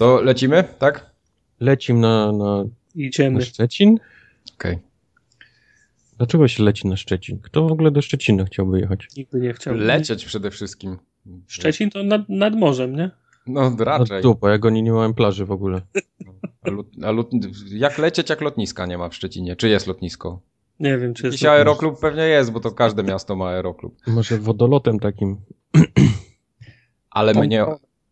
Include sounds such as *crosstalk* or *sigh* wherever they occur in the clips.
To lecimy, tak? Lecim na, na, Idziemy. na Szczecin? Okej. Dlaczego się leci na Szczecin? Kto w ogóle do Szczecina chciałby jechać? Nigdy nie chciał. Lecieć przede wszystkim. Szczecin to nad, nad morzem, nie? No raczej. dupa, jak oni nie mają plaży w ogóle. A lot, a lot, jak lecieć, jak lotniska nie ma w Szczecinie? Czy jest lotnisko? Nie wiem, czy jest. Jakiś aeroklub pewnie jest, bo to każde miasto ma aeroklub. Może wodolotem takim. Ale my, nie,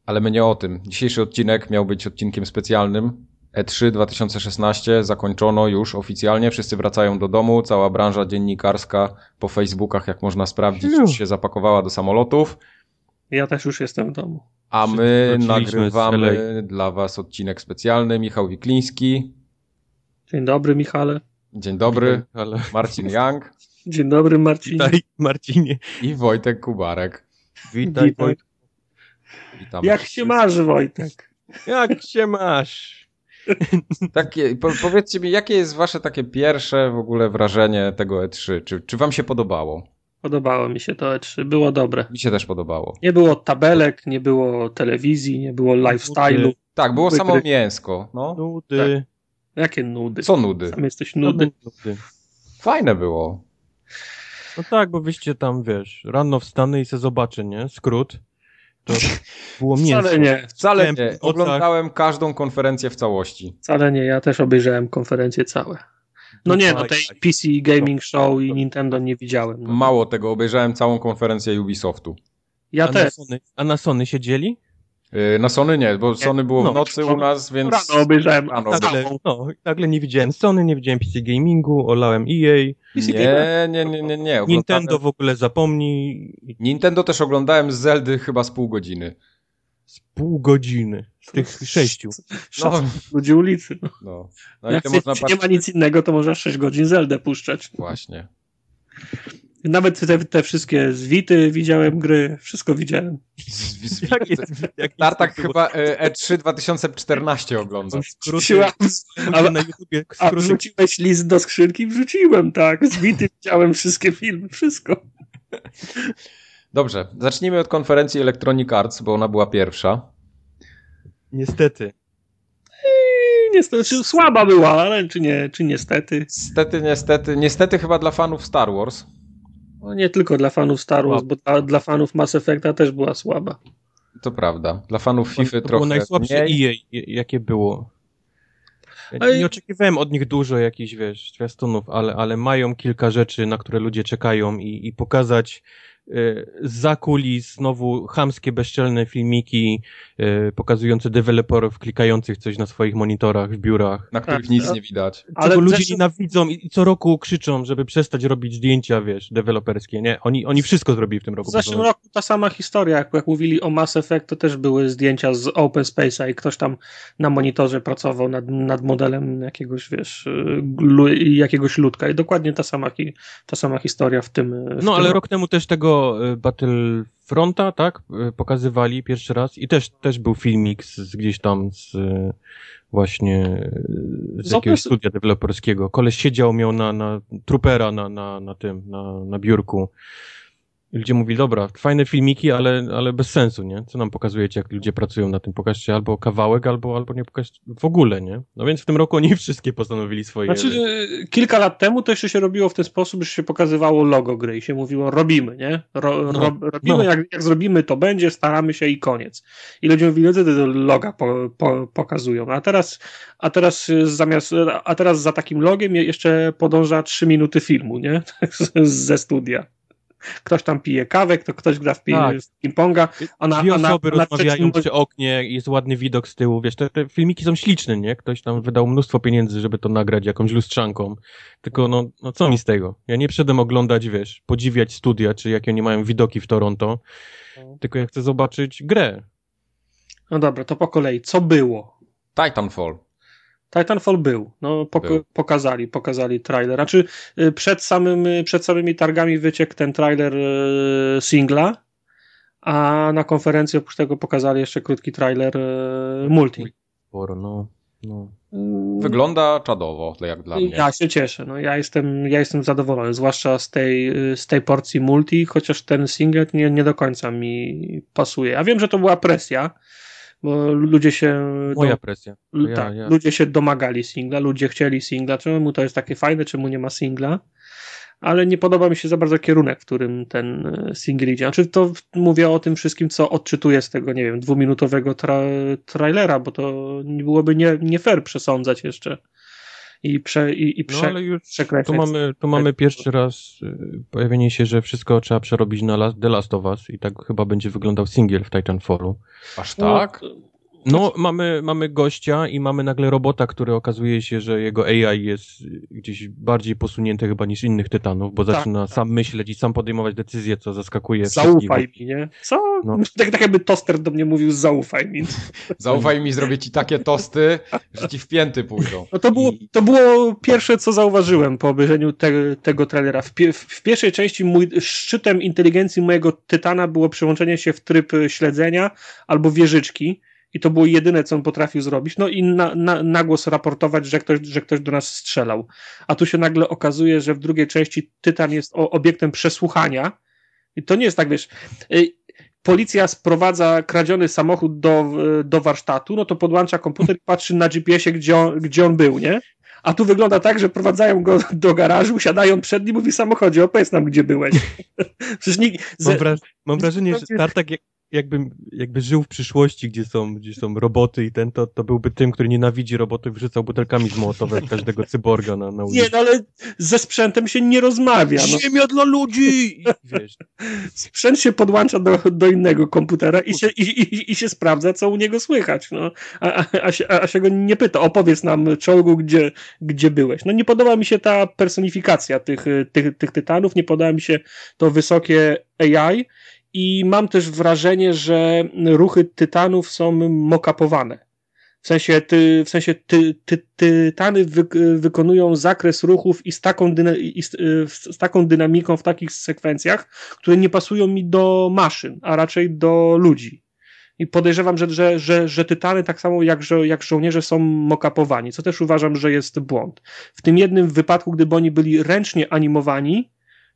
ale my nie o tym. Dzisiejszy odcinek miał być odcinkiem specjalnym. E E3 2016 zakończono już oficjalnie. Wszyscy wracają do domu. Cała branża dziennikarska po Facebookach, jak można sprawdzić, już się zapakowała do samolotów. Ja też już jestem w domu. A my nagrywamy dla Was odcinek specjalny. Michał Wikliński. Dzień dobry, Michale. Dzień dobry. Ale... Marcin *laughs* Young Dzień dobry, Marcinie. Witaj, Marcinie. i Wojtek Kubarek. Witaj, Witaj. Witam. Jak się masz, Wojtek? Jak się masz? *laughs* Takie, po, powiedzcie mi, jakie jest wasze takie pierwsze w ogóle wrażenie tego E3? Czy, czy wam się podobało? Podobało mi się to E3. Było dobre. Mi się też podobało. Nie było tabelek, nie było telewizji, nie było lifestyle'u. Tak, było samo gry. mięsko. No. Nudy. Jakie nudy. Co nudy? Sam jesteś nudy. nudy. Fajne było. No tak, bo wyście tam, wiesz, rano wstanę i se zobaczę, nie? Skrót. To było mięso. Wcale nie. Wcale nie. Oglądałem każdą konferencję w całości. Wcale nie. Ja też obejrzałem konferencje całe. No nie, no tej PC Gaming Show i Nintendo nie widziałem. No. Mało tego, obejrzałem całą konferencję Ubisoftu. Ja a, na też. Sony, a na Sony siedzieli? Yy, Na Sony nie, bo Sony było No, w nocy u nas, więc... Rano obejrzałem Rano Nagle, no, nagle nie widziałem Sony, nie widziałem PC Gamingu, olałem EA, PC Nie, nie, nie, nie, nie. Oglądałem- Nintendo w ogóle zapomnij Nintendo też oglądałem z Zeldy chyba z pół godziny. z pół godziny z tych sześciu. No, Ludzi ulicy. No. no. no i Jak można nie ma nic innego, to można 6 godzin Zeldę puszczać. Właśnie. Nawet te, te wszystkie zwity widziałem gry, wszystko widziałem. Z, Jak jest, jak Tartak jest- chyba e, E3 2014 oglądał. skróty, Wrzuciłem, ale- na YouTubie a wrzuciłeś list do skrzynki? Wrzuciłem, tak. Zwity *laughs* widziałem wszystkie filmy, wszystko. Dobrze, zacznijmy od konferencji Electronic Arts, bo ona była pierwsza. Niestety. I niestety, czy słaba była, ale czy nie, czy niestety. Niestety, niestety, niestety chyba dla fanów Star Wars. No nie tylko dla fanów Star Wars, bo dla, dla fanów Mass Effecta też była słaba. To prawda. Dla fanów FIFA to było trochę najsłabsze mniej. EA, j- jakie było. Ja Ale- nie oczekiwałem od nich dużo jakichś, wiesz, zwiastunów, ale, ale mają kilka rzeczy, na które ludzie czekają i, i pokazać za kulis znowu chamskie, bezczelne filmiki y, pokazujące deweloperów klikających coś na swoich monitorach w biurach. Na których Tak, nic tak. nie widać. Ale Czego ludzie zresztą- nienawidzą i, i co roku krzyczą, żeby przestać robić zdjęcia, wiesz, deweloperskie, nie? Oni, oni wszystko zrobili w tym roku. W zeszłym roku ta sama historia, jak, jak mówili o Mass Effect, to też były zdjęcia z Open Space'a i ktoś tam na monitorze pracował nad, nad modelem jakiegoś, wiesz, y, glu, jakiegoś ludka i dokładnie ta sama, hi- ta sama historia w tym. W No, tym ale rok temu też tego y, Battlefronta, tak, y, pokazywali pierwszy raz i też, też był filmik z, z gdzieś tam z y, właśnie z Z jakiegoś studia deweloperskiego. Koleś siedział, miał na, na troopera na, na, na tym, na, na biurku. I ludzie mówili, dobra, fajne filmiki, ale, ale bez sensu, nie? Co nam pokazujecie, jak ludzie pracują na tym? Pokażcie albo kawałek, albo, albo nie pokażcie w ogóle, nie? No więc w tym roku oni *laughs* wszystkie postanowili swoje... Znaczy, kilka lat temu to jeszcze się robiło w ten sposób, że się pokazywało logo gry i się mówiło robimy, nie? Ro, No, ro, robimy, no. Jak, jak zrobimy to będzie, staramy się i koniec. I ludzie mówili, no to te loga po, po, pokazują. A teraz, a teraz zamiast, a teraz za takim logiem je- jeszcze podąża trzy minuty filmu, nie? *laughs* Ze studia. Ktoś tam pije kawę, kto, ktoś gra w, Tak. ping-ponga, a na, Dwie osoby a na rozmawiają przy oknie, jest ładny widok z tyłu, wiesz, te, te filmiki są śliczne, nie? Ktoś tam wydał mnóstwo pieniędzy, żeby to nagrać jakąś lustrzanką. Tylko no, no co mi z tego? Ja nie przyszedłem oglądać, wiesz, podziwiać studia, czy jakie oni mają widoki w Toronto, tylko ja chcę zobaczyć grę. No dobra, to po kolei. Co było? Titanfall. Titanfall był. No, pok- Był. pokazali, pokazali trailer. Znaczy, y, przed, samym, y, przed samymi targami wyciekł ten trailer y, singla, a na konferencji oprócz tego pokazali jeszcze krótki trailer multi. No. no. Y, Wygląda czadowo, jak dla mnie. Ja się cieszę, no, ja, jestem, ja jestem zadowolony, zwłaszcza z tej, z tej porcji multi, chociaż ten singlet nie, nie do końca mi pasuje. Ja wiem, że to była presja, bo ludzie się... Moja do... presja. Ja, tak, ja. ludzie się domagali singla, ludzie chcieli singla, czemu to jest takie fajne, czemu nie ma singla ale nie podoba mi się za bardzo kierunek, w którym ten e, single idzie. Znaczy to mówię o tym wszystkim, co odczytuję z tego, nie wiem, dwuminutowego tra trailera, bo to byłoby nie, nie fair przesądzać jeszcze i, prze, i, i prze, no, ale już tu mamy, tu mamy pierwszy raz y, pojawienie się, że wszystko trzeba przerobić na The Last of Us i tak chyba będzie wyglądał single w Titanfallu. Aż tak? No, no, mamy, mamy gościa i mamy nagle robota, który okazuje się, że jego AI jest gdzieś bardziej posunięty chyba niż innych tytanów, bo tak, zaczyna tak. sam myśleć i sam podejmować decyzje, co zaskakuje Zaufaj mi, nie? Co? No. *laughs* Tak, tak jakby toster do mnie mówił, zaufaj mi. *laughs* Zaufaj mi, zrobię ci takie tosty, że ci w pięty pójdą. No to było, to było pierwsze, co zauważyłem po obejrzeniu te, tego trailera. W, w pierwszej części mój, szczytem inteligencji mojego tytana było przełączenie się w tryb śledzenia albo wieżyczki, i to było jedyne, co on potrafił zrobić. No i na, na, raportować, że ktoś, że ktoś do nas strzelał. A tu się nagle okazuje, że w drugiej części Tytan jest obiektem przesłuchania. I to nie jest tak, wiesz. Y, policja sprowadza kradziony samochód do, do warsztatu, no to podłącza komputer i patrzy na GPS-ie, gdzie on, gdzie on był, nie? A tu wygląda tak, że prowadzają go *laughs* do garażu, siadają przed nim, mówi samochodzie, opowiedz nam, gdzie byłeś. *laughs* Przecież nikt... Mam, wraż mam wrażenie, że Tartak jak, jakbym jakby żył w przyszłości, gdzie są, gdzie są roboty i ten, to, to byłby tym, który nienawidzi robotów, wrzucał butelkami z Mołotowa każdego cyborga na, na ulicy. Nie, no ale ze sprzętem się nie rozmawia. No. Ziemia dla ludzi! Wiesz. Sprzęt się podłącza do, do innego komputera i się, i, i, i się sprawdza, co u niego słychać. No. A, a, a, się, a się go nie pyta, opowiedz nam, czołgu, gdzie, gdzie byłeś. No nie podoba mi się ta personifikacja tych, tych, tych tytanów, nie podoba mi się to wysokie AI, i mam też wrażenie, że ruchy tytanów są mokapowane. W sensie, ty, w sensie ty, ty, tytany wy, wykonują zakres ruchów i z, taką dyna, i z, z, taką dynamiką w takich sekwencjach, które nie pasują mi do maszyn, a raczej do ludzi. I podejrzewam, że, że, że, że tytany, tak samo jak, żo jak żołnierze, są mokapowani, co też uważam, że jest błąd. W tym jednym wypadku, gdyby oni byli ręcznie animowani,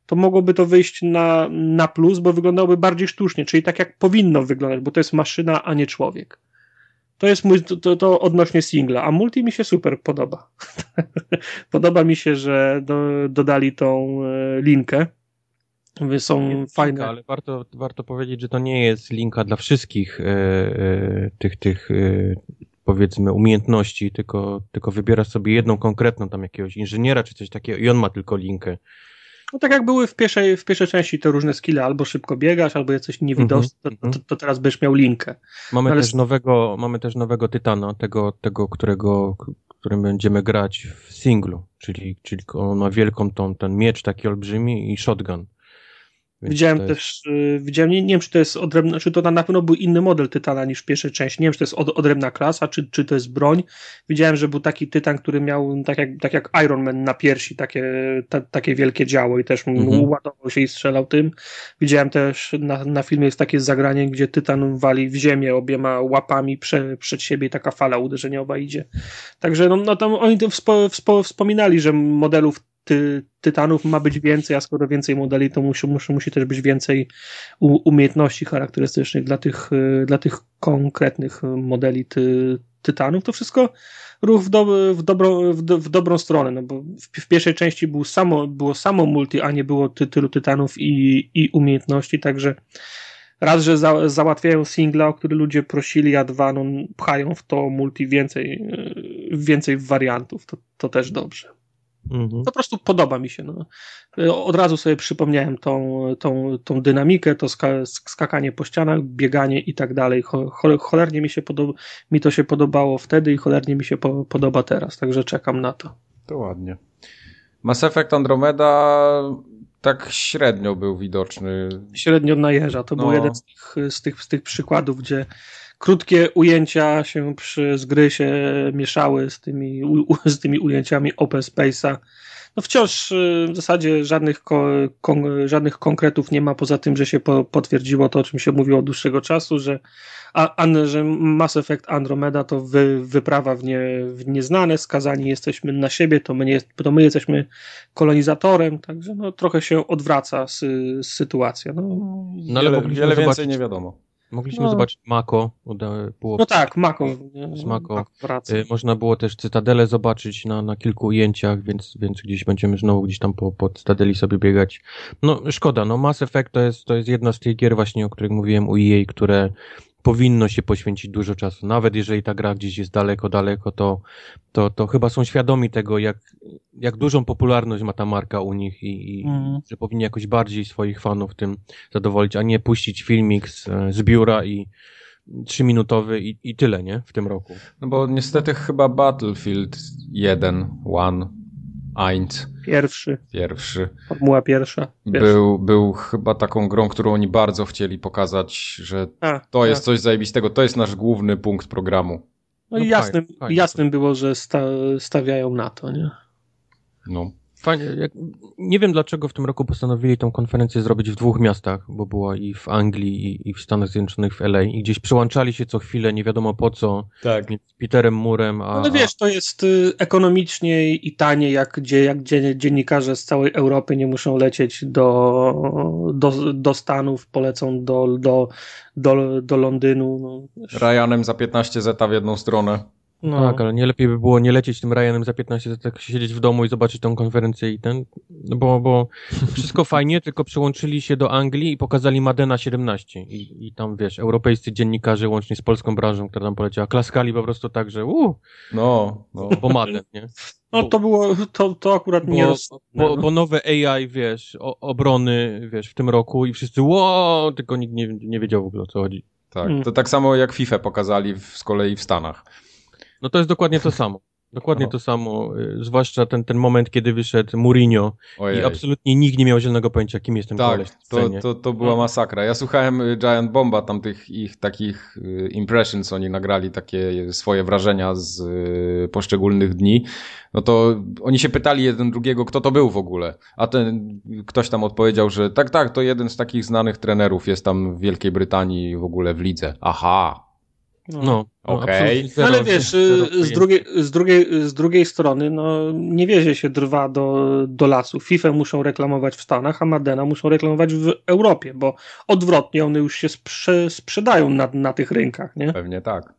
to mogłoby to wyjść na, na plus, bo wyglądałoby bardziej sztucznie, czyli tak jak powinno wyglądać, bo to jest maszyna, a nie człowiek. To jest mój, to, to odnośnie singla, a multi mi się super podoba. *laughs* podoba mi się, że do, dodali tą e, linkę. Są jest fajne. Linka, ale warto, warto powiedzieć, że to nie jest linka dla wszystkich e, e, tych, tych e, powiedzmy umiejętności, tylko, tylko wybierasz sobie jedną konkretną tam jakiegoś inżyniera czy coś takiego i on ma tylko linkę. No tak jak były w pierwszej, w pierwszej części te różne skille, albo szybko biegasz, albo jest coś niewidoczne, mm -hmm. to, to, to, teraz byś miał linkę. Mamy, Ale... też nowego, mamy też nowego Tytana, tego, tego którego, którym będziemy grać w singlu, czyli, czyli on ma wielką tą, ten miecz taki olbrzymi i shotgun. Widziałem jest... też, y, widziałem, nie, nie, wiem, czy to jest odrębna, czy to na pewno był inny model Tytana niż w pierwszej części. Nie wiem, czy to jest od, odrębna klasa, czy, czy to jest broń. Widziałem, że był taki Tytan, który miał tak jak, tak jak Iron Man na piersi, takie, ta, takie wielkie działo i też mhm. ładował się i strzelał tym. Widziałem też na, na filmie jest takie zagranie, gdzie Tytan wali w ziemię obiema łapami prze, przed siebie i taka fala uderzeniowa idzie. Także no, no tam oni to wspo, wspo, wspominali, że modelów ty, tytanów ma być więcej, a skoro więcej modeli, to musi, musi, musi też być więcej umiejętności charakterystycznych dla tych, y, dla tych konkretnych modeli ty, tytanów. To wszystko ruch w, do, w, dobro, w, w dobrą stronę, no bo w, w, pierwszej części było samo, było samo multi, a nie było ty, tylu tytanów i, i umiejętności, także raz, że za, załatwiają singla, o który ludzie prosili, a dwa, no, pchają w to multi więcej, y, więcej wariantów, to, to też dobrze. Mhm. Po prostu podoba mi się. No. Od razu sobie przypomniałem tą, tą, tą dynamikę, to ska, skakanie po ścianach, bieganie i tak dalej. Cholernie mi, się podoba, mi to się podobało wtedy i cholernie mi się po, podoba teraz, także czekam na to. To ładnie. Mass Effect Andromeda tak średnio był widoczny. Średnio najeża. To no. był jeden z tych, z, tych, z tych przykładów, gdzie krótkie ujęcia się przy, z gry się mieszały z tymi, u, z tymi ujęciami open space'a. No wciąż y, w zasadzie żadnych, ko, kon, żadnych konkretów nie ma, poza tym, że się po, potwierdziło to, o czym się mówiło od dłuższego czasu, że, a, a, że Mass Effect Andromeda to wy, wyprawa w, nie, w nieznane, skazani jesteśmy na siebie, to my, nie, to my jesteśmy kolonizatorem, także no, trochę się odwraca sy, sytuacja. No, no ale wiele, wiele więcej nie wiadomo. Mogliśmy No. zobaczyć Mako. Było No tak, Mako. Z Mako. wraca. Y, Można było też Cytadelę zobaczyć na, na kilku ujęciach, więc, więc gdzieś będziemy znowu gdzieś tam po, po Cytadeli sobie biegać. No szkoda, no Mass Effect to jest, to jest jedna z tych gier właśnie, o których mówiłem u EA, które powinno się poświęcić dużo czasu. Nawet jeżeli ta gra gdzieś jest daleko, daleko, to, to, to chyba są świadomi tego, jak, jak dużą popularność ma ta marka u nich i, i Mhm. że powinni jakoś bardziej swoich fanów tym zadowolić, a nie puścić filmik z, z biura i trzyminutowy i, i tyle, nie? W tym roku. No bo niestety chyba Battlefield 1, One, Eins, Pierwszy, pierwszy, formuła pierwsza. Pierwsza. był, był chyba taką grą, którą oni bardzo chcieli pokazać, że A, to tak. jest coś zajebistego, to jest nasz główny punkt programu. No i No jasnym, fajnie, fajnie. jasnym było, że sta, stawiają na to, nie? No. Fajnie. Jak, nie wiem dlaczego w tym roku postanowili tą konferencję zrobić w dwóch miastach, bo była i w Anglii, i, i w Stanach Zjednoczonych w LA i gdzieś przełączali się co chwilę, nie wiadomo po co, Tak. między Peterem Murem, a... Ale wiesz, to jest y, ekonomicznie i tanie, jak, gdzie, jak gdzie dziennikarze z całej Europy nie muszą lecieć do, do, do Stanów, polecą do, do, do, do Londynu. No. Ryanem za 15 zeta w jedną stronę. No. Tak, ale nie lepiej by było nie lecieć tym Ryanem za 15 lat, tak siedzieć w domu i zobaczyć tą konferencję i ten, no bo, bo *laughs* wszystko fajnie, tylko przyłączyli się do Anglii i pokazali Madena 17 i, i tam, wiesz, europejscy dziennikarze, łącznie z polską branżą, która tam poleciała, klaskali po prostu tak, że uuu, No, no. bo Maden, nie? no to było, to, to akurat nie Bo, rozsądne, bo, no. bo nowe AI, wiesz, o, obrony, wiesz, w tym roku i wszyscy, wow, tylko nikt nie, nie wiedział w ogóle o co chodzi. Tak. Mm. To tak samo jak FIFA pokazali w, z kolei w Stanach. No to jest dokładnie to samo. Dokładnie No. to samo, y, zwłaszcza ten, ten moment, kiedy wyszedł Mourinho Ojej. i absolutnie nikt nie miał zielonego pojęcia, kim jest ten Tak, koleś to, to, to była masakra. Ja słuchałem y, Giant Bomba, tam tych ich takich y, impressions, oni nagrali takie swoje wrażenia z poszczególnych dni. No to oni się pytali jeden drugiego, kto to był w ogóle. A ten ktoś tam odpowiedział, że tak, tak, to jeden z takich znanych trenerów jest tam w Wielkiej Brytanii w ogóle w lidze. Aha. No, no Okej. absolutnie zero- No ale wiesz, y, z drugiej, z, drugiej, z drugiej strony, no, nie wiezie się drwa do, do lasu. FIFA muszą reklamować w Stanach, a Madena muszą reklamować w Europie, bo odwrotnie one już się sprze, sprzedają na, na tych rynkach, nie? Pewnie tak.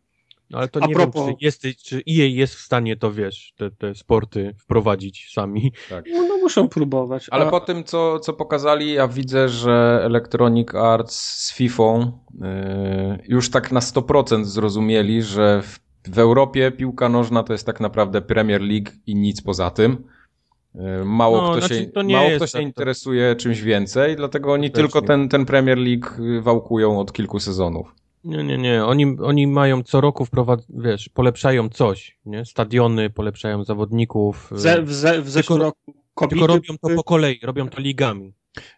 No, ale to a nie propos- wiem, czy, jesteś, czy EA jest w stanie to, wiesz, te, te sporty wprowadzić sami. No, no muszą próbować. Ale a, po tym, co, co pokazali, ja widzę, że Electronic Arts z FIFA y, już tak na 100% zrozumieli, że w, w Europie piłka nożna to jest tak naprawdę Premier League i nic poza tym. Y, Mało No, kto znaczy, się, to nie mało kto się tak, to- interesuje czymś więcej, dlatego oni tylko nie. ten, ten Premier League y, wałkują od kilku sezonów. Nie, nie, nie. Oni, oni mają co roku wprowad, wiesz, polepszają coś, nie? Stadiony, polepszają zawodników. y, Ze, w, ze, w zeszłym Tylko- roku kobiety, tylko robią to po kolei, robią to ligami.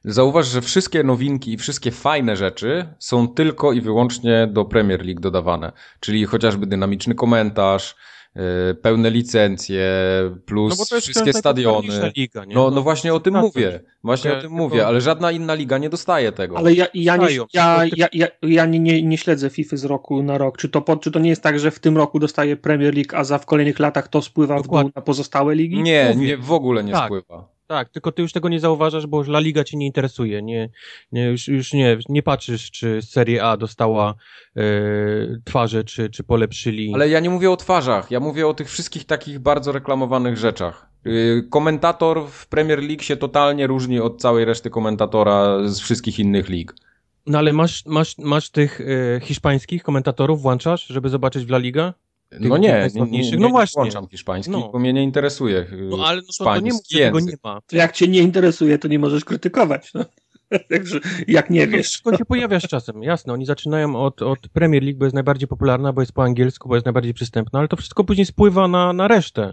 Zauważ, że wszystkie nowinki i wszystkie fajne rzeczy są tylko i wyłącznie do Premier League dodawane. Czyli chociażby dynamiczny komentarz, pełne licencje, plus No wszystkie stadiony. Liga, nie? No, no właśnie o tym coś. mówię. Właśnie o tym mówię, ale żadna inna liga nie dostaje tego. Ale ja, ja, nie, ja, ja, ja, ja nie, nie, nie śledzę FIFA z roku na rok. Czy to, po, czy to nie jest tak, że w tym roku dostaje Premier League, a za w kolejnych latach to spływa w dół Dokładnie. na pozostałe ligi? Nie, nie, w ogóle nie Tak. spływa. Tak, tylko ty już tego nie zauważasz, bo już La Liga cię nie interesuje. Nie, nie, już, już nie, nie patrzysz, czy Serie A dostała e, twarze, czy, czy polepszyli. Ale ja nie mówię o twarzach, ja mówię o tych wszystkich takich bardzo reklamowanych rzeczach. Yy, Komentator w Premier League się totalnie różni od całej reszty komentatora z wszystkich innych lig. No ale masz, masz, masz tych e, hiszpańskich komentatorów, włączasz, żeby zobaczyć w La Liga? No Tych nie, nie, No nie właśnie. włączam hiszpański, No. bo mnie nie interesuje No ale no to, nie mów, tego nie ma. To jak cię nie interesuje, to nie możesz krytykować. No. *laughs* Także jak nie To wiesz. wszystko się pojawia z czasem, jasne. Oni zaczynają od, od Premier League, bo jest najbardziej popularna, bo jest po angielsku, bo jest najbardziej przystępna, ale to wszystko później spływa na, na resztę.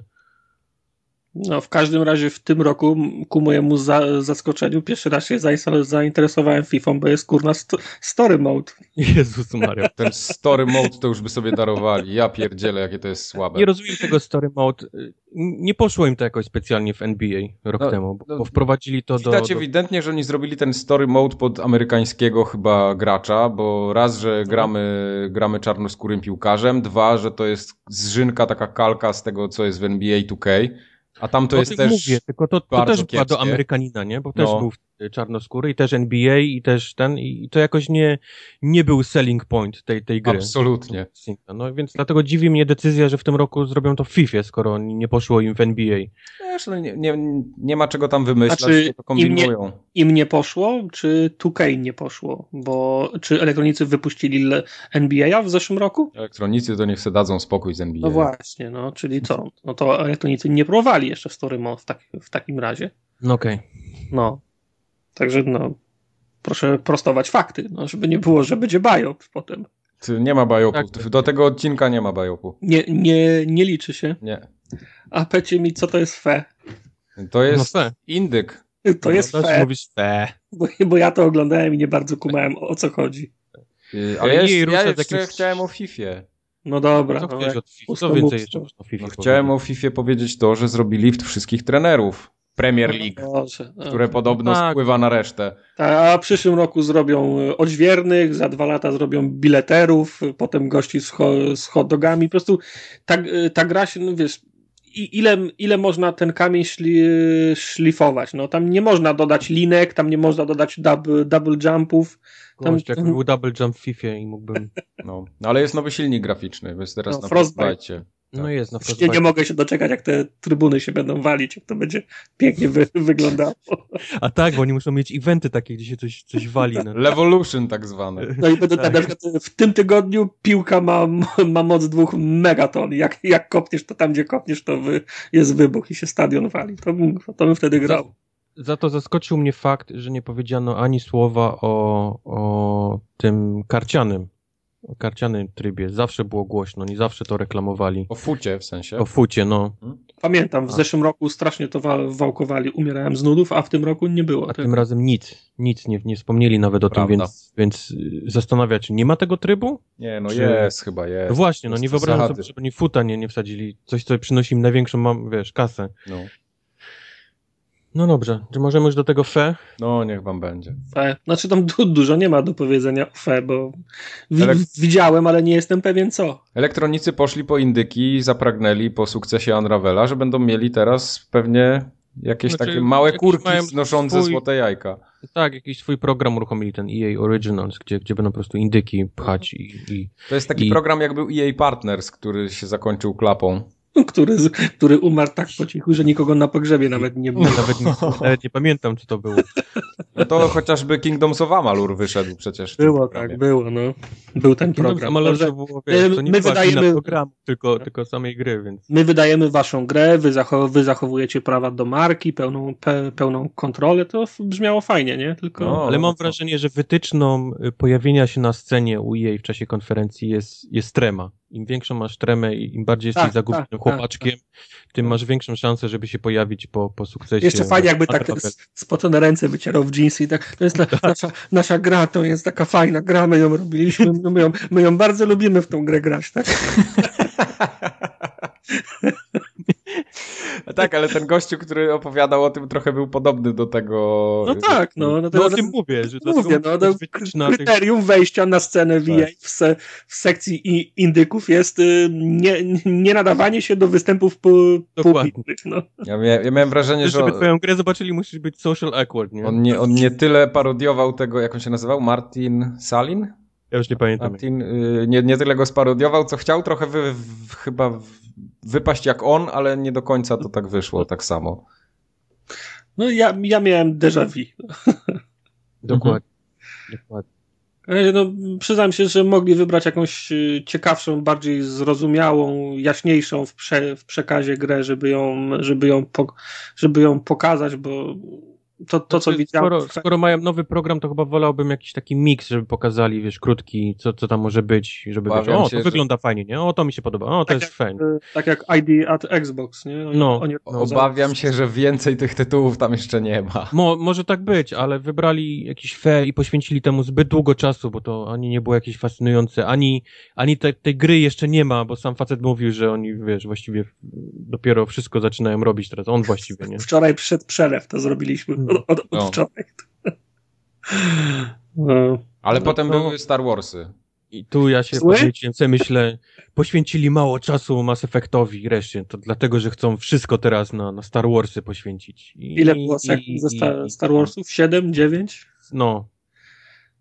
No, w każdym razie w tym roku ku mojemu za, zaskoczeniu pierwszy raz się zainteresowałem FIFA, bo jest kurna sto, story mode. Jezus Maria. *laughs* Ten story mode to już by sobie darowali. Ja pierdzielę, jakie to jest słabe. Nie rozumiem tego story mode. Nie poszło im to jakoś specjalnie w NBA rok No, temu, bo, no, bo wprowadzili to do... Widać do... ewidentnie, że oni zrobili ten story mode pod amerykańskiego chyba gracza, bo raz, że gramy, gramy czarnoskórym piłkarzem, dwa, że to jest zżynka, taka kalka z tego, co jest w NBA 2K, a tam to o jest tym też... mówię, tylko to, to też była do. Amerykanina, nie? Bo też No. był czarnoskóry i też NBA i też ten i to jakoś nie, nie był selling point tej, tej gry. Absolutnie. No więc dlatego dziwi mnie decyzja, że w tym roku zrobią to w FIFA, skoro nie poszło im w NBA. Wiesz, no nie, nie, nie ma czego tam wymyślać, znaczy, to kombinują. Im nie, Im nie poszło, czy 2K nie poszło? Bo czy elektronicy wypuścili NBA w zeszłym roku? Elektronicy to niech se dadzą spokój z NBA. No właśnie, no czyli co? No to elektronicy nie próbowali jeszcze w Story Mode w, tak, w takim razie. No okej. Okay. No. Także no, proszę prostować fakty, no, żeby nie było, że będzie biop potem. Nie ma biopu. Tak. Do tego odcinka nie ma biopu. Nie, nie, nie liczy się. Nie. A pecie mi, co to jest fe? To jest no fe. indyk. To jest no, fe. Mówisz fe. Bo, bo, ja to oglądałem i nie bardzo kumałem o co chodzi. Yy, ale ja, jeszcze, ja jeszcze jakimś... chciałem o Fifie. No dobra. Co, no, od FIFA? co więcej jeszcze o FIFA? No, chciałem o Fifie powiedzieć to, że zrobili lift wszystkich trenerów. Premier League, Boże, które podobno tak. spływa na resztę. A w przyszłym roku zrobią e, odźwiernych, za dwa lata zrobią bileterów, potem gości z, ho, z hot dogami. Po prostu ta, e, ta gra się, no wiesz, ile, ile można ten kamień szli, szlifować. No, tam nie można dodać linek, tam nie można dodać double, double jumpów. Tam, Gość, jak był double jump w FIFA i mógłbym... No, no ale jest nowy silnik graficzny, więc teraz no, na Frostbite. No jest, no nie, nie mogę się doczekać, jak te trybuny się będą walić, jak to będzie pięknie wy, *laughs* wyglądało. A tak, bo oni muszą mieć eventy takie, gdzie się coś, coś wali. No. Levolution tak zwane. No i będę tak. na przykład w tym tygodniu piłka ma, ma moc dwóch megaton. Jak, jak kopniesz, to tam, gdzie kopniesz, to wy, jest wybuch i się stadion wali. To bym, to bym wtedy grał. Za, za to zaskoczył mnie fakt, że nie powiedziano ani słowa o, o tym karcianym o karcianym trybie. Zawsze było głośno, nie zawsze to reklamowali. O fucie w sensie? O fucie, no. Hmm? Pamiętam, w a. zeszłym roku strasznie to wałkowali, umierałem z nudów, a w tym roku nie było. A tym razem nic, nic, nie, nie wspomnieli nawet o Prawda. tym, więc, więc y, zastanawiać, nie ma tego trybu? Nie, no Czy... jest, chyba jest. No właśnie, no nie wyobrażam sobie, żeby oni futa nie, nie wsadzili, coś, co przynosi im największą, mam, wiesz, kasę. No. No dobrze, czy możemy już do tego fe? No, niech wam będzie. Fe. Znaczy tam du dużo nie ma do powiedzenia o fe, bo wi Elek widziałem, ale nie jestem pewien co. Elektronicy poszli po indyki i zapragnęli po sukcesie Unravela, że będą mieli teraz pewnie jakieś znaczy, takie małe kurki znoszące swój, złote jajka. Tak, jakiś swój program uruchomili, ten EA Originals, gdzie, gdzie będą po prostu indyki pchać i... i to jest taki i... program jak był EA Partners, który się zakończył klapą. *laughs* który, który umarł tak po cichu, że nikogo na pogrzebie nawet nie było. Nawet nie, nawet nie pamiętam, czy to było. No to chociażby Kingdoms of Amalur wyszedł przecież. Było, tak, było, no. Był ten Kingdoms program. Amalur to było, wiesz, to nie my wydajemy programu, tylko, tylko samej gry, więc... My wydajemy waszą grę, wy, zachow wy zachowujecie prawa do marki, pełną, pe pełną kontrolę, to brzmiało fajnie, nie? Tylko... No, ale mam wrażenie, że wytyczną y, pojawienia się na scenie u jej w czasie konferencji jest, jest trema im większą masz tremę i im bardziej jesteś tak, zagubionym tak, chłopaczkiem, tak, tym masz większą szansę, żeby się pojawić po, po sukcesie. Jeszcze fajnie, jakby tak spocone ręce wycierał w jeansy i tak, to jest na, *laughs* tak. nasza, nasza gra, to jest taka fajna gra, my ją robiliśmy, my ją, my ją bardzo lubimy w tą grę grać, tak? *laughs* tak, ale ten gościu, który opowiadał o tym, trochę był podobny do tego. No tak, no. No, no o tym mówię. Że mówię, no, no kryterium tych... wejścia na scenę VA tak. w, se, w, sekcji indyków jest y, nie, nie nadawanie się do występów publicznych. No. Ja, mia, ja miałem wrażenie, że... Żeby twoją grę zobaczyli, musisz być social awkward, nie? On nie, on nie tyle parodiował tego, jak on się nazywał, Martin Salin? Ja już nie pamiętam. Martin y, nie, nie tyle go sparodiował, co chciał trochę wy, w, chyba wypaść jak on, ale nie do końca to tak wyszło, tak samo. No ja, ja miałem déjà vu. *laughs* Dokładnie. Dokładnie. No, przyznam się, że mogli wybrać jakąś y, ciekawszą, bardziej zrozumiałą, jaśniejszą w, prze, w przekazie grę, żeby ją, żeby, ją po, żeby ją pokazać, bo to, to co znaczy, widziałem. Skoro, skoro, mają nowy program, to chyba wolałbym jakiś taki miks, żeby pokazali, wiesz, krótki, co, co tam może być, żeby wiesz, o, to się, wygląda że... fajnie, nie? O, to mi się podoba, o, to tak jest fajne. Tak jak ID at Xbox, nie? Oni, no, oni no. Obawiam się, że więcej tych tytułów tam jeszcze nie ma. Mo, może tak być, ale wybrali jakiś fair i poświęcili temu zbyt długo czasu, bo to ani nie było jakieś fascynujące, ani, ani te, tej gry jeszcze nie ma, bo sam facet mówił, że oni, wiesz, właściwie dopiero wszystko zaczynają robić teraz, on właściwie, nie? Wczoraj przyszedł przelew, to zrobiliśmy. Od, od no. wczoraj. *laughs* No. Ale no, potem były Star Warsy. I tu ja się Zły? podnieciłem, sobie myślę, poświęcili mało czasu Mass Effectowi reszcie, to dlatego, że chcą wszystko teraz na, na Star Warsy poświęcić. I, Ile było sekund ze i- Star, Star Warsów? 7, 9? No,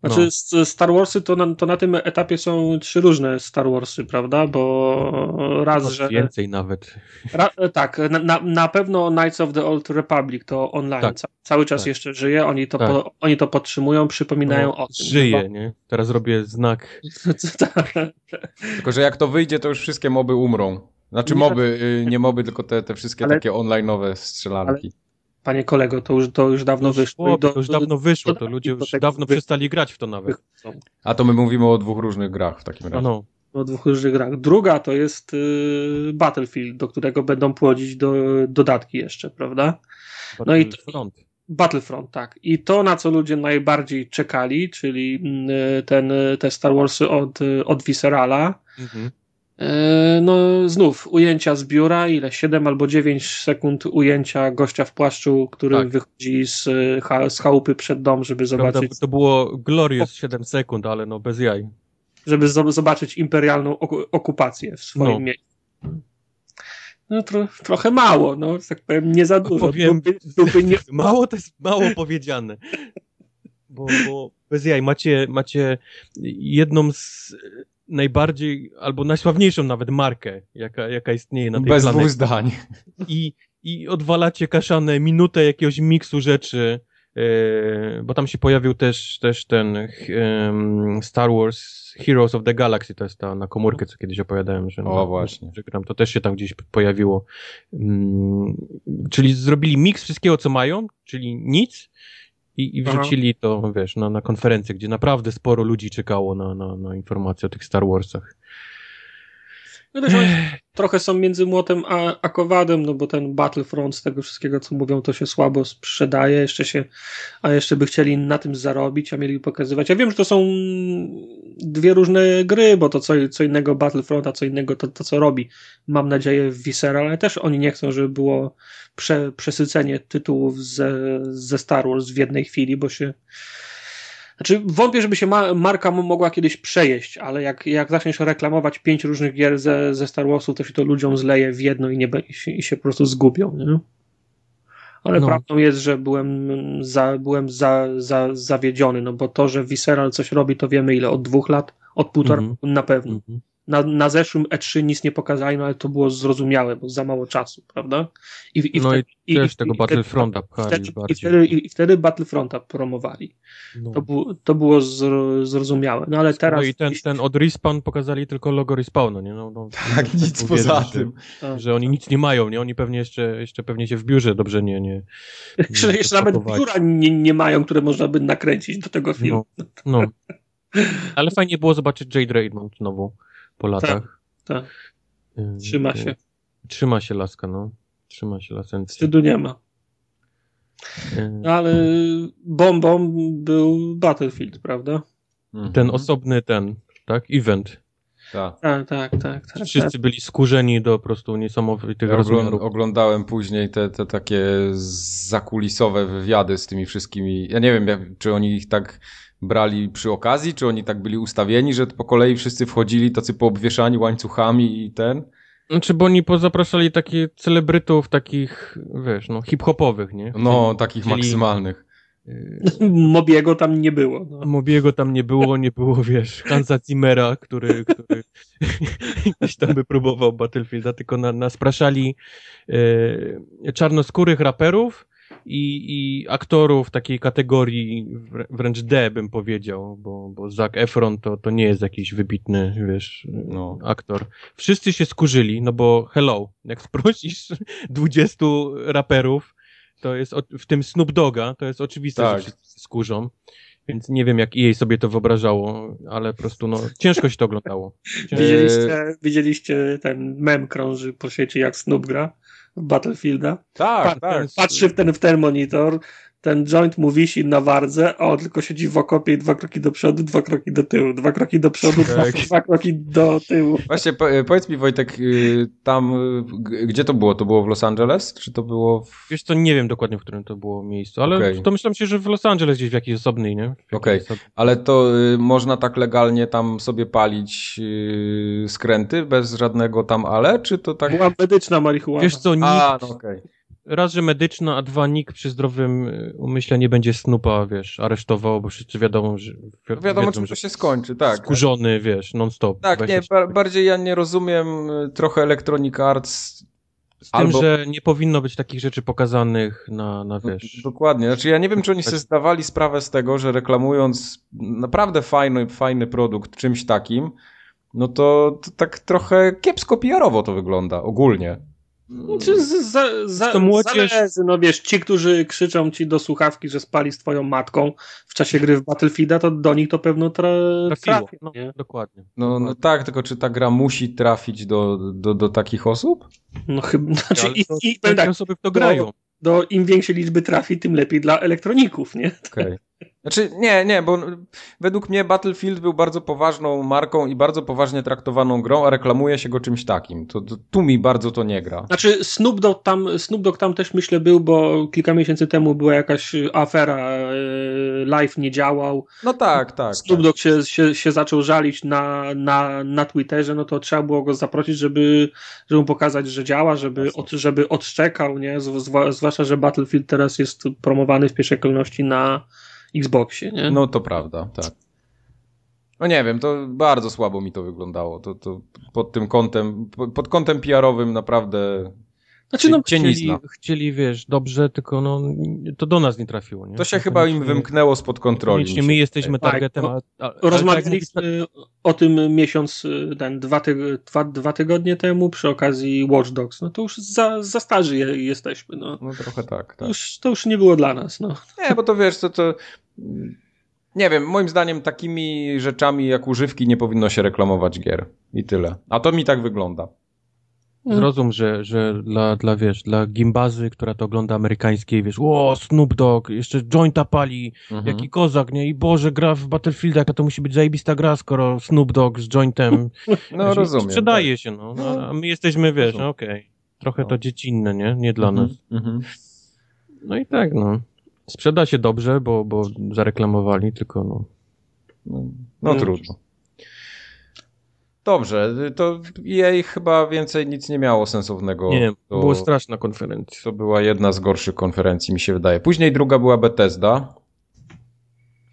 Znaczy No. Star Warsy to na, to na tym etapie są trzy różne Star Warsy, prawda? Bo raz, że... więcej nawet. *laughs* Ra, tak, na, na, pewno Knights of the Old Republic to online Tak. ca, cały czas Tak. jeszcze żyje, oni to, Tak. po, oni to podtrzymują, przypominają No, o tym. Żyje, nie? Teraz robię znak. *laughs* Tak. Tylko, że jak to wyjdzie, to już wszystkie moby umrą. Znaczy moby, y, nie moby, tylko te, te wszystkie Ale- takie online'owe strzelanki. Panie kolego, to już, to już dawno wyszło. i Chłopie, do- to już dawno wyszło, to ludzie już dawno przestali grać w to nawet. A to my mówimy o dwóch różnych grach w takim A razie. no, O dwóch różnych grach. Druga to jest y, Battlefield, do którego będą płodzić do, dodatki jeszcze, prawda? No i to- Front. Battlefront, tak. I to, na co ludzie najbardziej czekali, czyli mm, ten, te Star Warsy od, od Viscerala, Mhm. E, no znów ujęcia z biura, ile 7 albo 9 sekund ujęcia gościa w płaszczu, który Tak. wychodzi z, cha- z chałupy przed dom, żeby Prawda, zobaczyć, to było glorious 7 sekund, ale no bez jaj. żeby zo- zobaczyć imperialną oku- okupację w swoim No. miejscu. No tro, trochę mało, no, tak powiem, nie za dużo. Powiem- Byłby, byłby nie, *laughs* Mało to jest mało powiedziane. Bo, bo bez jaj, macie, macie jedną z najbardziej, albo najsławniejszą nawet markę, jaka, jaka istnieje na tej Bez planecie. dwóch zdań. I, I odwalacie kaszane minutę jakiegoś miksu rzeczy, e, bo tam się pojawił też, też ten Star Wars Heroes of the Galaxy, to jest ta na komórkę, co kiedyś opowiadałem, że, O, właśnie. że gram, to też się tam gdzieś pojawiło. Mm, czyli zrobili miks wszystkiego, co mają, czyli nic i, i Aha. wrzucili to, wiesz, na, na konferencję, gdzie naprawdę sporo ludzi czekało na, na, na informacje o tych Star Warsach. No też oni trochę są między młotem a, a kowadem, no bo ten Battlefront z tego wszystkiego, co mówią, to się słabo sprzedaje, jeszcze się, a jeszcze by chcieli na tym zarobić, a mieli pokazywać. Ja wiem, że to są dwie różne gry, bo to co, co innego Battlefront, a co innego to, to co robi, mam nadzieję, w Visceral, ale też oni nie chcą, żeby było prze, przesycenie tytułów ze, ze Star Wars w jednej chwili, bo się znaczy, wątpię, żeby się ma, marka mogła kiedyś przejeść, ale jak, jak zaczniesz reklamować pięć różnych gier ze, ze Star Warsów, to się to ludziom zleje w jedno i, nie, i, się, po prostu zgubią. Nie? Ale No. prawdą jest, że byłem, za, byłem za, za, zawiedziony, no bo to, że Visceral coś robi, to wiemy ile, od dwóch lat, od półtora Mhm. roku na pewno. Mhm. Na, na zeszłym E3 nic nie pokazali, no ale to było zrozumiałe, bo za mało czasu, prawda? I, No wtedy- i też tego wtedy- Battlefronta pchali wtedy, i, wtedy, i, I wtedy Battlefronta promowali. No. To, było to było zro, zrozumiałe. No ale teraz. no i ten, ten od Respawn pokazali tylko logo Respawnu, nie? No, no, Tak, nic poza że- tym. Tak. Że oni nic nie mają, nie? Oni pewnie jeszcze, jeszcze pewnie się w biurze dobrze nie, nie, *laughs* Jeszcze, jeszcze nawet biura nie, nie mają, które można by nakręcić do tego filmu. No, no. *laughs* Ale fajnie było zobaczyć Jade Raymond znowu po latach. tak. Y, Trzyma się. Trzyma się laska, no. Trzyma się lasencja. Wstydu nie ma. Ale bombą był Battlefield, prawda? Mhm. Ten osobny ten, tak? Event. Tak. Tak, tak, tak. tak, tak. Wszyscy byli skurzeni do po prostu niesamowitych Ja rozmiarów. oglądałem później te, te takie zakulisowe wywiady z tymi wszystkimi. Ja nie wiem, jak, czy oni ich tak brali przy okazji, czy oni tak byli ustawieni, że po kolei wszyscy wchodzili tacy poobwieszani łańcuchami i ten. Znaczy, bo oni pozapraszali takich celebrytów, takich, wiesz, no, hip-hopowych, nie? No, Chcieli- takich maksymalnych. *laughs* Mobiego tam nie było. No. Mobiego tam nie było, nie było, wiesz, Hansa Zimmera, który, który *laughs* gdzieś tam by próbował Battlefielda, tylko na, naspraszali e, czarnoskórych raperów i, i aktorów takiej kategorii wrę- wręcz D, bym powiedział, bo, bo Zac Efron to, to nie jest jakiś wybitny, wiesz, No. aktor. Wszyscy się skurzyli, no bo hello, jak sprosisz *laughs* 20 raperów, to jest, w tym Snoop Doga, to jest oczywiste, Tak. że wszyscy się skurzą. Więc nie wiem, jak jej sobie to wyobrażało, ale po prostu no, ciężko się to oglądało. Ciężko. *laughs* Widzieliście, widzieliście ten mem krąży po świecie, jak Snoop gra Battlefielda? Tak, tak. Patrzy w ten, w ten monitor, ten joint mu wisi na wardze, a on tylko siedzi w okopie i dwa kroki do przodu, dwa kroki do tyłu, dwa kroki do przodu, dwa, Tak. dwa kroki do tyłu. Właśnie, po, powiedz mi Wojtek, y, tam, y, gdzie to było? To było w Los Angeles? Czy to było w... Wiesz co, nie wiem dokładnie, w którym to było miejscu, ale Okej. domyślam się, że w Los Angeles gdzieś w jakiejś osobnej, nie? Okej. osobnej- Ale to y, można tak legalnie tam sobie palić y, skręty bez żadnego tam ale, czy to tak... Była medyczna marihuana. Wiesz co, nikt, A, no okej. Raz, że medyczna, a dwa, nikt przy zdrowym y, umyśle nie będzie Snoopa, wiesz, aresztował, bo wszyscy wiadomo, że wi- Wiadomo, wiedzą, czym to się skończy, tak. skurzony, wiesz, non-stop. Tak, nie, 24. ba bardziej ja nie rozumiem y, trochę Electronic Arts. Z tym, albo- że nie powinno być takich rzeczy pokazanych na, na No, wiesz... Dokładnie. Znaczy ja nie wiem, czy oni sobie zdawali sprawę z tego, że reklamując naprawdę fajny, fajny produkt czymś takim, no to, to tak trochę kiepsko PR-owo to wygląda ogólnie. Czy z, za, za, To młodzież- zależy, no wiesz, ci, którzy krzyczą ci do słuchawki, że spali z twoją matką w czasie gry w Battlefielda, to do nich to pewno tra Trafiło. trafi, No, nie? dokładnie. No, no tak, tylko czy ta gra musi trafić do, do, do takich osób? No chyba, znaczy Ale i, to, i powiem tak, osoby w to grają. do im większej liczby trafi, tym lepiej dla elektroników, nie? Okej. Znaczy, nie, nie, bo według mnie Battlefield był bardzo poważną marką i bardzo poważnie traktowaną grą, a reklamuje się go czymś takim. To, to, tu mi bardzo to nie gra. Znaczy Snoop Dogg tam, Snoop Dogg tam też myślę był, bo kilka miesięcy temu była jakaś afera, e, live nie działał, No tak, tak. Snoop tak. Dogg się, się, się zaczął żalić na, na, na Twitterze, no to trzeba było go zaprosić, żeby, żeby mu pokazać, że działa, żeby, od, żeby odszczekał, nie? Zwłaszcza, że Battlefield teraz jest promowany w pierwszej kolejności na Xboxie, nie? No to prawda, tak. No nie wiem, to bardzo słabo mi to wyglądało. To, to pod tym kątem, po- pod kątem PR-owym naprawdę znaczy, no, Chcieli, nizna. chcieli, wiesz, dobrze, tylko no, to do nas nie trafiło, nie? To się chyba im Niekoniecznie- wymknęło spod kontroli. Niekoniecznie mi my jesteśmy Tak, targetem, no, a, a, ale tak rozmawialiśmy o tym miesiąc, y, ten, dwa, tyg- dwa, dwa tygodnie temu przy okazji Watch Dogs. No to już za, za starzy je, jesteśmy, no. No trochę tak, To tak. już, to już nie było dla nas, no. Nie, bo to wiesz, to, to nie wiem, moim zdaniem takimi rzeczami jak używki nie powinno się reklamować gier. I tyle. A to mi tak wygląda. Zrozum, że, że dla, dla, wiesz, dla gimbazy, która to ogląda amerykańskiej, wiesz, o, Snoop Dogg, jeszcze jointa pali, Mhm. jaki kozak, nie? I Boże, gra w Battlefielda, jaka to musi być zajebista gra, skoro Snoop Dogg z jointem. *laughs* No Wiesz, rozumiem. Sprzedaje się, no. no. A my jesteśmy, wiesz, no okej. Trochę No. to dziecinne, nie? Nie dla Mhm, nas. mhm. No i tak, no. Sprzeda się dobrze, bo, bo zareklamowali, tylko no. No, no Mm. trudno. Dobrze, to jej chyba więcej nic nie miało sensownego. Nie, to, była straszna konferencja. to była jedna z gorszych konferencji, mi się wydaje. Później druga była Bethesda.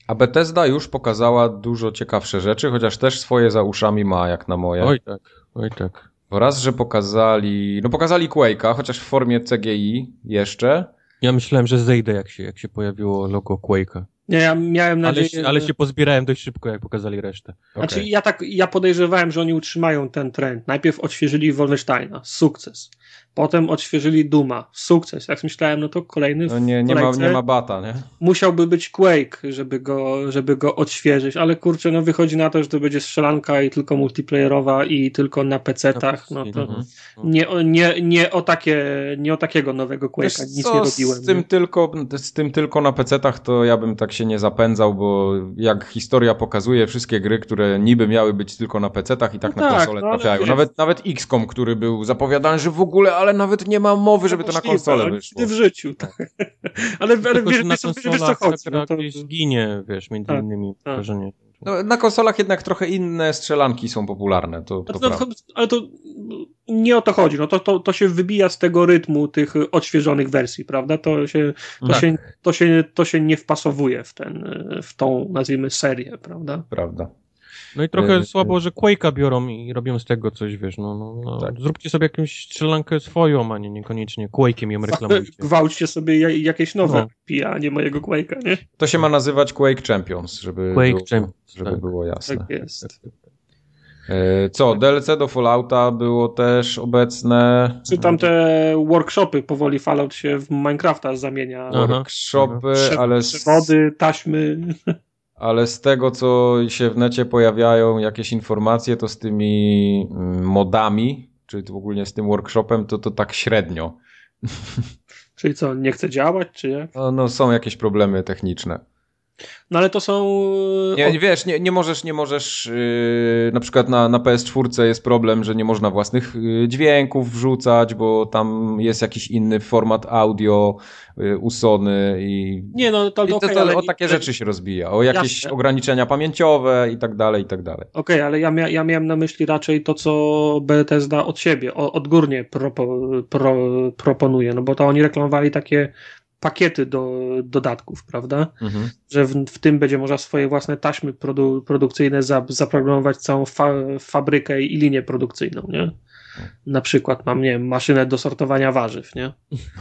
A Bethesda już pokazała dużo ciekawsze rzeczy, chociaż też swoje za uszami ma, jak na moje. Oj tak, oj tak. Bo raz, że pokazali, no pokazali Quake'a, chociaż w formie CGI jeszcze. Ja myślałem, że zejdę, jak się, jak się pojawiło logo Quake'a. Nie, ja miałem Ale, nadzieję, ale że- się pozbierałem dość szybko, jak pokazali resztę. Znaczy, ja tak, ja podejrzewałem, że oni utrzymają ten trend. Najpierw odświeżyli Wolfensteina, sukces. Potem odświeżyli Duma, sukces. Jak myślałem, no to kolejny No nie, nie, ma, nie ma bata, nie? musiałby być Quake, żeby go, żeby go odświeżyć, ale kurczę, no wychodzi na to, że to będzie strzelanka i tylko multiplayerowa i tylko na PC-tach, no to Mhm. nie, o- nie, nie, o takie, nie o takiego nowego Wiesz Quake'a nic co, nie robiłem. Z tym, nie? tylko, z tym tylko na PC-tach to ja bym tak się nie zapędzał, bo jak historia pokazuje, wszystkie gry, które niby miały być tylko na PC-tach i tak No na tak, konsole no trafiają. wiesz- Nawet, nawet XCOM, który był zapowiadany, że w ogóle, ale nawet nie ma mowy, żeby to na konsolę ale wyszło. w życiu. Tak. *laughs* ale ale Tylko, wiesz, że na wiesz, wiesz, wiesz co konsolach chodzi. No to, gdzieś zginie, wiesz, między Tak, innymi tak. wrażenie. No, na konsolach jednak trochę inne strzelanki są popularne, to, to no, prawda. ale to nie o to chodzi. No to, to, to się wybija z tego rytmu tych odświeżonych wersji, prawda? To się, to Tak. się, to się, to się nie wpasowuje w, ten, w tą, nazwijmy, serię, prawda? Prawda. No i trochę E, słabo, że Quake'a biorą i robią z tego coś, wiesz, no, no, no. Tak. Zróbcie sobie jakąś strzelankę swoją, a nie niekoniecznie Quake'iem ją reklamujcie. *laughs* Gwałćcie sobie ja- jakieś nowe No. pija, a nie mojego Quake'a, nie? To się ma nazywać Quake Champions, żeby, Quake było, Champions, żeby tak. było jasne. Tak jest. E, Co, DLC do Fallouta było też obecne. Czy tam te workshopy powoli Fallout się w Minecrafta zamienia. Aha. Workshopy, ale Przewody, taśmy. Ale z tego, co się w necie pojawiają jakieś informacje, to z tymi mm, modami, czy to ogólnie z tym workshopem, to to tak średnio. *laughs* Czyli co, nie chce działać, czy jak? No, no są jakieś problemy techniczne. No ale to są. Nie, wiesz, nie, nie możesz, nie możesz. Yy, na przykład na, na PS4 jest problem, że nie można własnych yy, dźwięków wrzucać, bo tam jest jakiś inny format audio yy, usony i. Nie, no to, I to, okay, to o nie- takie rzeczy się rozbija, o jakieś Jasne. ograniczenia pamięciowe i tak dalej, i tak dalej. Okej, ale ja, mia ja miałem na myśli raczej to, co Bethesda od siebie, o, odgórnie propo pro proponuje, no bo to oni reklamowali takie pakiety do dodatków, prawda? Mhm. Że w, w tym będzie można swoje własne taśmy produ produkcyjne za zaprogramować całą fa fabrykę i linię produkcyjną, nie? Na przykład mam, nie wiem, maszynę do sortowania warzyw, nie?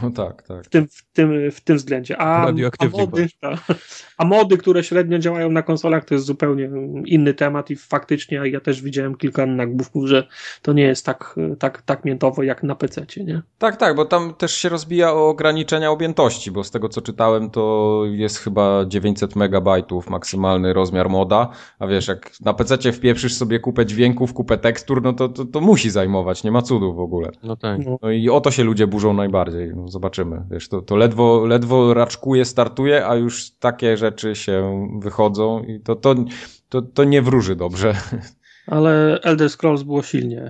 No tak, tak. w tym, w tym, w tym względzie. A, a, mody, *laughs* a mody, które średnio działają na konsolach, to jest zupełnie inny temat i faktycznie ja też widziałem kilka nagłówków, że to nie jest tak, tak, tak miętowo jak na PC, nie? Tak, tak, bo tam też się rozbija o ograniczenia objętości, bo z tego co czytałem, to jest chyba 900 megabajtów maksymalny rozmiar moda, a wiesz, jak na PC wpieprzysz sobie kupę dźwięków, kupę tekstur, no to, to, to musi zajmować, nie ma cudu w ogóle. No tak. No. No i o to się ludzie burzą najbardziej, no zobaczymy. Wiesz, to, to ledwo, ledwo raczkuje, startuje, a już takie rzeczy się wychodzą i to, to, to, to nie wróży dobrze. *laughs* Ale Elder Scrolls było silnie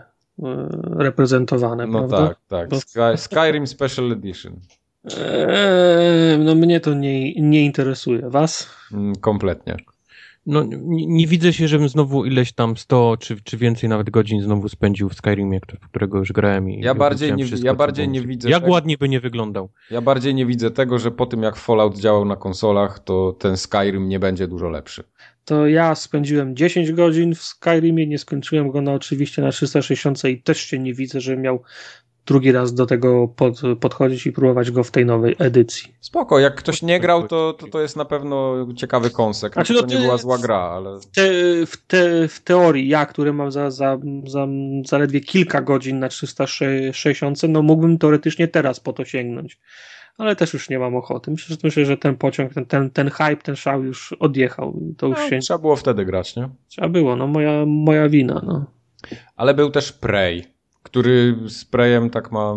e, reprezentowane, No prawda? tak, tak. Sky, Skyrim Special Edition. Eee, no mnie to nie, nie interesuje. Was? Mm, Kompletnie. No, nie, nie widzę się, żebym znowu ileś tam 100 czy, czy więcej nawet godzin znowu spędził w Skyrimie, w którego już grałem. I Ja bardziej nie- wszystko, ja bardziej nie widzę Jak tego. ładnie by nie wyglądał. Ja bardziej nie widzę tego, że po tym jak Fallout działał na konsolach, to ten Skyrim nie będzie dużo lepszy. To ja spędziłem 10 godzin w Skyrimie, nie skończyłem go na oczywiście na 360 i też się nie widzę, że miał drugi raz do tego pod, podchodzić i próbować go w tej nowej edycji. Spoko, jak ktoś nie grał, to, to, to jest na pewno ciekawy konsek. Znaczy, to no nie ty- była zła gra, ale... Te, w, te, w teorii, ja, który mam za, za, za zaledwie kilka godzin na 360, no mógłbym teoretycznie teraz po to sięgnąć. Ale też już nie mam ochoty. Myślę, że, myślę, że ten pociąg, ten, ten, ten hype, ten szał już odjechał. To już No, się trzeba było wtedy grać, nie? trzeba było. No moja, moja wina. No. Ale był też Prey, który z Preyem tak ma...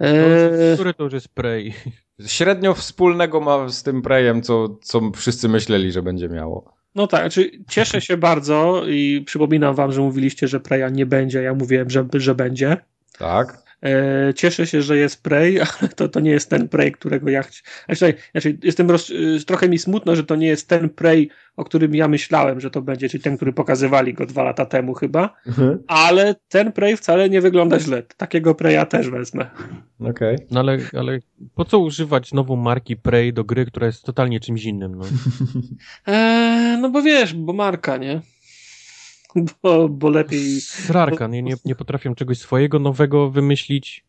Eee, Który to już jest Prey? *laughs* Średnio wspólnego ma z tym Preyem, co, co wszyscy myśleli, że będzie miało. No tak, znaczy cieszę się bardzo i przypominam wam, że mówiliście, że Preya nie będzie, ja mówiłem, że, że będzie. Tak? E, cieszę się, że jest Prey, *laughs* ale to, to nie jest ten Prey, którego ja chcę. Znaczy, znaczy, jestem roz... y, trochę mi smutno, że to nie jest ten Prey, o którym ja myślałem, że to będzie, czyli ten, który pokazywali go dwa lata temu chyba, ale ten Prey wcale nie wygląda źle. Takiego Preya też wezmę. Okej. No ale, ale po co używać znowu marki Prey do gry, która jest totalnie czymś innym? No. *laughs* E, no bo wiesz, bo marka, nie? *laughs* Bo, bo lepiej. Srarka, nie, nie, nie potrafią czegoś swojego, nowego wymyślić.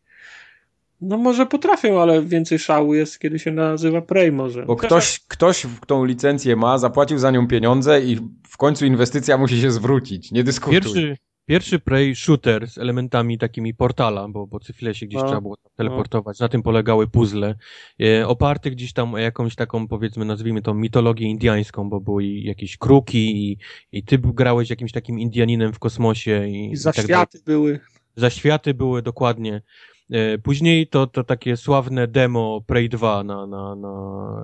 No może potrafią, ale więcej szału jest, kiedy się nazywa Prey może. Bo ktoś, ktoś tą licencję ma, zapłacił za nią pieniądze i w końcu inwestycja musi się zwrócić. Nie dyskutuj. Pierwszy, pierwszy Prey shooter z elementami takimi portala, bo, bo chwilę się gdzieś No. trzeba było tam teleportować. Na tym polegały puzzle. E, oparte gdzieś tam o jakąś taką, powiedzmy, nazwijmy to mitologię indiańską, bo były i jakieś kruki i, i ty grałeś jakimś takim Indianinem w kosmosie i, I za i tak były. Zaświaty były dokładnie. E, Później to, to takie sławne demo Prey 2 na, na, na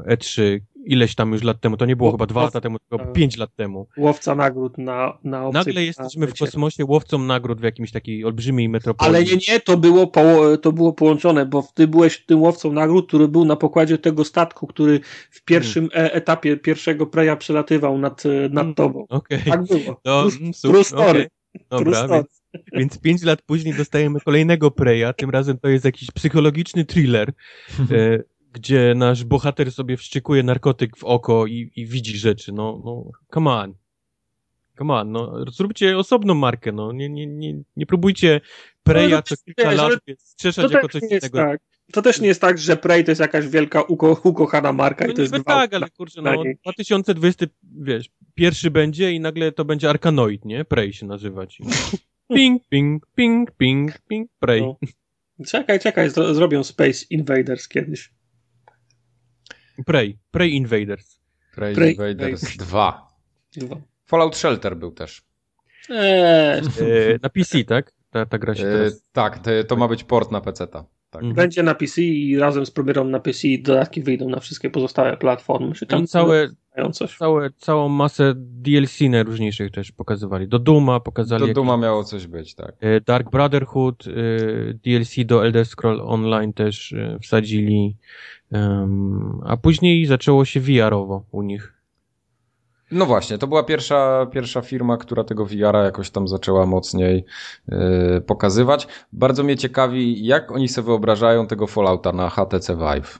E3, ileś tam już lat temu, to nie było chyba dwa lata temu, tylko e, pięć lat temu. Łowca nagród na, na Nagle jesteśmy w planecie. kosmosie łowcą nagród w jakimś takiej olbrzymiej metropolii. Ale nie, nie, to było, po, to było połączone, bo ty byłeś tym łowcą nagród, który był na pokładzie tego statku, który w pierwszym e etapie pierwszego preja przelatywał nad, nad Mm. tobą. Okej. Tak było. No, True- mm, true story. True Dobra, więc, więc pięć lat później dostajemy kolejnego Preya, tym razem to jest jakiś psychologiczny thriller, e, gdzie nasz bohater sobie wszczykuje narkotyk w oko i, i widzi rzeczy, no, no, come on. Come on, no, zróbcie osobną markę, no, nie, nie, nie, nie próbujcie Preya No, co to kilka wiesz, lat strzeszać jako coś innego. tak. To też nie jest tak, że Prey to jest jakaś wielka uko, ukochana marka No i to jest tak, ale kurczę, no niej. 2020, wiesz, pierwszy będzie i nagle to będzie Arkanoid, nie? Prey się nazywać. *laughs* Ping, ping, ping, ping, ping, Prey. No. Czekaj, czekaj, zro, zrobią Space Invaders kiedyś. Prey, Prey Invaders. Prey Prey Invaders Invaders. 2. Dwa. Fallout Shelter był też. Eee, E, na PC, tak? Ta, ta gra się E, teraz... tak, to, to ma być port na PC-ta. Tak. Mhm. Będzie na PC i razem z premierą na PC dodatki wyjdą na wszystkie pozostałe platformy. Czy tam I całe, coś? Całe, całą masę DLC najróżniejszych też pokazywali. Do Duma pokazali. Do Duma miało coś być, tak. E, Dark Brotherhood, e, DLC do Elder Scroll Online też e, wsadzili. A później zaczęło się VR-owo u nich. No właśnie, to była pierwsza, pierwsza firma, która tego VR-a jakoś tam zaczęła mocniej yy, pokazywać. Bardzo mnie ciekawi, jak oni sobie wyobrażają tego Fallouta na HTC Vive.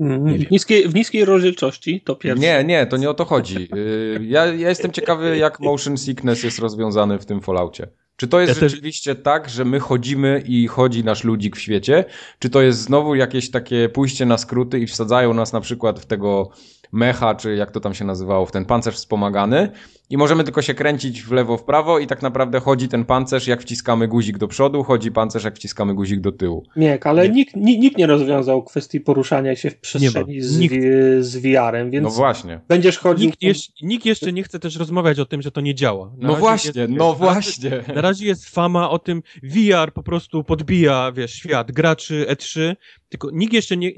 Mhm. W niskiej, w niskiej rozdzielczości to pierwsze. Nie, nie, to nie o to chodzi. Yy, ja, ja jestem ciekawy, jak motion sickness jest rozwiązany w tym Falloutie. Czy to jest ja rzeczywiście też... tak, że my chodzimy i chodzi nasz ludzik w świecie? Czy to jest znowu jakieś takie pójście na skróty i wsadzają nas na przykład w tego mecha, czy jak to tam się nazywało, w ten pancerz wspomagany i możemy tylko się kręcić w lewo, w prawo i tak naprawdę chodzi ten pancerz, jak wciskamy guzik do przodu, chodzi pancerz, jak wciskamy guzik do tyłu. Nie, ale nie. Nikt, nikt nie rozwiązał kwestii poruszania się w przestrzeni z, nikt. z VR-em, więc no właśnie. będziesz chodził... Nikt, jeszcze, nikt jeszcze nie chce też rozmawiać o tym, że to nie działa. Na no właśnie, jest, no właśnie. Na razie jest fama o tym, VR po prostu podbija, wiesz, świat graczy E3, tylko nikt jeszcze nie,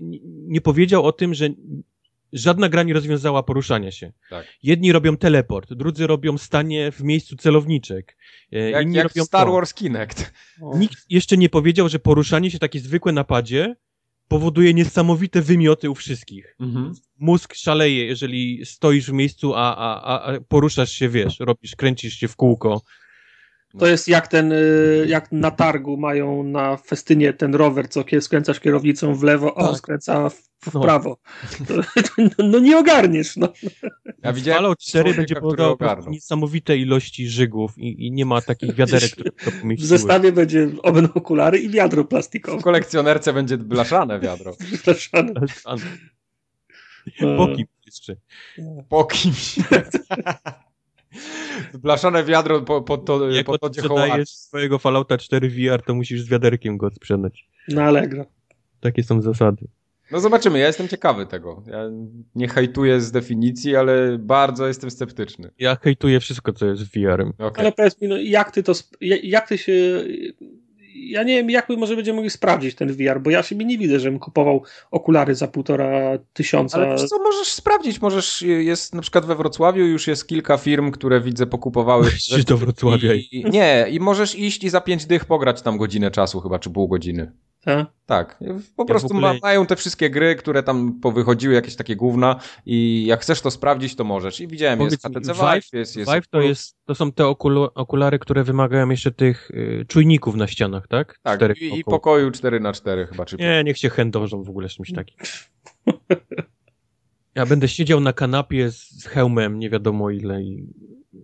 nie powiedział o tym, że żadna gra nie rozwiązała poruszania się. Tak. Jedni robią teleport, drudzy robią stanie w miejscu celowniczek. E, jak, inni jak robią Star to. Wars Kinect. Nikt jeszcze nie powiedział, że poruszanie się takie zwykłe napadzie powoduje niesamowite wymioty u wszystkich. Mhm. Mózg szaleje, jeżeli stoisz w miejscu, a, a, a poruszasz się, wiesz, robisz, kręcisz się w kółko. To jest jak ten, y, jak na targu mają na festynie ten rower, co skręcasz kierownicą w lewo, tak. o, skręca w, w no. prawo. To, to, no nie ogarniesz, no. Ja widziałem Fallout 4 będzie podawał niesamowite ilości żygów i, i, nie ma takich *laughs* wiaderek, które to pomieściły. W zestawie będzie będą okulary i wiadro plastikowe. W kolekcjonerce będzie blaszane wiadro. *laughs* blaszane. blaszane. Po kimś jeszcze. Po kimś. *laughs* *laughs* Blaszane wiadro po, po to Jak po to sprzedajesz swojego Fallouta 4 VR, to musisz z wiaderkiem go sprzedać. Na Allegro. Takie są zasady. No zobaczymy, ja jestem ciekawy tego. Ja nie hejtuję z definicji, ale bardzo jestem sceptyczny. Ja hejtuję wszystko, co jest VR-em. Okay. Ale powiedz mi, no, jak ty to, jak ty się ja nie wiem, jak my może będziemy mogli sprawdzić ten VR, bo ja sobie nie widzę, żebym kupował okulary za półtora tysiąca. Ale co, możesz sprawdzić, możesz, jest na przykład we Wrocławiu już jest kilka firm, które widzę pokupowały. *laughs* Idź do Wrocławia. I, nie, i możesz iść i za pięć dych pograć tam godzinę czasu chyba, czy pół godziny. Tak? Tak. Po ja prostu ogóle... mają te wszystkie gry, które tam powychodziły, jakieś takie główna i jak chcesz to sprawdzić, to możesz. I widziałem, Powiedz jest HTC Vive, Vive, jest, jest... Vive to, jest, to są te okul okulary, które wymagają jeszcze tych y, czujników na ścianach, tak? Tak, i, i, pokoju 4 na 4 chyba. Czy... Nie, niech się chędożą w ogóle z czymś takim. Ja będę siedział na kanapie z hełmem, nie wiadomo ile i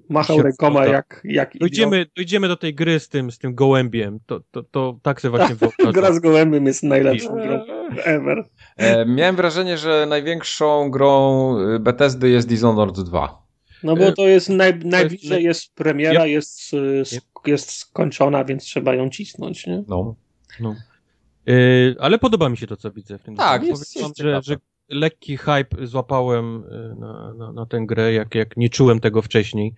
machał rękoma jak, jak dojdziemy, dojdziemy do tej gry z tym, z tym gołębiem. To, to, to tak sobie właśnie wyobrażam. *laughs* Gra z gołębiem jest najlepszą grą ever. E, miałem wrażenie, że największą grą y, Bethesdy jest Dishonored 2. No bo to jest naj, najbliżej jest premiera, jest, y, jest skończona, więc trzeba ją cisnąć, nie? No. no. Yy, ale podoba mi się to, co widzę w tym. Tak, jest, jest że, że lekki hype złapałem y, na, na, na, tę grę, jak, jak nie czułem tego wcześniej.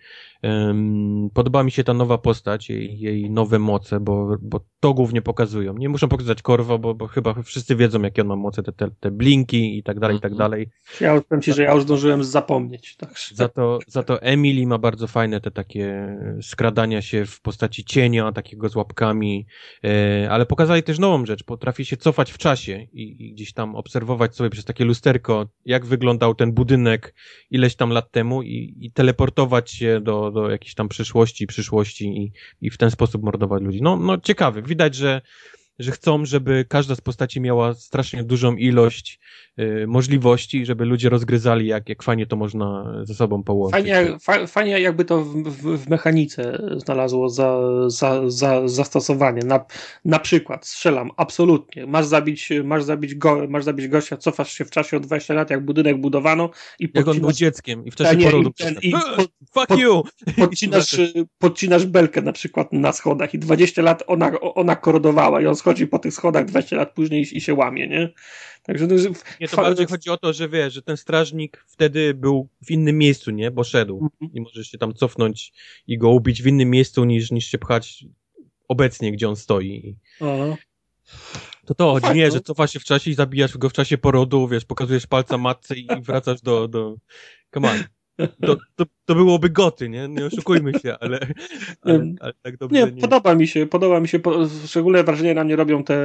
Podoba mi się ta nowa postać, jej, jej nowe moce, bo, bo to głównie pokazują. Nie muszą pokazać Korwo, bo, bo chyba wszyscy wiedzą, jakie on ma moce, te, te, te blinki i tak dalej, i tak mhm. dalej. Ja powiem ci, że ja już zdążyłem zapomnieć. Także. Za, to, za to Emily ma bardzo fajne te takie skradania się w postaci cienia, takiego z łapkami, e, ale pokazali też nową rzecz, potrafi się cofać w czasie i, i gdzieś tam obserwować sobie przez takie lusterko, jak wyglądał ten budynek ileś tam lat temu i, i teleportować się do, do jakiejś tam przyszłości, przyszłości i, i w ten sposób mordować ludzi. No, no ciekawy. Widać, że, że chcą, żeby każda z postaci miała strasznie dużą ilość Y, możliwości, żeby ludzie rozgryzali, jak, jak fajnie to można ze sobą połączyć. Fajnie, fa, fajnie jakby to w, w, w, mechanice znalazło za, za, za, zastosowanie. Na, na przykład, strzelam, absolutnie. Masz zabić, masz, zabić go, masz zabić gościa, cofasz się w czasie o 20 lat, jak budynek budowano i Jak on był dzieckiem i w czasie nie, porodu. I, i, pod, Fuck pod, you! Podcinasz, *laughs* podcinasz belkę na przykład na schodach i 20 lat ona, ona korodowała i on schodzi po tych schodach 20 lat później i, się łamie, nie? Także to, nie, to bardziej chodzi o to, że wiesz, że ten strażnik wtedy był w innym miejscu, nie? Bo szedł mhm. i możesz się tam cofnąć i go ubić w innym miejscu niż, niż się pchać obecnie, gdzie on stoi. Aha. To to chodzi, nie, że cofasz się w czasie i zabijasz go w czasie porodu, wiesz, pokazujesz palca matce i wracasz do, do... Come on. To, to, to byłoby goty, nie? Nie oszukujmy się, ale, ale, ale tak dobrze nie, nie. Podoba mi się, podoba mi się, szczególne wrażenie na mnie robią te,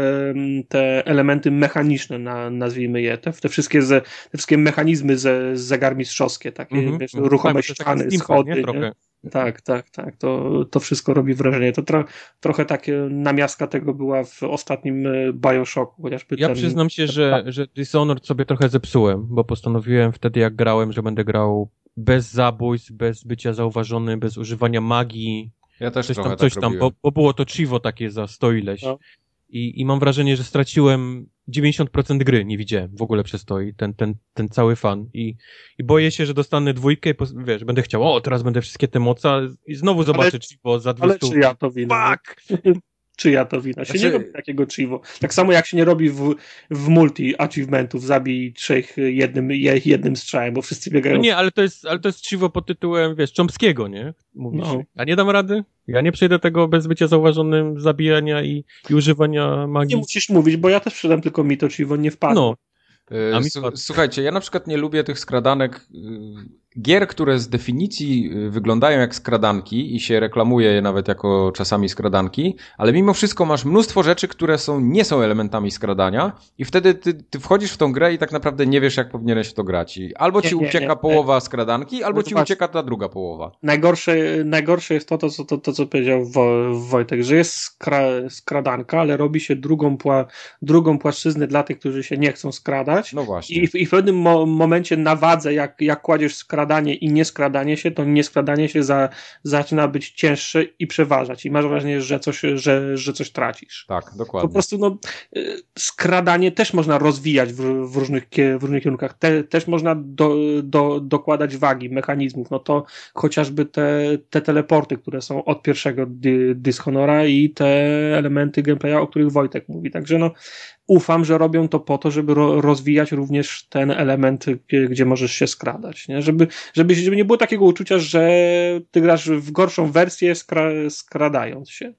te elementy mechaniczne, na, nazwijmy je, te, te, wszystkie, ze, te wszystkie mechanizmy ze, zegarmistrzowskie, takie mm -hmm, wiesz, -hmm. ruchome tak, ściany, schody, nie? Trochę. Tak, tak, tak. To, to wszystko robi wrażenie. To tro, trochę takie namiastka tego była w ostatnim e, Bioshocku, chociażby Ja ten... przyznam się, że, że Dishonored sobie trochę zepsułem, bo postanowiłem wtedy jak grałem, że będę grał bez zabójstw, bez bycia zauważony, bez używania magii. Ja też coś tam, coś tak tam, bo, bo, było to chivo takie za sto ileś. No. I, I mam wrażenie, że straciłem 90% gry, nie widziałem w ogóle przez to i ten, ten, ten cały fan. I, I boję się, że dostanę dwójkę i wiesz, będę chciał, o, teraz będę wszystkie te moce i znowu zobaczę ale, Chivo za 200. Ale czy ja to winę? Fuck! *laughs* czyja to wina. Się znaczy... nie robi takiego chivo. Tak samo jak się nie robi w, w multi achievementów zabij trzech jednym, jednym strzałem, bo wszyscy biegają. No nie, ale to jest, ale to jest chivo pod tytułem, wiesz, Chomskiego, nie? Mówisz. No. Ja nie dam rady. Ja nie przejdę tego bez bycia zauważonym zabijania i, i używania magii. Nie musisz mówić, bo ja też przydam tylko mi to chivo nie wpadło. No. Słuchajcie, ja na przykład nie lubię tych skradanek gier, które z definicji y, wyglądają jak skradanki i się reklamuje je nawet jako czasami skradanki, ale mimo wszystko masz mnóstwo rzeczy, które są, nie są elementami skradania i wtedy ty, ty wchodzisz w tą grę i tak naprawdę nie wiesz, jak powinieneś w to grać. I albo ci nie, ucieka nie, połowa skradanki, albo ci ucieka ta druga połowa. Najgorsze, najgorsze jest to, to, to, to co powiedział Wojtek, że jest skra, skradanka, ale robi się drugą, pła, drugą płaszczyznę dla tych, którzy się nie chcą skradać. No właśnie. I, i w pewnym mo momencie na wadze, jak, jak kładziesz skradanie skradanie i nieskradanie się, to nieskradanie się za, zaczyna być cięższe i przeważać. I masz wrażenie, że coś, że, że coś tracisz. Tak, dokładnie. Po prostu no, y, skradanie też można rozwijać w, w różnych, w różnych kierunkach. Te, też można do, do, dokładać wagi, mechanizmów. No to chociażby te, te teleporty, które są od pierwszego Dishonora i te elementy gameplaya, o których Wojtek mówi. Także no, ufam, że robią to po to, żeby ro rozwijać również ten element, gdzie możesz się skradać, nie? Żeby, żeby, żeby nie było takiego uczucia, że ty grasz w gorszą wersję skra skradając się.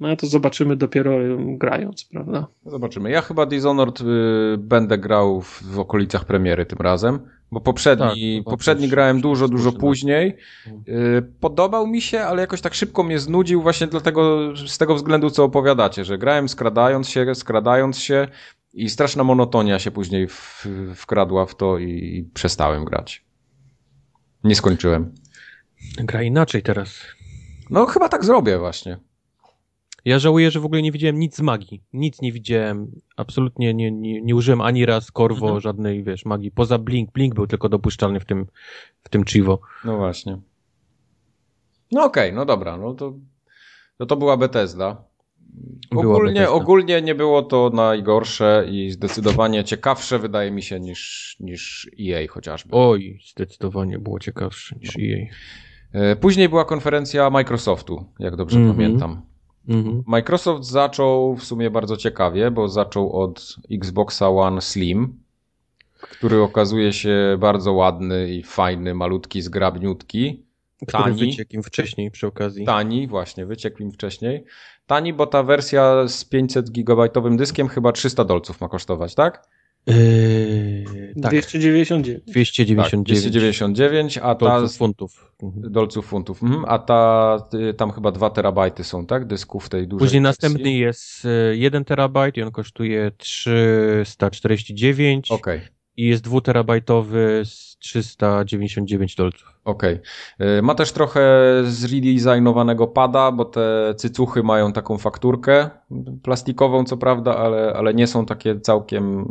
No to zobaczymy dopiero grając, prawda? Zobaczymy. Ja chyba Dishonored y, będę grał w, w, okolicach premiery tym razem, bo poprzedni, tak, poprzedni grałem dużo, dużo później. Y, podobał mi się, ale jakoś tak szybko mnie znudził właśnie dlatego, z tego względu, co opowiadacie, że grałem skradając się, skradając się i straszna monotonia się później w, wkradła w to i, i przestałem grać. Nie skończyłem. Gra inaczej teraz. No chyba tak zrobię właśnie. Ja żałuję, że w ogóle nie widziałem nic z magii. Nic nie widziałem. Absolutnie nie, nie, nie użyłem ani raz korwo, mhm. żadnej, wiesz, magii. Poza Blink. Blink był tylko dopuszczalny w tym, w tym Chivo. No właśnie. No okej, okay, no dobra. No to, no to była Bethesda. Ogólnie, Bethesda. ogólnie nie było to najgorsze i zdecydowanie ciekawsze wydaje mi się niż, niż EA chociażby. Oj, zdecydowanie było ciekawsze niż no. EA. E, później była konferencja Microsoftu, jak dobrze mm -hmm. pamiętam. Mhm. Microsoft zaczął w sumie bardzo ciekawie, bo zaczął od Xboxa One Slim, który okazuje się bardzo ładny i fajny, malutki, zgrabniutki. Tani. Który wyciekł im wcześniej przy okazji. Tani, właśnie, wyciekł im wcześniej. Tani, bo ta wersja z 500 gigabajtowym dyskiem chyba 300 dolców ma kosztować, tak? Yy, tak. 299. 299. Tak, 299, a ta... Dolców funtów. Mhm. Dolców funtów. Mhm. A ta, y, tam chyba 2 terabajty są, tak? Dysków tej dużej Później następny jest 1 y, terabajt i on kosztuje 349. Okej. Okay i jest dwuterabajtowy z 399 dolców. Okej. Okay. Ma też trochę zredesignowanego pada, bo te cycuchy mają taką fakturkę plastikową, co prawda, ale, ale nie są takie całkiem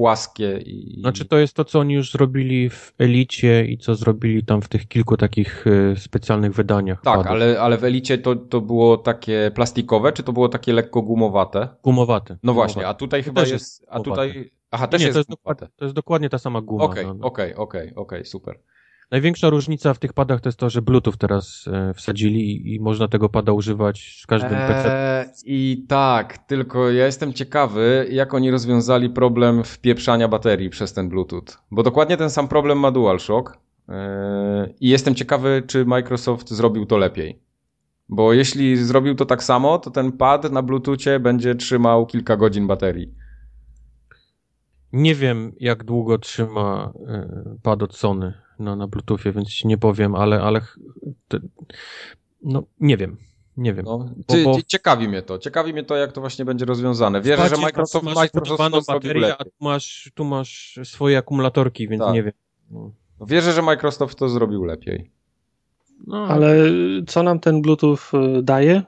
płaskie. I... Znaczy to jest to, co oni już zrobili w Elicie i co zrobili tam w tych kilku takich y, specjalnych wydaniach. Tak, ale, ale w Elicie to, to było takie plastikowe, czy to było takie lekko gumowate? Gumowate. No gumowate. właśnie, a tutaj to chyba jest, jest a tutaj Aha, też nie, jest to jest, dokładnie, to jest dokładnie ta sama guma. Okej, no, okej, okej, okej, super. Największa różnica w tych padach to jest to, że Bluetooth teraz e, wsadzili i, można tego pada używać w każdym eee, PC. I tak, tylko ja jestem ciekawy, jak oni rozwiązali problem wpieprzania baterii przez ten Bluetooth. Bo dokładnie ten sam problem ma DualShock. Eee, I jestem ciekawy, czy Microsoft zrobił to lepiej. Bo jeśli zrobił to tak samo, to ten pad na Bluetoothie będzie trzymał kilka godzin baterii. Nie wiem, jak długo trzyma e, pad od Sony na, na Bluetoothie, więc ci nie powiem, ale, ale te, no nie wiem. Nie wiem. No, ty, bo, bo... Ciekawi mnie to. Ciekawi mnie to, jak to właśnie będzie rozwiązane. Wierzę, że Microsoft, masz Microsoft to baterię, a tu masz, tu masz swoje akumulatorki, więc tak. nie wiem. No. Wierzę, że Microsoft to zrobił lepiej. No, ale co nam ten Bluetooth y, daje?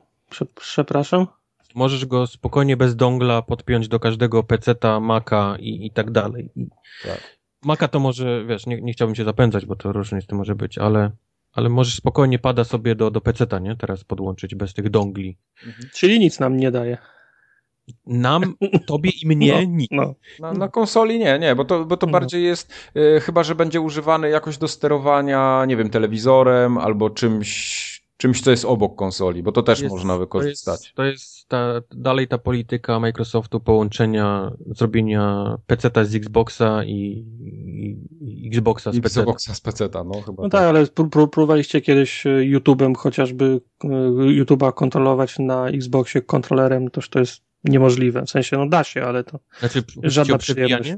Przepraszam? Możesz go spokojnie bez dongla podpiąć do każdego PC-a, Maca i, i tak dalej. I tak. Maca to może, wiesz, nie, nie chciałbym się zapędzać, bo to różnie z tym może być, ale ale możesz spokojnie pada sobie do, do PC-ta, nie? Teraz podłączyć bez tych dongli. Mhm. Czyli nic nam nie daje. Nam, *laughs* tobie i mnie no, nic. No. Na, na, konsoli nie, nie, bo to, bo to no. bardziej jest, y, chyba że będzie używany jakoś do sterowania, nie wiem, telewizorem albo czymś czymś, co jest obok konsoli, bo to też jest, można wykorzystać. To jest, to jest ta, dalej ta polityka Microsoftu połączenia, zrobienia PC-ta z Xboxa i, i, i Xboxa z PC. Xboxa z PC-ta, no chyba. No tak, tak ale próbowaliście kiedyś e, YouTube'em chociażby e, YouTube'a kontrolować na Xboxie kontrolerem, toż to jest niemożliwe. W sensie, no da się, ale to znaczy, żadna przyjemność.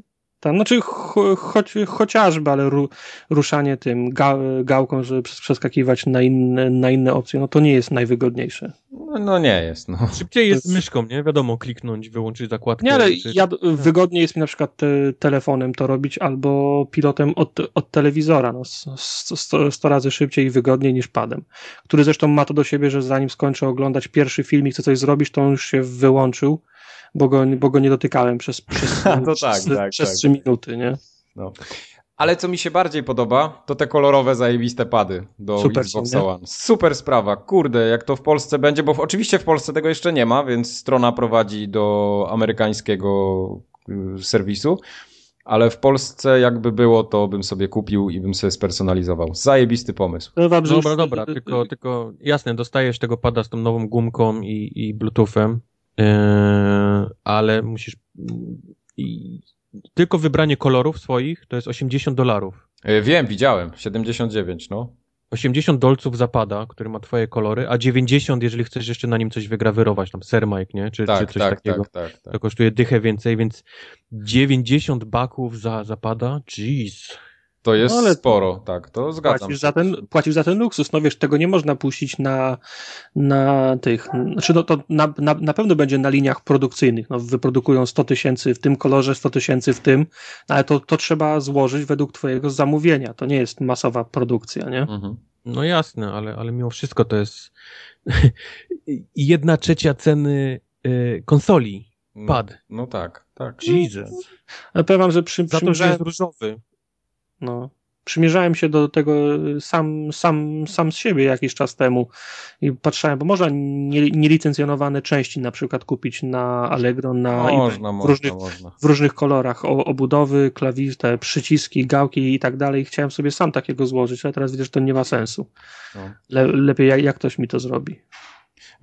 Tam, znaczy cho, choć, chociażby, ale ru, ruszanie tym ga, gałką, żeby przeskakiwać na inne, na inne opcje, no to nie jest najwygodniejsze. No, no nie jest. No. Szybciej jest, jest myszką, nie? Wiadomo, kliknąć, wyłączyć zakładkę. Nie, ale czy... ja, wygodniej jest mi na przykład te, telefonem to robić albo pilotem od, od telewizora. No, 100, 100 razy szybciej i wygodniej niż padem. Który zresztą ma to do siebie, że zanim skończę oglądać pierwszy film i chcę coś zrobić, to on już się wyłączył bo go, bo go nie dotykałem przez, *laughs* przez, no przez, tak, tak, przez tak. 3 minuty, nie? No. Ale co mi się bardziej podoba, to te kolorowe, zajebiste pady do Super Xbox One. Super sprawa. Kurde, jak to w Polsce będzie, bo oczywiście w Polsce tego jeszcze nie ma, więc strona prowadzi do amerykańskiego y, serwisu. Ale w Polsce jakby było, to bym sobie kupił i bym sobie spersonalizował. Zajebisty pomysł. No dobrze, dobra, dobra, tylko, tylko jasne, dostajesz tego pada z tą nową gumką i, i bluetoothem, Yy, ale musisz. I tylko wybranie kolorów swoich to jest 80 dolarów. Yy, wiem, widziałem. 79, no. 80 dolców zapada, który ma twoje kolory, a 90, jeżeli chcesz jeszcze na nim coś wygrawerować, tam Sermike, nie? Czy, tak, czy coś tak, takiego. Tak, tak, tak. To kosztuje dychę więcej, więc 90 baków za zapada? Jeez. To jest no, ale sporo, tak, to zgadzam płacisz Za ten, płacisz za ten luksus, no wiesz, tego nie można puścić na, na tych, znaczy no to na, na, na pewno będzie na liniach produkcyjnych, no wyprodukują 100 tysięcy w tym kolorze, 100 tysięcy w tym, ale to, to trzeba złożyć według twojego zamówienia, to nie jest masowa produkcja, nie? Mhm. No jasne, ale, ale mimo wszystko to jest *laughs* jedna trzecia ceny y, konsoli, pad. No, no tak, tak. Jesus. Ale powiem wam, że przy, Za to, że jest różowy. No. Przymierzałem się do tego y, sam, sam, sam z siebie jakiś czas temu i patrzałem, bo można nielicencjonowane części na przykład kupić na Allegro, na można, w, różnych, można. w różnych kolorach, obudowy, klawisze, te przyciski, gałki i tak dalej. Chciałem sobie sam takiego złożyć, ale teraz widzę, że to nie ma sensu. No. Le, lepiej jak, jak ktoś mi to zrobi.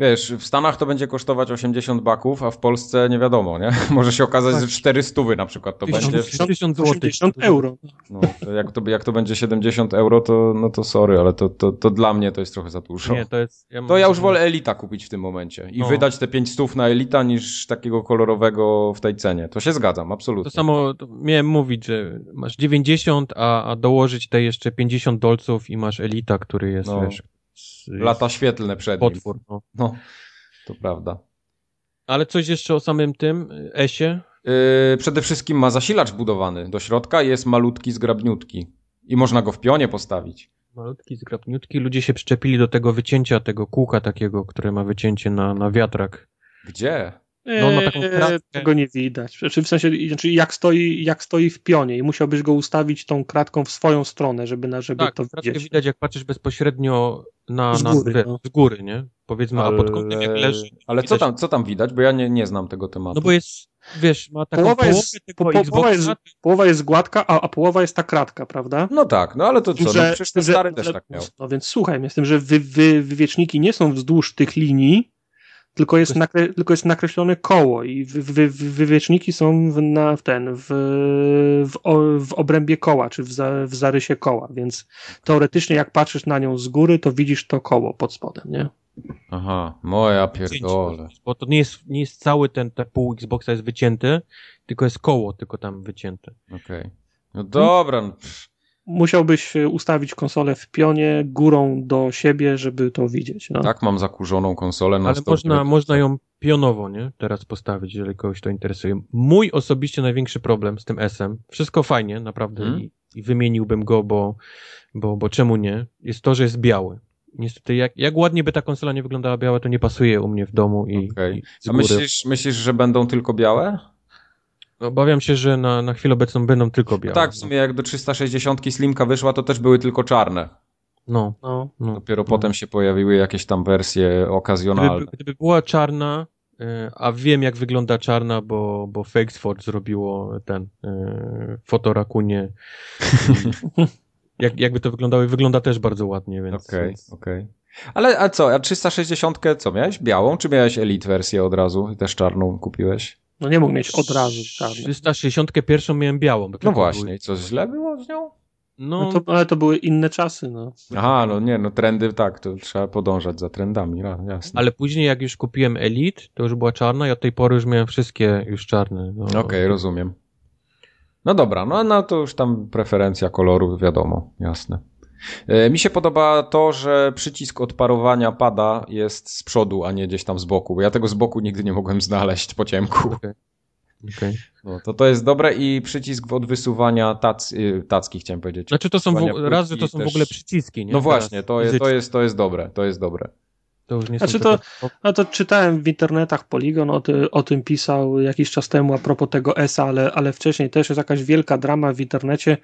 Wiesz, w Stanach to będzie kosztować 80 baków, a w Polsce nie wiadomo, nie? *laughs* Może się okazać, tak. że 400 na przykład to 1000, będzie. 80 zł. 80 euro. No, to jak, to, jak to będzie 70 euro, to, no to sorry, ale to, to, to dla mnie to jest trochę za dużo. Nie, to jest... Ja to ja już wolę Elita kupić w tym momencie i no. wydać te 5 stów na Elita niż takiego kolorowego w tej cenie. To się zgadzam, absolutnie. To samo to miałem mówić, że masz 90, a, a dołożyć te jeszcze 50 dolców i masz Elita, który jest, no. wiesz, Lata świetlne przed potwór, nim. No. no, to prawda. Ale coś jeszcze o samym tym ESie? Yy, przede wszystkim ma zasilacz budowany do środka jest malutki, zgrabniutki. I można go w pionie postawić. Malutki, zgrabniutki. Ludzie się przyczepili do tego wycięcia, tego kółka takiego, które ma wycięcie na, na wiatrak. Gdzie? No ma taką eee, kratkę. Tego nie widać. Znaczy w sensie, znaczy jak, stoi, jak stoi w pionie i musiałbyś go ustawić tą kratką w swoją stronę, żeby, na, żeby tak, to widzieć. widać jak patrzysz bezpośrednio na, z, góry, na, no. z góry, nie? Powiedzmy, ale, a pod kątem jak leży. Ale co tam, co tam widać? Bo ja nie, nie znam tego tematu. No bo jest, wiesz, ma taką połowa jest, po, połowa, jest, połowa jest gładka, a, a połowa jest ta kratka, prawda? No tak, no ale to co, że, no przecież ten stary że, też tak miał. No więc słuchaj, z tym, że wy, wy, wywieczniki nie są wzdłuż tych linii, tylko jest, nakre, tylko jest nakreślone koło i wy, wy, wywieczniki są w, na, w ten, w, w, w obrębie koła, czy w, za, w zarysie koła, więc teoretycznie jak patrzysz na nią z góry, to widzisz to koło pod spodem, nie? Aha, moja pierdole. Bo to nie jest, nie jest cały ten, ten pół Xboxa jest wycięty, tylko jest koło tylko tam wycięte. Okej. Okay. No dobra. No, Musiałbyś ustawić konsolę w pionie górą do siebie, żeby to widzieć. No. Tak, mam zakurzoną konsolę. Na Ale można, można ją pionowo, nie? Teraz postawić, jeżeli kogoś to interesuje. Mój osobiście największy problem z tym S-em, wszystko fajnie, naprawdę, hmm? i, i, wymieniłbym go, bo, bo, bo czemu nie, jest to, że jest biały. Niestety, jak, jak ładnie by ta konsola nie wyglądała biała, to nie pasuje u mnie w domu i, okay. i A myślisz, myślisz, że będą tylko białe? Obawiam się, że na, na chwilę obecną będą tylko białe. No tak, w sumie jak do 360 Slimka wyszła, to też były tylko czarne. No, no, no Dopiero no. potem się pojawiły jakieś tam wersje okazjonalne. Gdyby, gdyby była czarna, e, a wiem jak wygląda czarna, bo, bo Fakesford zrobiło ten e, fotorakunie. *laughs* jak, jakby to wyglądało i wygląda też bardzo ładnie, więc... Okej, okay, okej. Okay. Ale a co, a 360 co miałeś? Białą, czy miałeś Elite wersję od razu i też czarną kupiłeś? No nie mógł mieć od razu czarną. 361 miałem białą. No właśnie, i co źle było z nią? No, no to, ale to były inne czasy, no. Aha, no nie, no trendy tak, to trzeba podążać za trendami, no, jasne. Ale później jak już kupiłem Elite, to już była czarna i od tej pory już miałem wszystkie już czarne. No. Okej, okay, rozumiem. No dobra, no, no to już tam preferencja koloru, wiadomo, jasne. E, mi się podoba to, że przycisk odparowania pada jest z przodu, a nie gdzieś tam z boku, bo ja tego z boku nigdy nie mogłem znaleźć po ciemku. Okay. Okay. No, to to jest dobre i przycisk od wysuwania tac, y, tacki chciałem powiedzieć. Znaczy to są w, raz, że to są też... w ogóle przyciski, nie? No właśnie, to jest, to, jest, to jest dobre, to jest dobre. To już nie znaczy to, a to czytałem w internetach Polygon, o, ty, o tym pisał jakiś czas temu a propos tego ESA, ale, ale wcześniej też jest jakaś wielka drama w internecie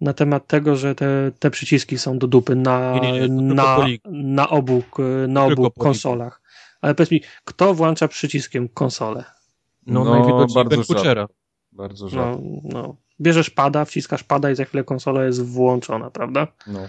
na temat tego, że te, te przyciski są do dupy na, nie, nie, nie, na, na obu, na obu konsolach. Ale powiedz mi, kto włącza przyciskiem konsolę? No, no najwidoczniej. Bardzo rzadko. No, no. Bierzesz pada, wciskasz pada i za chwilę konsola jest włączona, prawda? No.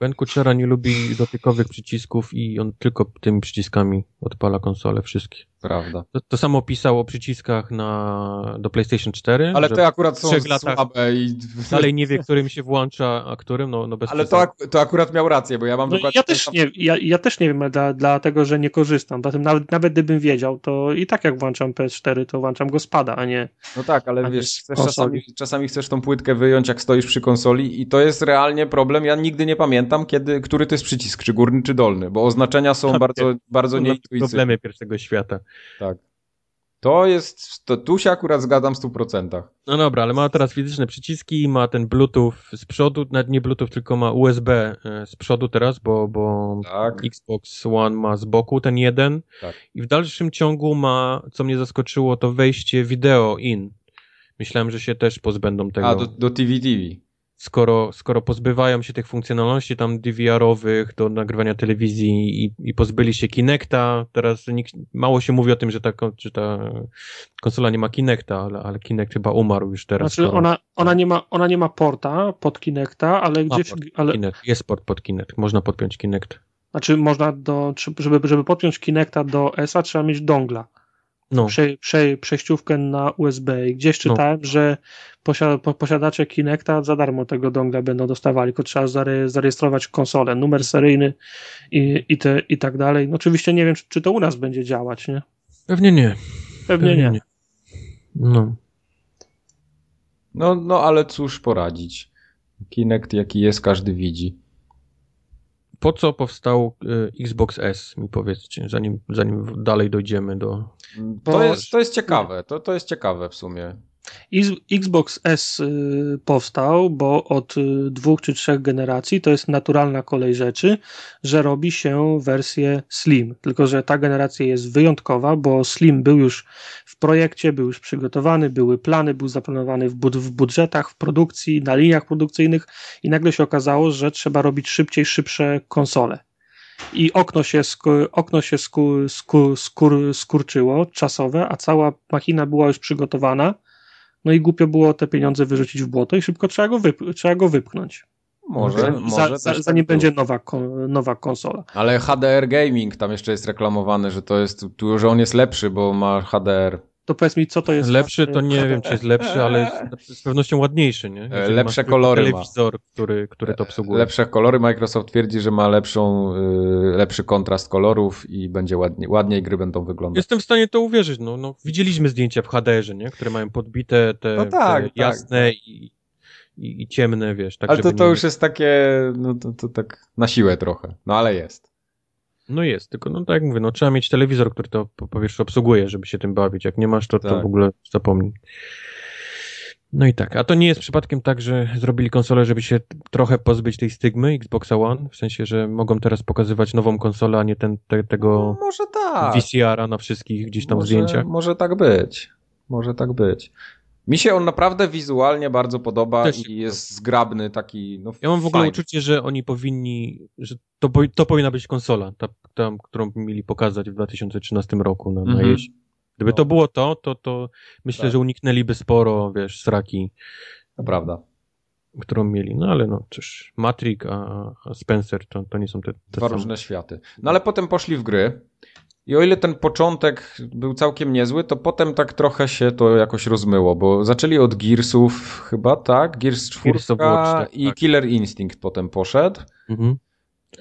Ben Kuchera nie lubi dotykowych przycisków i on tylko tymi przyciskami odpala konsole wszystkie. Prawda. To, to, samo pisał o przyciskach na, do PlayStation 4. Ale te akurat są słabe i... Dalej nie wie, którym się włącza, a którym, no, no bez Ale to, ak to akurat miał rację, bo ja mam no, dokładnie... Ja też, nie, ja, ja też nie wiem, dla, dlatego, że nie korzystam. Zatem nawet, nawet gdybym wiedział, to i tak jak włączam PS4, to włączam go spada, a nie... No tak, ale wiesz, chcesz czasami, czasami chcesz tą płytkę wyjąć, jak stoisz przy konsoli i to jest realnie problem. Ja nigdy nie pamiętam, kiedy, który to jest przycisk, czy górny, czy dolny, bo oznaczenia są bardzo, bardzo nieintuicyjne. Problemy pierwszego świata. Tak. To jest, to tu się akurat zgadzam w 100%. No dobra, ale ma teraz fizyczne przyciski, ma ten Bluetooth z przodu, nawet nie Bluetooth, tylko ma USB e, z przodu teraz, bo, bo tak. Xbox One ma z boku ten jeden. Tak. I w dalszym ciągu ma, co mnie zaskoczyło, to wejście wideo in. Myślałem, że się też pozbędą tego. A, do, do TV TV skoro, skoro pozbywają się tych funkcjonalności tam DVR-owych do nagrywania telewizji i, i pozbyli się Kinecta, teraz nikt, mało się mówi o tym, że ta, że ta konsola nie ma Kinecta, ale, ale Kinect chyba umarł już teraz. Znaczy skoro... ona, ona, nie ma, ona nie ma porta pod Kinecta, ale gdzieś... Port, ale... Kinect, jest port pod Kinect, można podpiąć Kinect. Znaczy można do, żeby, żeby podpiąć Kinecta do ESA trzeba mieć dongla no. prze, prze, przejściówkę na USB. I gdzieś no. czytałem, no. że posiadacze Kinecta za darmo tego dongla będą dostawali, tylko trzeba zarejestrować konsolę, numer seryjny i, i, te, i tak dalej. No oczywiście nie wiem, czy, czy to u nas będzie działać, nie? Pewnie nie. Pewnie, Pewnie nie. nie. No. no. No, ale cóż poradzić. Kinect jaki jest, każdy widzi po co powstał y, Xbox S, mi powiedzcie, zanim, zanim dalej dojdziemy do... To jest, to jest ciekawe, to, to jest ciekawe w sumie. Xbox S y, powstał, bo od y, dwóch czy trzech generacji to jest naturalna kolej rzeczy, że robi się wersję Slim. Tylko, że ta generacja jest wyjątkowa, bo Slim był już w projekcie, był już przygotowany, były plany, był zaplanowany w, bud w budżetach, w produkcji, na liniach produkcyjnych i nagle się okazało, że trzeba robić szybciej, szybsze konsole i okno się, okno się skur, skur, skur, skurczyło, czasowe, a cała machina była już przygotowana no i głupio było te pieniądze wyrzucić w błoto i szybko trzeba go, wyp trzeba go wypchnąć. Może, za, może za, zanim tak będzie nowa, nowa konsola. Ale HDR Gaming tam jeszcze jest reklamowany, że to jest, że on jest lepszy, bo ma HDR. To powiedz mi, co to jest. Lepszy to nie wiem, czy jest lepszy, ale *laughs* z pewnością ładniejszy, nie? Jeżeli Lepsze kolory telewizor, ma. Który, który to obsługuje. Lepsze kolory. Microsoft twierdzi, że ma lepszą, y, lepszy kontrast kolorów i będzie ładniej, ładniej gry będą wyglądać. Jestem w stanie to uwierzyć. No, no, widzieliśmy zdjęcia w HDR-ze, nie? Które mają podbite te, no tak, te tak. jasne tak. i, i, i, ciemne, wiesz. Tak, ale to, to nie... już jest takie, no to, to tak na siłę trochę. No ale jest. No jest, tylko no tak jak mówię, no trzeba mieć telewizor, który to po, po obsługuje, żeby się tym bawić. Jak nie masz, to, tak. to w ogóle zapomnij. No i tak, a to nie jest przypadkiem tak, że zrobili konsolę, żeby się trochę pozbyć tej stygmy Xboxa One, w sensie, że mogą teraz pokazywać nową konsolę, a nie ten, te, tego no, może tak. VCR-a na wszystkich gdzieś tam może, zdjęciach. Może tak być, może tak być. Mi się on naprawdę wizualnie bardzo podoba Też i jest zgrabny, taki. No, ja mam w ogóle fajny. uczucie, że oni powinni, że to, to powinna być konsola, ta, ta, którą mieli pokazać w 2013 roku na, -hmm. na jesień. Gdyby no. to było to, to, to myślę, tak. że uniknęliby sporo, wiesz, sraki. To prawda. Którą mieli. No ale no, czyż Matrix, a, a Spencer to, to nie są te, te Dwa różne światy. No ale potem poszli w gry. I o ile ten początek był całkiem niezły, to potem tak trochę się to jakoś rozmyło, bo zaczęli od Gearsów chyba, tak? Gears 4 Gears Watch, i tak. Killer Instinct potem poszedł. Mhm.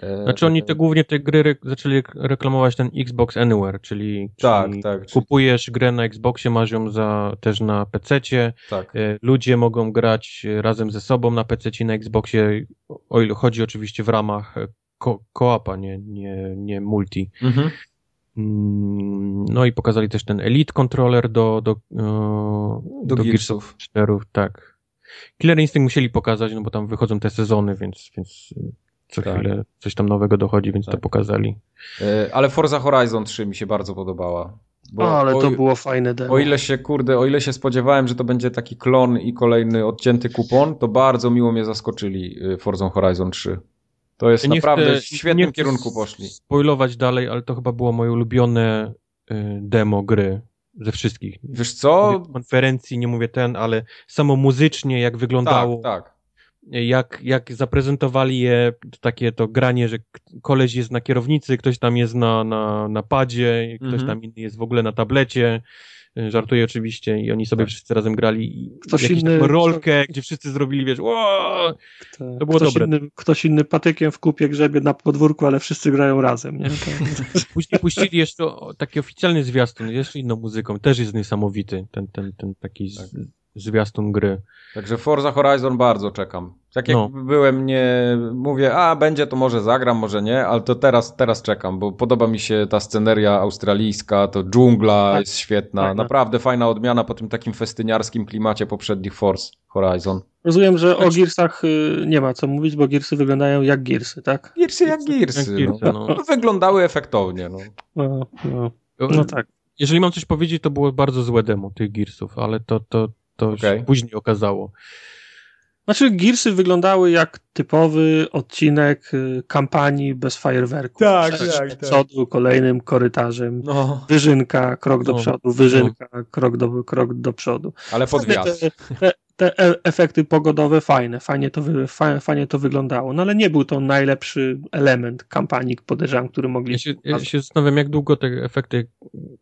E, znaczy oni te głównie te gry re zaczęli reklamować ten Xbox Anywhere, czyli, tak, czyli tak, kupujesz grę na Xboxie, masz ją za, też na PC-cie, tak. E, ludzie mogą grać razem ze sobą na PC-cie na Xboxie, o ile chodzi oczywiście w ramach ko koapa, nie, nie, nie multi. Mhm. Mm, no i pokazali też ten Elite Controller do, do, do, do Gearsów 4, tak. Killer Instinct musieli pokazać, no bo tam wychodzą te sezony, więc, więc co tak. chwilę coś tam nowego dochodzi, więc tak. to pokazali. E, ale Forza Horizon 3 mi się bardzo podobała. Bo ale o, to było fajne demo. O ile się, kurde, o ile się spodziewałem, że to będzie taki klon i kolejny odcięty kupon, to bardzo miło mnie zaskoczyli y, Forza Horizon 3. To jest naprawdę chcę, w świetnym kierunku poszli. spoilować dalej, ale to chyba było moje ulubione y, demo gry ze wszystkich. Wiesz co? konferencji, nie mówię ten, ale samo muzycznie, jak wyglądało. Tak, tak. Jak, jak zaprezentowali je, takie to granie, że koleś jest na kierownicy, ktoś tam jest na, na, na padzie, ktoś mhm. tam inny jest w ogóle na tablecie. Y, żartuję oczywiście i oni sobie tak. wszyscy razem grali ktoś inny, rolkę, kto... gdzie wszyscy zrobili, wiesz, Ło! to było ktoś dobre. Inny, ktoś inny patykiem w kupie grzebie na podwórku, ale wszyscy grają razem, nie? *laughs* Później puścili jeszcze taki oficjalny zwiastun, jeszcze inną muzyką, też jest niesamowity, ten, ten, ten taki tak. zwiastun gry. Także Forza Horizon bardzo czekam. Tak jak no. byłem, nie mówię, a będzie to może zagram, może nie, ale to teraz, teraz czekam, bo podoba mi się ta sceneria australijska, to dżungla tak. jest świetna, tak, tak. naprawdę fajna odmiana po tym takim festyniarskim klimacie poprzednich Force Horizon. Rozumiem, że o Gearsach y, nie ma co mówić, bo Gearsy wyglądają jak Gearsy, tak? Gearsy jak Gearsy. Jak Gearsy no. No. Wyglądały efektownie. No. No, no. no tak. Jeżeli mam coś powiedzieć, to było bardzo złe demo tych Gearsów, ale to, to, to okay. się później okazało. Znaczy, Gearsy wyglądały jak typowy odcinek y, kampanii bez fajerwerków. Tak, tak, tak. przodu, kolejnym korytarzem. No. Wyżynka, krok do no. przodu, wyżynka, no. krok, do, krok do przodu. Ale pod wiatr. Te, te, te, e, efekty pogodowe fajne, fajnie to, fajnie, fajnie to wyglądało. No ale nie był to najlepszy element kampanii, podejrzewam, który mogli... Ja się, ja się zastanawiam, jak długo te efekty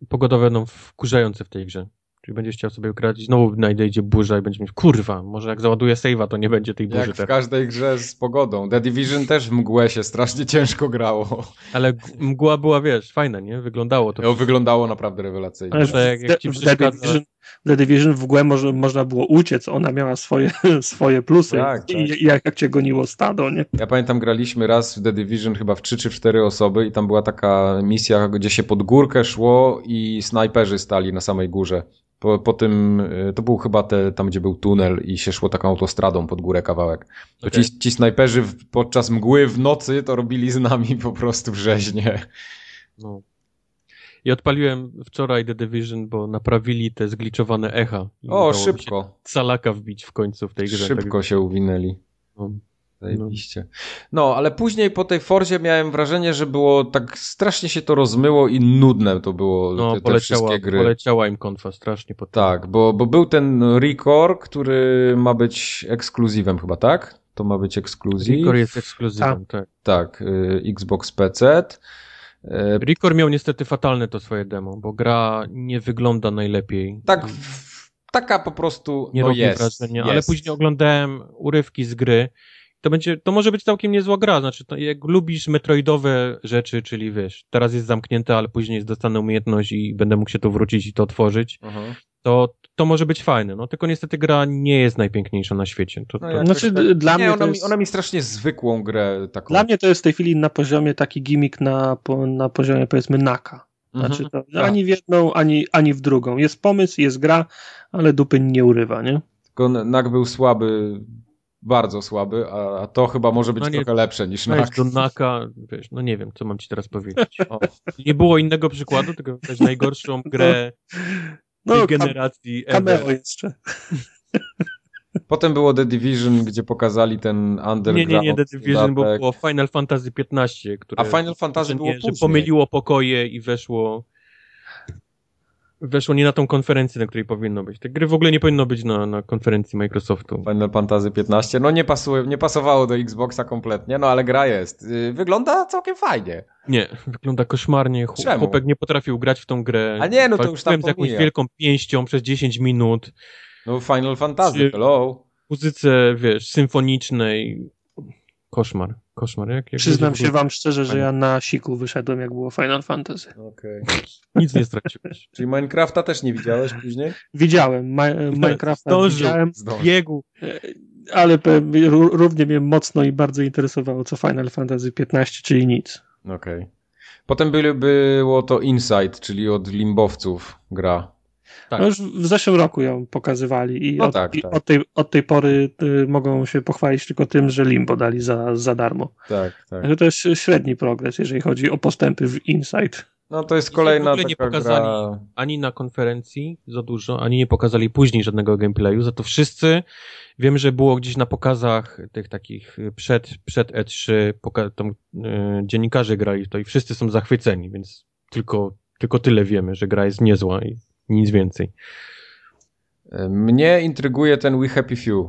pogodowe będą wkurzające w tej grze. Czyli będziesz chciał sobie grać, znowu nadejdzie burza i będzie mieć, kurwa, może jak załaduję save'a, to nie będzie tej burzy. Jak w każdej grze z pogodą. The Division też w mgłę się strasznie *laughs* ciężko grało. Ale mgła była, wiesz, fajna, nie? Wyglądało to. No, wyglądało naprawdę rewelacyjnie. Ale jak, jak ci przeszkadza... Division, The Division w mgłę może, można było uciec, ona miała swoje, *laughs* swoje plusy tak, i tak. Jak, jak cię goniło stado, nie? Ja pamiętam, graliśmy raz w The Division chyba w 3 czy 4 osoby i tam była taka misja, gdzie się pod górkę szło i snajperzy stali na samej górze. Po, po tym, y, to był chyba te, tam, gdzie był tunel i się szło taką autostradą pod górę kawałek. To okay. ci, ci snajperzy w, podczas mgły w nocy to robili z nami po prostu rzeźnie. No. I odpaliłem wczoraj The Division, bo naprawili te zgliczowane echa. O, szybko. Salaka wbić w końcu w tej grze. Szybko tak... się uwinęli. No. Zajebiście. No, ale później po tej Forzie miałem wrażenie, że było tak strasznie się to rozmyło i nudne to było no, te, te poleciała, wszystkie gry. poleciała im konfa strasznie po Tak, bo, bo był ten Recore, który ma być ekskluzywem chyba, tak? To ma być ekskluzyw. Recore jest ekskluzywem, tak. Tak, y, Xbox PC. E... Record miał niestety fatalne to swoje demo, bo gra nie wygląda najlepiej. Tak, taka po prostu nie no robi jest, wrażenia, jest. ale później oglądałem urywki z gry to będzie, to może być całkiem niezła gra, znaczy to, jak lubisz metroidowe rzeczy, czyli wiesz, teraz jest zamknięte, ale później dostanę umiejętność i będę mógł się tu wrócić i to otworzyć, uh-huh. To, to może być fajne, no tylko niestety gra nie jest najpiękniejsza na świecie. To, to... No, znaczy, tak, dla nie, mnie ona, jest... mi, ona mi strasznie zwykłą grę taką. Dla mnie to jest w tej chwili na poziomie taki gimmick na, na poziomie powiedzmy naka. Znaczy to mhm. ani w jedną, ani, ani w drugą. Jest pomysł, jest gra, ale dupy nie urywa, nie? Tylko NAK był słaby bardzo słaby, a to chyba może być no nie, trochę lepsze niż NAK. do NAKa, wiesz, no nie wiem, co mam ci teraz powiedzieć. O, nie było innego przykładu, tylko najgorszą grę *laughs* no, tej generacji cameo jeszcze. *laughs* Potem było The Division, gdzie pokazali ten underground. Nie, nie, nie The Division, bo było Final Fantasy XV, które... A Final Fantasy było nie, później. Że pomyliło pokoje i weszło weszło nie na tą konferencję, na której powinno być. Te gry w ogóle nie powinno być na, na konferencji Microsoftu. Final Fantasy 15, no nie, pasuje, nie pasowało do Xboxa kompletnie, no ale gra jest. Y, wygląda całkiem fajnie. Nie, wygląda koszmarnie. Czemu? Chłopek nie potrafił grać w tą grę. A nie, no to już tam z jakąś wielką pięścią przez 10 minut. No Final Fantasy, hello. Muzyce, wiesz, symfonicznej. Koszmar. Koszmar. Jak, jak Przyznam się wam szczerze, że ja na siku wyszedłem, jak było Final Fantasy. Okej. Okay. Nic nie straciłeś. *laughs* Czyli Minecrafta też nie widziałeś później? Widziałem. Ma *laughs* Minecrafta Zdążył, widziałem. Zdążył. Biegu. E, ale równie mnie mocno i bardzo interesowało, co Final Fantasy 15, czyli nic. Okej. Okay. Potem było to Inside, czyli od limbowców gra. Tak. No już w zeszłym roku ją pokazywali i, no od, tak, i tak. Od, tej, od tej pory y, mogą się pochwalić tylko tym, że Limbo dali za, za darmo. Tak, tak. To jest średni progres, jeżeli chodzi o postępy w Inside. No to jest kolejna w nie pokazali gra... ani na konferencji za dużo, ani nie pokazali później żadnego gameplayu, za to wszyscy wiem, że było gdzieś na pokazach tych takich przed, przed E3 poka- tam, yy, dziennikarze grali to i wszyscy są zachwyceni, więc tylko, tylko tyle wiemy, że gra jest niezła i nic więcej. Mnie intryguje ten We Happy Few.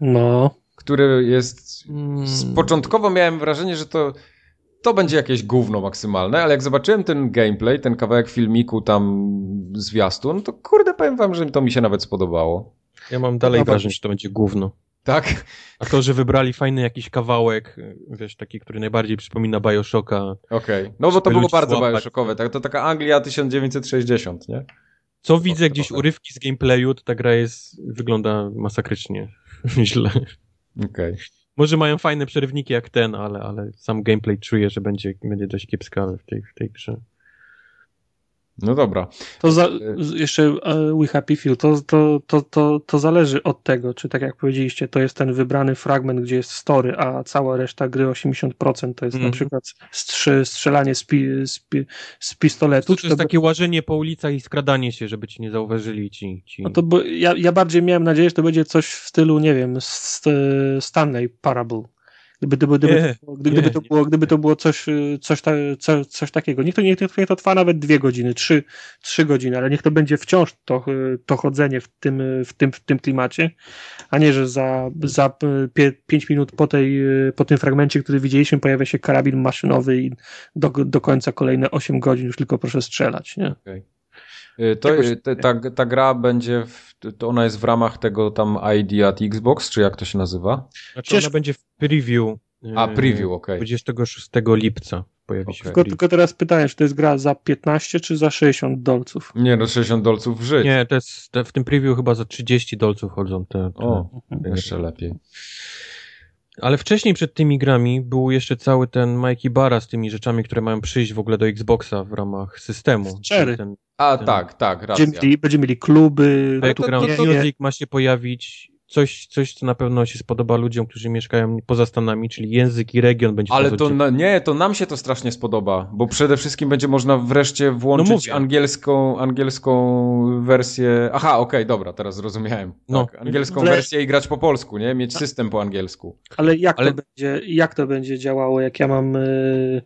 No. Który jest. Hmm. Początkowo miałem wrażenie, że to. To będzie jakieś gówno maksymalne, ale jak zobaczyłem ten gameplay, ten kawałek filmiku tam zwiastun, to kurde powiem wam, że to mi się nawet spodobało. Ja mam dalej no, wrażenie, że to będzie gówno. Tak? A to, że wybrali fajny jakiś kawałek, wiesz, taki, który najbardziej przypomina Bioshocka. Okej, okay. no bo to było bardzo złapać. Bioshockowe, tak? to taka Anglia 1960, nie? Co widzę gdzieś urywki z gameplayu, to ta gra jest, wygląda masakrycznie *laughs* źle. Okej. Okay. Może mają fajne przerywniki jak ten, ale, ale sam gameplay czuję, że będzie, będzie dość kiepska w tej, w tej grze. No dobra. To za, jeszcze uh, We Happy Few, to, to, to, to, to zależy od tego, czy tak jak powiedzieliście, to jest ten wybrany fragment, gdzie jest story, a cała reszta gry 80% to jest mm. na przykład strzy, strzelanie z, pi, z, pi, z pistoletu. To, to jest takie łażenie po ulicach i skradanie się, żeby ci nie zauważyli ci. ci... No to bo ja, ja bardziej miałem nadzieję, że to będzie coś w stylu, nie wiem, Stanley Parable Gdyby, gdyby, gdyby, nie, gdyby, nie, to, było, gdyby to było coś, y, coś, ta, coś, coś takiego. Niech to, niech, niech to trwa nawet dwie godziny, trzy, trzy godziny, ale niech to będzie wciąż to, y, to chodzenie w tym, w, tym, w tym klimacie, a nie, że za, za pie, pięć minut po, tej, po tym fragmencie, który widzieliśmy, pojawia się karabin maszynowy i do, do końca kolejne osiem godzin już tylko proszę strzelać. Nie? Okay. To, ta, ta gra będzie, w, to ona jest w ramach tego tam ID at Xbox, czy jak to się nazywa? Znaczy ona będzie w preview. A, preview, okej. Okay. 26 lipca pojawi się. Tylko, tylko teraz pytanie, czy to jest gra za 15 czy za 60 dolców? Nie, no 60 dolców w życiu. Nie, to jest w tym preview chyba za 30 dolców chodzą te. te o, jeszcze lepiej. Ale wcześniej przed tymi grami był jeszcze cały ten Mikey Bara z tymi rzeczami, które mają przyjść w ogóle do Xboxa w ramach systemu. Ten, A, ten... tak, tak, racja. Będziemy mieli, będziemy mieli kluby. Background to, to, to, Music ma się pojawić coś, coś, co na pewno się spodoba ludziom, którzy mieszkają poza Stanami, czyli język i region będzie Ale to na, nie, to nam się to strasznie spodoba, bo przede wszystkim będzie można wreszcie włączyć no angielską, angielską wersję. Aha, okej, okay, dobra, teraz zrozumiałem. No. Tak, angielską Ale... wersję i grać po polsku, nie? Mieć system po angielsku. Ale jak, Ale... To, będzie, jak to będzie działało, jak ja mam. Yy...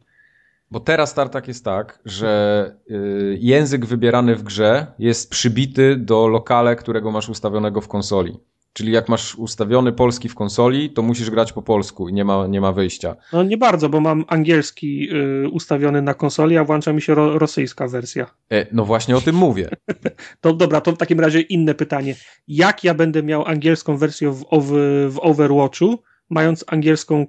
Bo teraz Tartak jest tak, że y, język wybierany w grze jest przybity do lokale, którego masz ustawionego w konsoli. Czyli jak masz ustawiony polski w konsoli, to musisz grać po polsku i nie ma, nie ma wyjścia. No nie bardzo, bo mam angielski y, ustawiony na konsoli, a włącza mi się ro, rosyjska wersja. E, no właśnie o tym mówię. *laughs* to dobra, to w takim razie inne pytanie. Jak ja będę miał angielską wersję w, w, Overwatchu, mając angielską,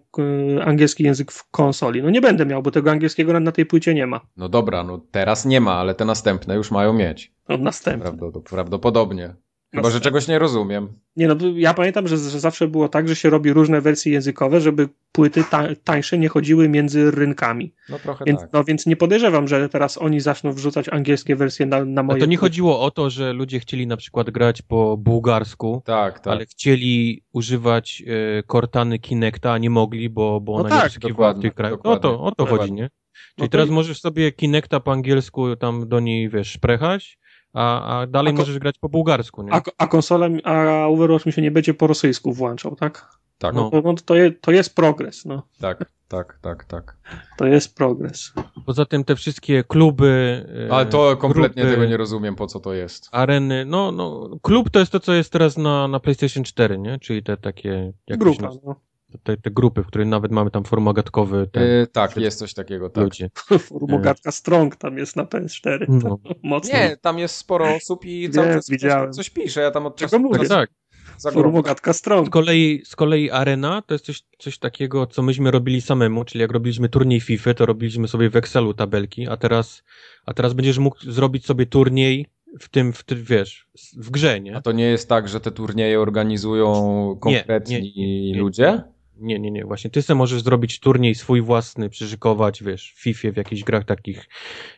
y, angielski język w konsoli? No nie będę miał, bo tego angielskiego na, na tej płycie nie ma. No dobra, no teraz nie ma, ale te następne już mają mieć. No następne. Prawdopodobnie. Chyba, że czegoś nie rozumiem. Nie no, ja pamiętam, że, że, zawsze było tak, że się robi różne wersje językowe, żeby płyty ta, tańsze nie chodziły między rynkami. No trochę więc, tak. No więc nie podejrzewam, że teraz oni zaczną wrzucać angielskie wersje na, na moje... A to nie chodziło o to, że ludzie chcieli na przykład grać po bułgarsku, tak, tak. ale chcieli używać e, Cortany Kinecta, a nie mogli, bo, bo ona no tak, nie obsługiwała w tych krajach. No to, o to dokładnie. chodzi, nie? Czyli No teraz i- możesz sobie Kinecta po angielsku tam do niej, wiesz, szprechać, a, a dalej A możesz grać po bułgarsku, nie? A, a konsola, a Overwatch mi się nie będzie po rosyjsku włączał, tak? Tak, No. To, no, to, je, to jest progres, no. tak, tak, tak, tak. To jest progres. Poza tym te wszystkie kluby... e, Ale to kompletnie grupy, tego nie rozumiem, po co to jest. Areny, no, no, klub to jest to, co jest teraz na, na PlayStation 4, nie? Czyli te takie... Grupa, no. Te, te grupy, w których nawet mamy tam formagatkowy ten, E, tak, jest coś takiego, tak. ludzie. *laughs* Formogatka Strong tam jest na PS4. No. *laughs* Mocno. Nie, tam jest sporo osób i cały czas widziałem. coś pisze. Ja tam od Czego czasu mówię? Tak. zaglądam. Formogatka Z Strong. kolei, z kolei Arena to jest coś, coś takiego, co myśmy robili samemu, czyli jak robiliśmy turniej FIFA, to robiliśmy sobie w Excelu tabelki, a teraz, a teraz będziesz mógł zrobić sobie turniej w tym, w tym, wiesz, w grze, nie? A to nie jest tak, że te turnieje organizują konkretni nie, nie. ludzie? Nie, nie, nie, właśnie ty sobie możesz zrobić turniej swój własny, przyszykować, wiesz, w FIFA, w jakichś grach takich,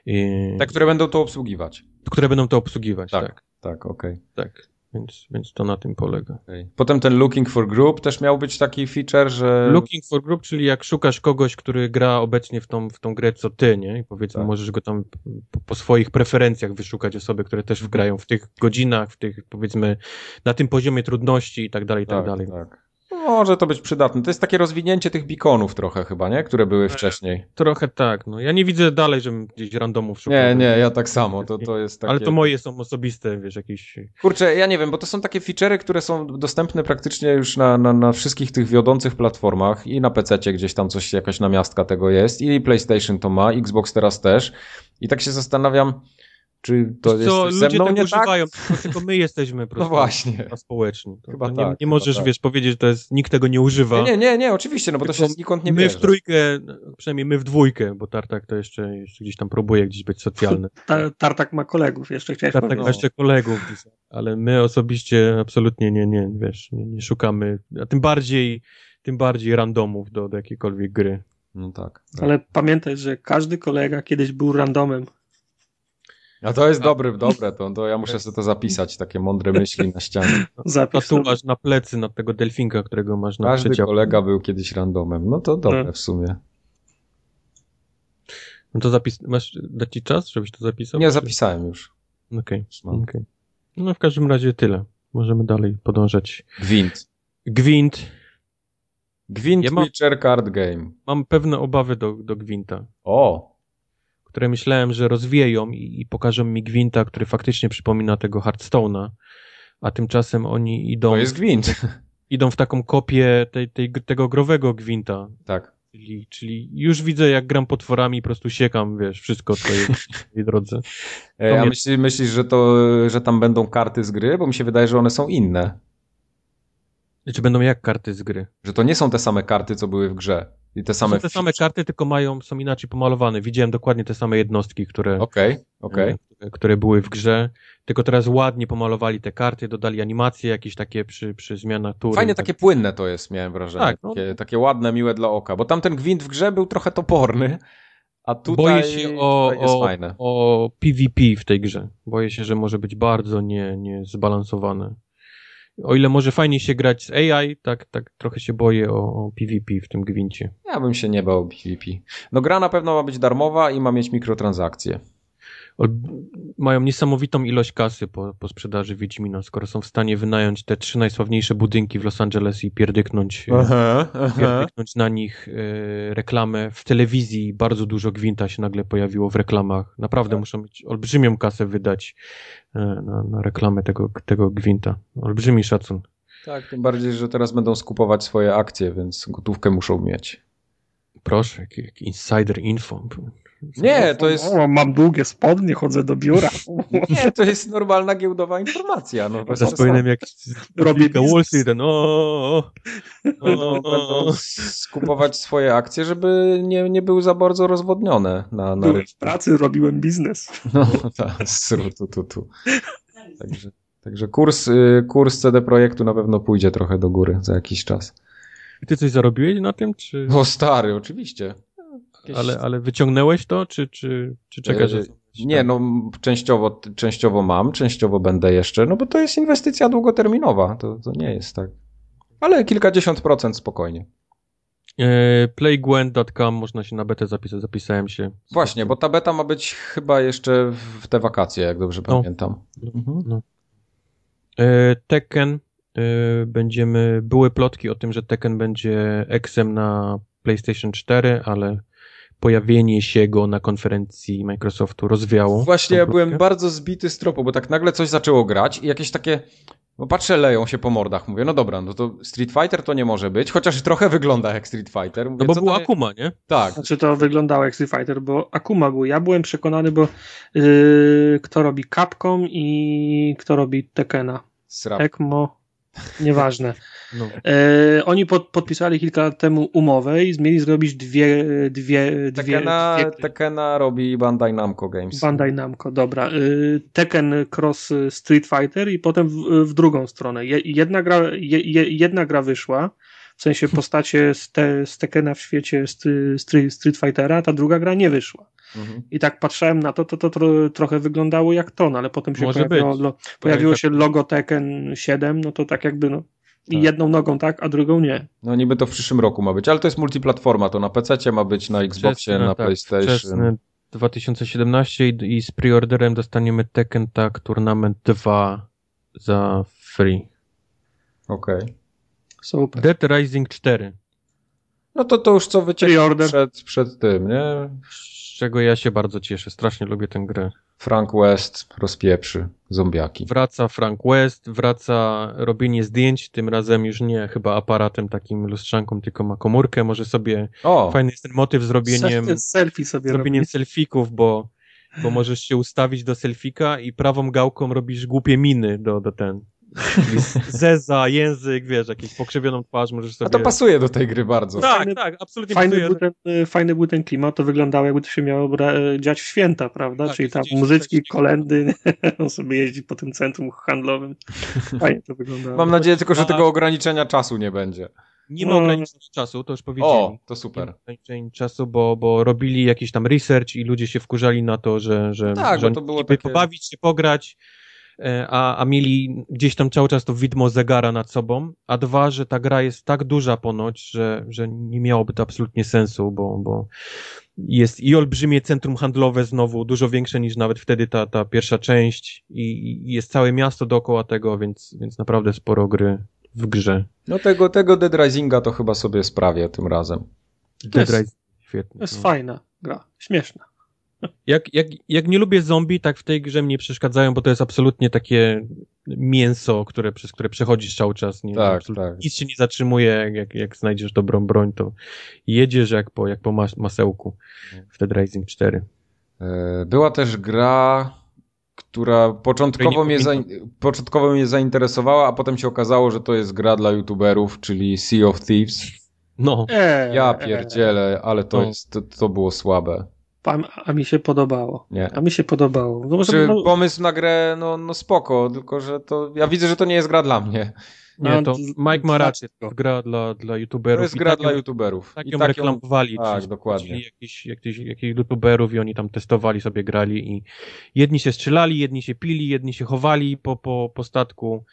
yy, Te, które będą to obsługiwać. które będą to obsługiwać, Tak, tak, tak, okej. tak. Więc, więc to na tym polega. okej. Potem ten looking for group też miał być taki feature, że... Looking for group, czyli jak szukasz kogoś, który gra obecnie w tą, w tą grę co ty, nie? I powiedzmy, Tak. możesz go tam po, po swoich preferencjach wyszukać osoby, które też grają w tych godzinach, w tych, powiedzmy, na tym poziomie trudności i tak dalej, i tak, dalej. tak. Może to być przydatne. To jest takie rozwinięcie tych beaconów trochę chyba, nie? Które były wcześniej. Trochę tak, no. Ja nie widzę dalej, żebym gdzieś randomów szukał. Nie, nie, ja tak samo. To, to jest takie... Ale to moje są osobiste, wiesz, jakieś... Kurczę, ja nie wiem, bo to są takie feature'y, które są dostępne praktycznie już na, na, na wszystkich tych wiodących platformach i na PC gdzieś tam coś, jakaś namiastka tego jest i PlayStation to ma, Xbox teraz też i tak się zastanawiam, czy to jest co, ludzie mną tego nie tak? używają, tylko, tylko my jesteśmy po No prostu właśnie. społeczni. To, Chyba to tak, nie, nie chyba możesz, tak. wiesz, powiedzieć, że to jest, nikt tego nie używa. Nie, nie, nie, nie, oczywiście, no bo to się znikąd nie my bierze. w trójkę, przynajmniej my w dwójkę, bo Tartak to jeszcze, jeszcze gdzieś tam próbuje gdzieś być socjalny. *laughs* Ta, tartak ma kolegów, jeszcze chciałeś Tartak powiedzieć. ma jeszcze kolegów, ale my osobiście absolutnie nie, nie, wiesz, nie, nie szukamy, a tym bardziej, tym bardziej randomów do, do jakiejkolwiek gry. No tak. tak. Ale pamiętaj, że każdy kolega kiedyś był randomem. A to jest dobre, dobre, to, to ja muszę sobie to zapisać, takie mądre myśli na ścianie. *laughs* Zapis. Tatuaż na plecy na tego delfinka, którego masz na Każdy przedział. kolega był kiedyś randomem. No to dobre No. w sumie. No to zapis, masz dać ci czas, żebyś to zapisał? Nie, zapisałem już. Okej, mam. okej. No w każdym razie tyle. Możemy dalej podążać. Gwint. Gwint. Gwint Ja mam- Card Game. Mam pewne obawy do, do Gwinta, O, które myślałem, że rozwieją i, i pokażą mi Gwinta, który faktycznie przypomina tego Hearthstone'a, a tymczasem oni idą, to jest Gwint. *laughs* idą w taką kopię tej, tej, tego growego Gwinta. Tak. Czyli, czyli już widzę, jak gram potworami, po prostu siekam, wiesz, wszystko co *laughs* jest w drodze. To a mnie- myśli, myślisz, że, to, że tam będą karty z gry? Bo mi się wydaje, że one są inne. Czy będą jak karty z gry? Że to nie są te same karty, co były w grze. I te same. Są te same karty, tylko mają, są inaczej pomalowane. Widziałem dokładnie te same jednostki, które, okej. e, które były w grze. Tylko teraz ładnie pomalowali te karty, dodali animacje jakieś takie przy, przy zmianach tury. Fajnie takie płynne to jest, miałem wrażenie. Tak, no. takie, takie ładne, miłe dla oka. Bo tamten gwint w grze był trochę toporny, a tutaj, Boję się o, o, o PvP w tej grze. Boję się, że może być bardzo nie, nie zbalansowane. O ile może fajnie się grać z AI, tak, tak trochę się boję o, o PvP w tym gwincie. Ja bym się nie bał PvP. No gra na pewno ma być darmowa i ma mieć mikrotransakcje. Ol- Mają niesamowitą ilość kasy po, po sprzedaży Wiedźmina, skoro są w stanie wynająć te trzy najsławniejsze budynki w Los Angeles i pierdyknąć, Aha, pierdyknąć na nich e, reklamę. W telewizji bardzo dużo gwinta się nagle pojawiło w reklamach. Naprawdę Tak. muszą mieć olbrzymią kasę wydać e, na, na reklamę tego, tego gwinta. Olbrzymi szacun. Tak, tym bardziej, że teraz będą skupować swoje akcje, więc gotówkę muszą mieć. Proszę, jak, jak insider info. Nie, to jest... O, mam długie spodnie, chodzę do biura. *laughs* Nie, to jest normalna giełdowa informacja. No, powinienem jak Robię Wall Street, ten, o, o, skupować swoje akcje, żeby nie, nie były za bardzo rozwodnione na, na w pracy, robiłem biznes. No *laughs* tak, tu, tu, tu. Także, także kurs, y, kurs CD Projektu na pewno pójdzie trochę do góry za jakiś czas. Ty coś zarobiłeś na tym, czy... O stary, oczywiście. Jakieś- Ale, ale wyciągnęłeś to, czy, czy, czy czekasz? Yy, aż- Nie, no częściowo, częściowo mam, częściowo będę jeszcze, no bo to jest inwestycja długoterminowa, to, to nie jest tak. Ale kilkadziesiąt procent spokojnie. E, Playgwen.com, można się na betę zapisać, zapisałem się. Właśnie, bo ta beta ma być chyba jeszcze w te wakacje, jak dobrze No. pamiętam. Mhm, no. E, Tekken, e, będziemy, były plotki o tym, że Tekken będzie eksem na PlayStation 4, ale pojawienie się go na konferencji Microsoftu rozwiało. Właśnie ja byłem bardzo zbity z tropu, bo tak nagle coś zaczęło grać i jakieś takie, bo patrzę, leją się po mordach. Mówię, no dobra, no to Street Fighter to nie może być, chociaż trochę wygląda jak Street Fighter. Mówię, No bo był to- Akuma, nie? Tak, Znaczy to wyglądało jak Street Fighter, bo Akuma był. Ja byłem przekonany, bo yy, kto robi Capcom i kto robi Tekkena. srap. Ekmo, nieważne. No. E, oni pod, podpisali kilka lat temu umowę i mieli zrobić dwie, dwie, dwie, Tekena, dwie Tekena robi Bandai Namco Games. Bandai Namco, dobra. Y, Tekken Cross Street Fighter i potem w, w drugą stronę. Je, jedna, gra, je, je, jedna gra wyszła, w sensie postacie z, te, z Tekkena w świecie stry- Street, Street Fightera, a ta druga gra nie wyszła. Mhm. I tak patrzyłem na to, to, to, tro, trochę wyglądało jak to, no, ale potem się pojawiło, lo, pojawiło się logo Tekken 7, no to tak jakby no, Tak. jedną nogą tak, a drugą nie. No niby to w przyszłym roku ma być, ale to jest multiplatforma, to na PC ma być, na Xboxie, Wczesny, na tak, PlayStation. wczesny 2017 i, i z preorderem dostaniemy Tekken Tag Tournament 2 za free. Okej. Super. Dead Rising 4, No to to już co wyciekło przed, przed tym, nie? Z czego ja się bardzo cieszę. Strasznie lubię tę grę. Frank West rozpieprzy zombiaki. Wraca Frank West, wraca robienie zdjęć, tym razem już nie chyba aparatem takim lustrzanką, tylko ma komórkę. Może sobie, O, fajny jest ten motyw z robieniem, Se- Selfie sobie zrobieniem robi. selfików, bo, bo możesz się ustawić do selfika i prawą gałką robisz głupie miny do, do ten. Zeza, język, wiesz, jakąś pokrzywioną twarz możesz a sobie... to pasuje do tej gry bardzo. Tak, Fajny- tak, absolutnie Fajny pasuje. był, ten, y, fajny był ten klimat, to wyglądało jakby to się miało bra- dziać w święta, prawda? Tak, Czyli tam muzyczki, kolendy, *laughs* on sobie jeździ po tym centrum handlowym. Fajnie to wyglądało. Mam nadzieję tylko, że tego ograniczenia czasu nie będzie. Nie ma No. ograniczenia czasu, to już powiedzieli. O, to Nie ma super. ograniczeń czasu, bo, bo robili jakiś tam research i ludzie się wkurzali na to, że, że, Tak, że to było takie- pobawić się, pograć, a, a mieli gdzieś tam cały czas to widmo zegara nad sobą, a dwa, że ta gra jest tak duża ponoć, że, że nie miałoby to absolutnie sensu, bo, bo jest i olbrzymie centrum handlowe znowu, dużo większe niż nawet wtedy ta, ta pierwsza część i, i jest całe miasto dookoła tego, więc, więc naprawdę sporo gry w grze. No tego, tego Dead Risinga to chyba sobie sprawię tym razem. Dead jest- Rising, świetnie. To jest no. fajna gra, śmieszna. Jak, jak, jak nie lubię zombie, tak w tej grze mnie przeszkadzają, bo to jest absolutnie takie mięso, które, przez które przechodzisz cały czas. Nie, Tak, tak. Nic się nie zatrzymuje, jak, jak znajdziesz dobrą broń, to jedziesz jak po, jak po mas masełku w Dead Rising 4. E, Była też gra, która początkowo mnie, początkowo mnie zainteresowała, a potem się okazało, że to jest gra dla youtuberów, czyli Sea of Thieves. No, Eee, Ja pierdzielę, ale to, No. jest, to, to było słabe. A, a mi się podobało. Nie. A mi się podobało. No, może, Czy no, pomysł na grę, no, no spoko, tylko że to. Ja widzę, że to nie jest gra dla mnie. nie, to Mike ma rację, to gra dla, dla youtuberów. To jest i gra tak dla ją- youtuberów. Tak I ją tak reklamowali. Tak, przecież dokładnie. wchodzili Jakiś, jakiś, jakichś youtuberów i oni tam testowali sobie, grali i jedni się strzelali, jedni się pili, jedni się chowali po, po, po statku,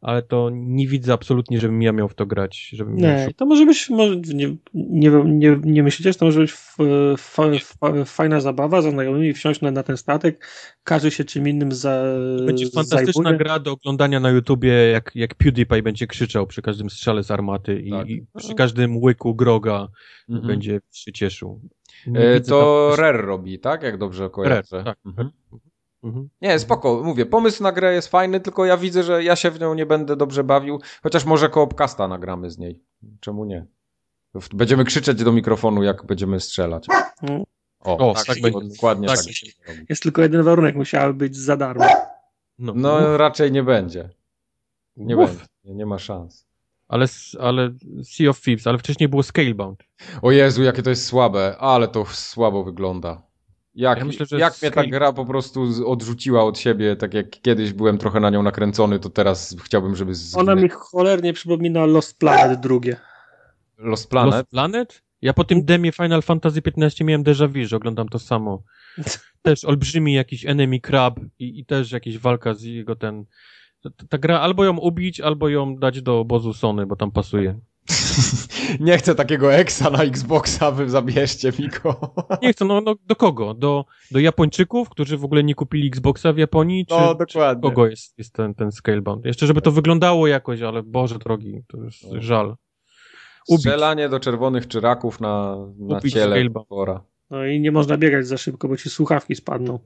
ale to nie widzę absolutnie, żebym ja miał w to grać. Żebym miał Nie, to może być, może, nie, nie, nie, nie myślicie, że to może być f, f, f, fajna zabawa za znajomymi, wsiąść na, na ten statek, każdy się czym innym za, To będzie fantastyczna zajmuje. gra do oglądania na YouTubie, jak, jak PewDiePie będzie krzyczał przy każdym strzale z armaty i, Tak. i przy każdym łyku groga Mhm. będzie się cieszył. Nie E, To tam- Rare robi, tak? Jak dobrze kojarzę. tak. Mhm. Mhm. Nie, spoko, mówię, pomysł na grę jest fajny, tylko ja widzę, że ja się w nią nie będę dobrze bawił, chociaż może koopkasta nagramy z niej. Czemu nie? Będziemy krzyczeć do mikrofonu, jak będziemy strzelać. Mhm. O, o tak, tak będzie. Dokładnie tak. tak. Jest tylko jeden warunek, musiały być za darmo. No, no raczej nie będzie. Nie Uf. będzie, nie ma szans. Ale, ale Sea of Thieves, ale wcześniej było Scalebound. O Jezu, jakie to jest słabe, ale to słabo wygląda. Jak, ja myślę, jak mnie ta gra po prostu odrzuciła od siebie, tak jak kiedyś byłem trochę na nią nakręcony, to teraz chciałbym, żeby... Ona mi cholernie przypomina Lost Planet drugie. Lost Planet? Lost Planet? Ja po tym demie Final Fantasy XV miałem déjà vu, że oglądam to samo. *laughs* Też olbrzymi jakiś enemy crab i, i też jakaś walka z jego ten... Ta, ta gra albo ją ubić, albo ją dać do obozu Sony, bo tam pasuje. *laughs* Nie chcę takiego eksa na Xboxa, wy zabierzcie mi go. *laughs* Nie chcę, no, no do kogo? Do, do Japończyków, którzy w ogóle nie kupili Xboxa w Japonii? Czy, no, dokładnie. Czy kogo jest, jest ten, ten Scalebound? Jeszcze żeby to wyglądało jakoś, ale Boże drogi, to jest no. żal. Ubić. Strzelanie do czerwonych czyraków na, na ciele pora. No i nie można biegać za szybko, bo ci słuchawki spadną.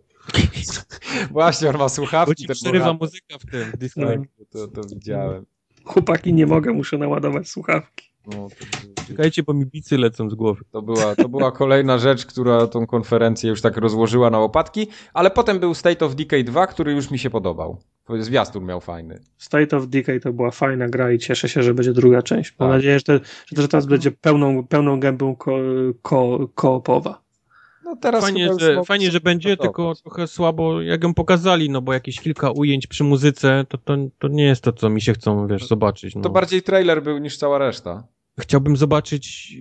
*laughs* Właśnie, on ma słuchawki. Bo ci przerywa muzyka w tym disco. Tak, to, to widziałem. Chłopaki, nie mogę, muszę naładować słuchawki. No, to... Czekajcie, bo mi bicy lecą z głowy. To była, to była kolejna rzecz, która tą konferencję już tak rozłożyła na łopatki, ale potem był State of Decay 2, który już mi się podobał. Zwiastun miał fajny. State of Decay to była fajna gra i cieszę się, że będzie druga część. Mam tak. nadzieję, że, te, że teraz będzie pełną, pełną gębą ko, ko, koopowa. No teraz fajnie, że, fajnie, że będzie, tylko trochę słabo jak ją pokazali, no bo jakieś kilka ujęć przy muzyce, to, to, to nie jest to, co mi się chcą, wiesz, zobaczyć. No. To bardziej trailer był niż cała reszta. Chciałbym zobaczyć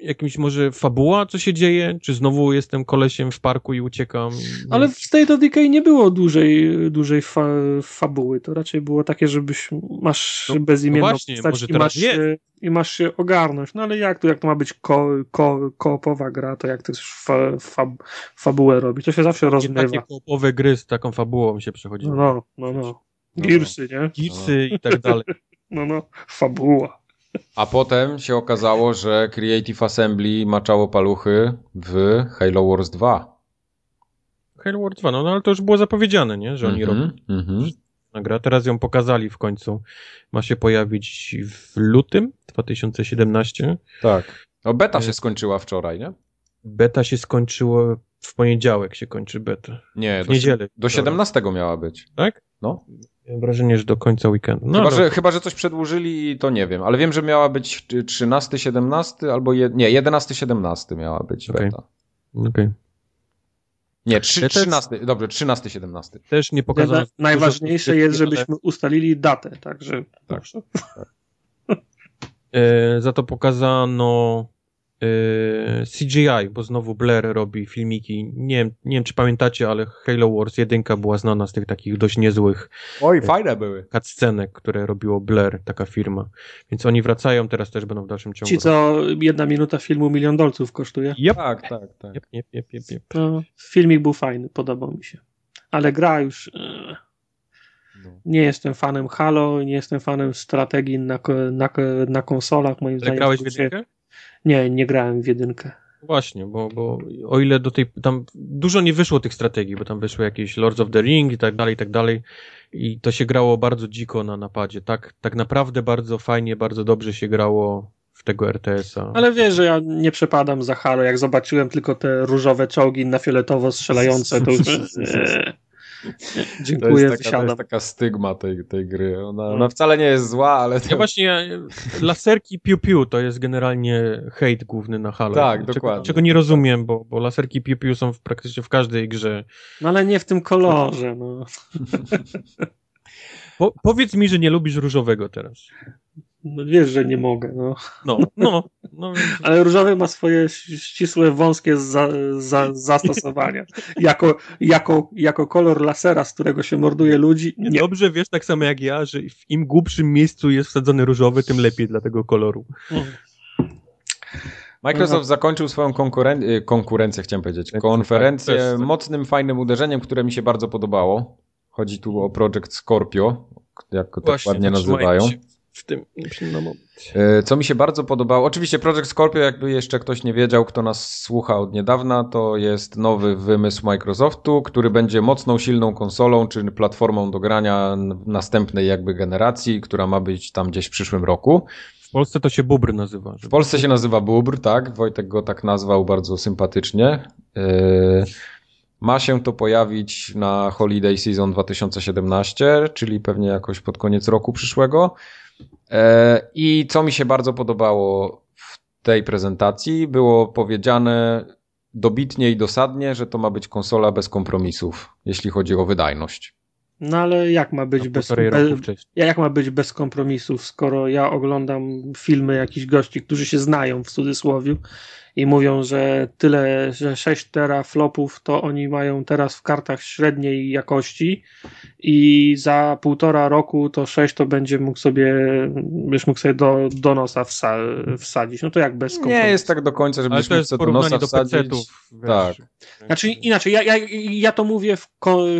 jakimś może fabuła, co się dzieje? Czy znowu jestem kolesiem w parku i uciekam? Ale w State of Decay nie było dłużej, dłużej fa fabuły. To raczej było takie, żebyś masz no, bezimienną no właśnie, postać i masz, się, i masz się ogarnąć. No ale jak to, jak to ma być ko, ko, koopowa gra, to jak to fa, fa, fabułę robi? To się zawsze rozmywa. Takie koopowe gry z taką fabułą się przechodziło. No, no, no. Girsy, nie? Girsy i tak dalej. *laughs* No, no, fabuła. A potem się okazało, że Creative Assembly maczało paluchy w Halo Wars 2. Halo Wars 2, no, no ale to już było zapowiedziane, nie? Że oni mm -hmm, robią mm -hmm. gra. Teraz ją pokazali w końcu. Ma się pojawić w lutym 2017. Tak. No beta się skończyła wczoraj, nie? Beta się skończyła w poniedziałek się kończy beta. Nie, w do, niedzielę. Do 17 miała być. Tak? No. Mam wrażenie, że do końca weekendu. No, chyba, że, chyba, że coś przedłużyli i to nie wiem, ale wiem, że miała być 13, 17 albo je, nie, 11, 17 miała być okay. beta. Okej. Okay. Nie, 3, 13, dobrze, 13, 17. Też nie pokazano. Najważniejsze jest, żebyśmy ustalili datę, także. Tak. tak. E, za to pokazano CGI, bo znowu Blair robi filmiki. Nie wiem, nie wiem, czy pamiętacie, ale Halo Wars 1 była znana z tych takich dość niezłych. Oj, yy, fajne były. Cutscenek, które robiło Blair, taka firma. Więc oni wracają, teraz też będą w dalszym ciągu. Ci, co jedna minuta filmu milion dolców kosztuje? Yep. Tak, tak, tak. Yep, yep, yep, yep, yep. No, filmik był fajny, podobał mi się. Ale gra już. Yy, no. Nie jestem fanem Halo, nie jestem fanem strategii na, na, na konsolach. Moim Ale zdaniem. Grałeś w jedynkę? Nie, nie grałem w jedynkę. Właśnie, bo, bo o ile do tej, tam dużo nie wyszło tych strategii, bo tam wyszły jakieś Lords of the Ring i tak dalej, i tak dalej i to się grało bardzo dziko na napadzie, tak, tak naprawdę bardzo fajnie, bardzo dobrze się grało w tego RTS-a. Ale wiesz, że ja nie przepadam za Halo, jak zobaczyłem tylko te różowe czołgi na fioletowo strzelające, to już... *laughs* *laughs* Dziękuję, to jest, taka, to jest taka stygma tej, tej gry. Ona, ona wcale nie jest zła, ale... To... Ja właśnie, laserki piu-piu to jest generalnie hejt główny na Halo. Tak, czego, dokładnie. Czego nie rozumiem, bo, bo laserki piu-piu są w, praktycznie w każdej grze. No ale nie w tym kolorze, no. Po, powiedz mi, że nie lubisz różowego teraz. No wiesz, że nie mogę. No, no. no, no. *laughs* Ale różowy ma swoje ścisłe, wąskie za, za, zastosowania. Jako, jako, jako kolor lasera, z którego się morduje ludzi. Nie. Dobrze wiesz, tak samo jak ja, że w im głupszym miejscu jest wsadzony różowy, tym lepiej dla tego koloru. Mm. Microsoft zakończył swoją konkuren y, konkurencję, chciałem powiedzieć, konferencję tak, mocnym, fajnym uderzeniem, które mi się bardzo podobało. Chodzi tu o Project Scorpio, jak to ładnie nazywają. Się w tym na moment. E, co mi się bardzo podobało, oczywiście Project Scorpio, jakby jeszcze ktoś nie wiedział, kto nas słucha od niedawna, to jest nowy wymysł Microsoftu, który będzie mocną, silną konsolą, czy platformą do grania następnej jakby generacji, która ma być tam gdzieś w przyszłym roku. W Polsce to się Bubr nazywa. W Polsce się nazywa Bubr, tak. Wojtek go tak nazwał bardzo sympatycznie. Yy... Ma się to pojawić na Holiday Season 2017, czyli pewnie jakoś pod koniec roku przyszłego. E, I co mi się bardzo podobało w tej prezentacji, było powiedziane dobitnie i dosadnie, że to ma być konsola bez kompromisów, jeśli chodzi o wydajność. No ale jak ma być, bez, bez jak ma być bez kompromisów, skoro ja oglądam filmy jakichś gości, którzy się znają w cudzysłowie i mówią, że tyle, że 6 teraflopów to oni mają teraz w kartach średniej jakości i za półtora roku to 6 to będzie mógł sobie, byś mógł sobie do, do nosa wsa, wsadzić. No to jak bez Nie jest tak do końca, żebyś mógł sobie do nosa do wsadzić. tak. Znaczy inaczej, ja, ja, ja to mówię w,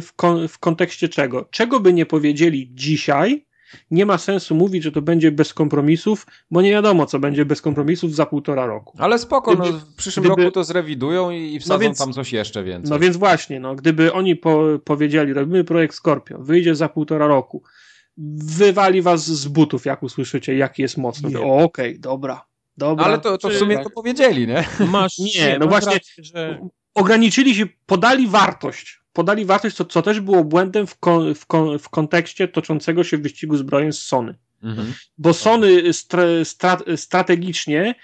w, w kontekście czego? Czego by nie powiedzieli dzisiaj, nie ma sensu mówić, że to będzie bez kompromisów, bo nie wiadomo, co będzie bez kompromisów za półtora roku. Ale spoko, gdyby, no, w przyszłym gdyby, roku to zrewidują i, wsadzą no więc, tam coś jeszcze więcej. No więc właśnie, no, gdyby oni po, powiedzieli, robimy projekt Scorpio, wyjdzie za półtora roku, wywali was z butów, jak usłyszycie, jaki jest mocny. O, okej, okay, dobra. Dobra. Ale to, to w sumie to powiedzieli, nie? Masz, nie, no właśnie, rację, że... ograniczyli się, podali wartość podali wartość, co, co też było błędem w, kon, w, kon, w kontekście toczącego się wyścigu zbrojeń z Sony. Mhm. Bo Sony stra, stra, strategicznie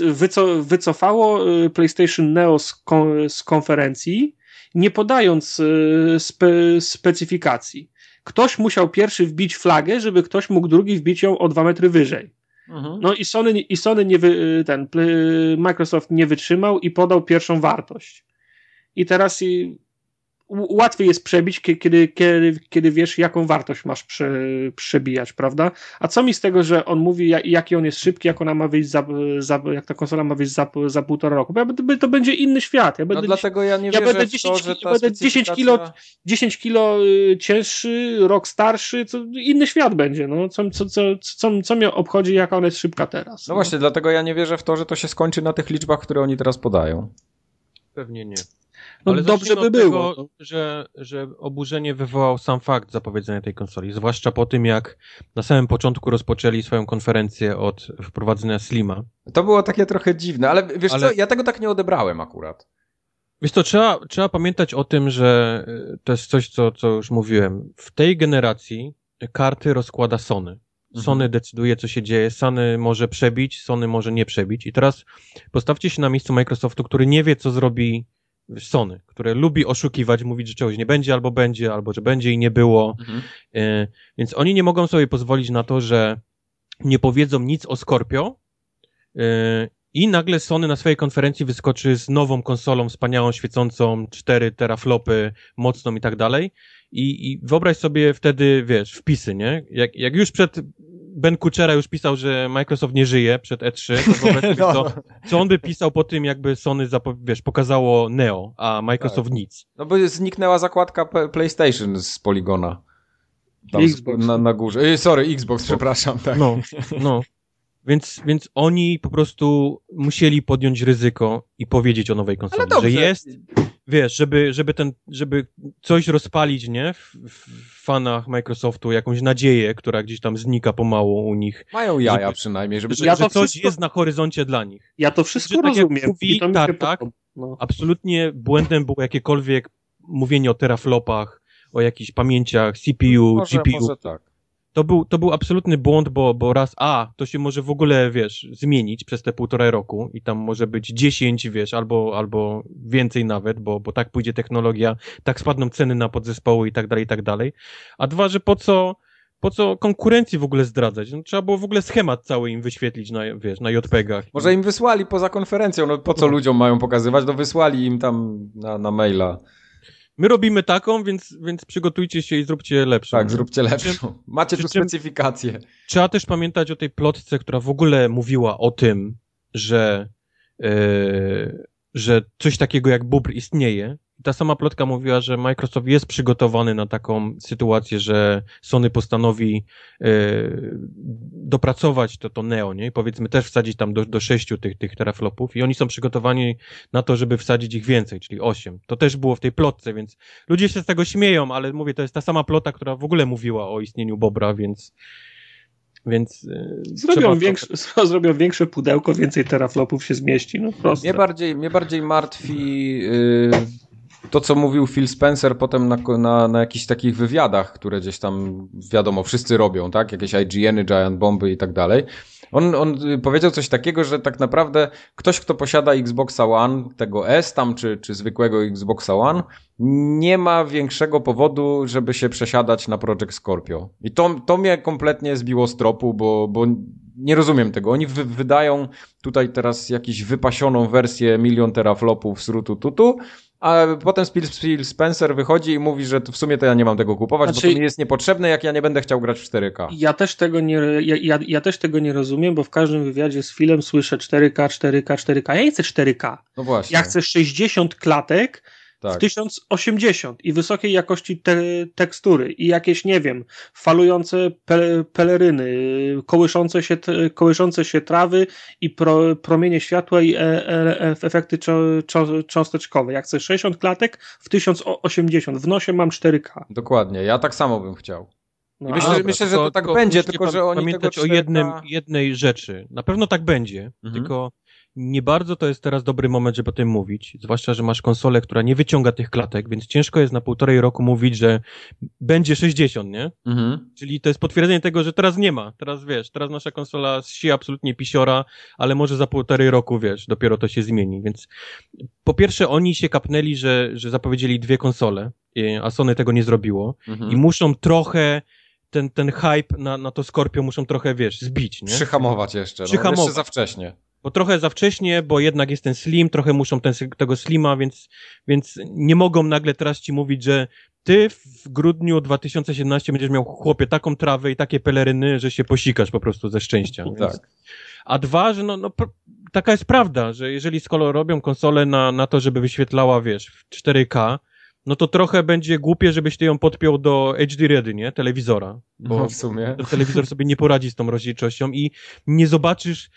wyco, wycofało y, PlayStation Neo z, kon, z konferencji, nie podając y, spe, specyfikacji. Ktoś musiał pierwszy wbić flagę, żeby ktoś mógł drugi wbić ją o dwa metry wyżej. Mhm. No i Sony, i Sony nie wy, ten Microsoft nie wytrzymał i podał pierwszą wartość. I teraz łatwiej jest przebić, kiedy, kiedy, kiedy wiesz, jaką wartość masz prze, przebijać, prawda? A co mi z tego, że on mówi, jaki on jest szybki, jak ona ma wyjść za, za jak ta konsola ma wyjść za, za półtora roku. Bo ja, to będzie inny świat. Ja no będę, no dlatego ja nie ja będę 10, to, że ta będę 10 kilo, 10 kilo y, cięższy, rok starszy, to inny świat będzie. No. Co, co, co, co, co mnie obchodzi, jaka ona jest szybka teraz. No, no właśnie, dlatego ja nie wierzę w to, że to się skończy na tych liczbach, które oni teraz podają. Pewnie nie. No Ale dobrze by było. Tego, że, że oburzenie wywołał sam fakt zapowiedzenia tej konsoli, zwłaszcza po tym, jak na samym początku rozpoczęli swoją konferencję od wprowadzenia Slima. To było takie trochę dziwne, ale wiesz ale... co, ja tego tak nie odebrałem akurat. Wiesz to trzeba, trzeba pamiętać o tym, że y, to jest coś, co, co już mówiłem. W tej generacji karty rozkłada Sony. Mhm. Sony mhm. decyduje, co się dzieje. Sony może przebić, Sony może nie przebić. I teraz postawcie się na miejscu Microsoftu, który nie wie, co zrobi Sony, które lubi oszukiwać, mówić, że czegoś nie będzie albo będzie, albo że będzie i nie było. Mhm. E, więc oni nie mogą sobie pozwolić na to, że nie powiedzą nic o Scorpio e, i nagle Sony na swojej konferencji wyskoczy z nową konsolą wspaniałą, świecącą, 4 teraflopy, mocną i tak dalej. I, I wyobraź sobie wtedy, wiesz, wpisy, nie? Jak, jak już przed Ben Kuchera już pisał, że Microsoft nie żyje przed E3, to *laughs* no. co, co on by pisał po tym, jakby Sony wiesz, pokazało Neo, a Microsoft tak. nic. No bo zniknęła zakładka PlayStation z poligona. Tam Xbox. Na, na górze. E, sorry, Xbox, przepraszam. Tak. No, no. *laughs* Więc, więc oni po prostu musieli podjąć ryzyko i powiedzieć o nowej konsoli, że jest, wiesz, żeby, żeby ten, żeby coś rozpalić, nie, w, w fanach Microsoftu, jakąś nadzieję, która gdzieś tam znika pomału u nich. Mają jaja żeby, przynajmniej, żeby... Że, ja że coś wszystko... jest na horyzoncie dla nich. Ja to wszystko że, tak rozumiem. Mówi, tak, tak, no. absolutnie błędem było jakiekolwiek mówienie o teraflopach, o jakichś pamięciach, CPU, może, GPU. Może tak to był, to był absolutny błąd, bo, bo raz, a, to się może w ogóle, wiesz, zmienić przez te półtorej roku i tam może być 10, wiesz, albo, albo więcej nawet, bo, bo tak pójdzie technologia, tak spadną ceny na podzespoły i tak dalej, i tak dalej. A dwa, że po co, po co konkurencji w ogóle zdradzać? No, trzeba było w ogóle schemat cały im wyświetlić na, wiesz, na JPEGach. Może im wysłali poza konferencją, no po co no. ludziom mają pokazywać? No wysłali im tam na, na maila. My robimy taką, więc, więc przygotujcie się i zróbcie lepszą. Tak, zróbcie lepszą. Macie tu specyfikację. Trzeba też pamiętać o tej plotce, która w ogóle mówiła o tym, że, yy, że coś takiego jak bubr istnieje. Ta sama plotka mówiła, że Microsoft jest przygotowany na taką sytuację, że Sony postanowi e, dopracować to, to Neo, nie? I powiedzmy też wsadzić tam do, do sześciu tych, tych teraflopów i oni są przygotowani na to, żeby wsadzić ich więcej, czyli osiem. To też było w tej plotce, więc ludzie się z tego śmieją, ale mówię, to jest ta sama plota, która w ogóle mówiła o istnieniu Bobra, więc więc e, zrobią, większe, to... *laughs* zrobią większe pudełko, więcej teraflopów się zmieści. No proste. Mnie bardziej, mnie bardziej martwi yy, to, co mówił Phil Spencer potem na, na, na jakichś takich wywiadach, które gdzieś tam, wiadomo, wszyscy robią, tak? Jakieś IGN-y, Giant Bomby i tak dalej. On, on powiedział coś takiego, że tak naprawdę ktoś, kto posiada Xboxa One, tego S tam, czy, czy zwykłego Xboxa One, nie ma większego powodu, żeby się przesiadać na Project Scorpio. I to, to mnie kompletnie zbiło z tropu, bo, bo nie rozumiem tego. Oni wy, wydają tutaj teraz jakąś wypasioną wersję milion teraflopów z rutu tutu, a potem Phil Spencer wychodzi i mówi, że w sumie to ja nie mam tego kupować, znaczy, bo to znaczy- mi jest niepotrzebne, jak ja nie będę chciał grać w 4K. Ja też tego nie, ja, ja, ja też tego nie rozumiem, bo w każdym wywiadzie z Philem słyszę 4K, 4K, 4K. Ja nie chcę 4K. No właśnie. Ja chcę 60 klatek, tak. w 1080 i wysokiej jakości te tekstury i jakieś, nie wiem, falujące pe peleryny, kołyszące się, kołyszące się trawy i pro promienie światła i e e e efekty cząsteczkowe. Jak chcę 60 klatek w 1080, w nosie mam 4K. Dokładnie, ja tak samo bym chciał. No, myślę, dobra, myślę, że to, to tak będzie, tylko że oni pamiętać tego 4K... o jednym, jednej rzeczy. Na pewno tak będzie, mhm. tylko nie bardzo to jest teraz dobry moment, żeby o tym mówić, zwłaszcza, że masz konsolę, która nie wyciąga tych klatek, więc ciężko jest na półtorej roku mówić, że będzie 60, nie? Mhm. Czyli to jest potwierdzenie tego, że teraz nie ma. Teraz wiesz, teraz nasza konsola si absolutnie pisiora, ale może za półtorej roku, wiesz, dopiero to się zmieni. Więc po pierwsze oni się kapnęli, że, że zapowiedzieli dwie konsole, a Sony tego nie zrobiło mhm. i muszą trochę ten, ten hype na, na to Scorpio muszą trochę, wiesz, zbić, nie? Przyhamować jeszcze. No, Przyhamować. jeszcze za wcześnie bo trochę za wcześnie, bo jednak jest ten slim, trochę muszą ten, tego slima, więc, więc nie mogą nagle teraz ci mówić, że ty w grudniu 2017 będziesz miał chłopie taką trawę i takie peleryny, że się posikasz po prostu ze szczęścia. Więc... Tak. A dwa, że no, no taka jest prawda, że jeżeli skoro robią konsolę na, na to, żeby wyświetlała, wiesz, w 4K, no to trochę będzie głupie, żebyś ty ją podpiął do HD Ready, nie? Telewizora. Bo no w sumie. telewizor sobie nie poradzi z tą rozdzielczością i nie zobaczysz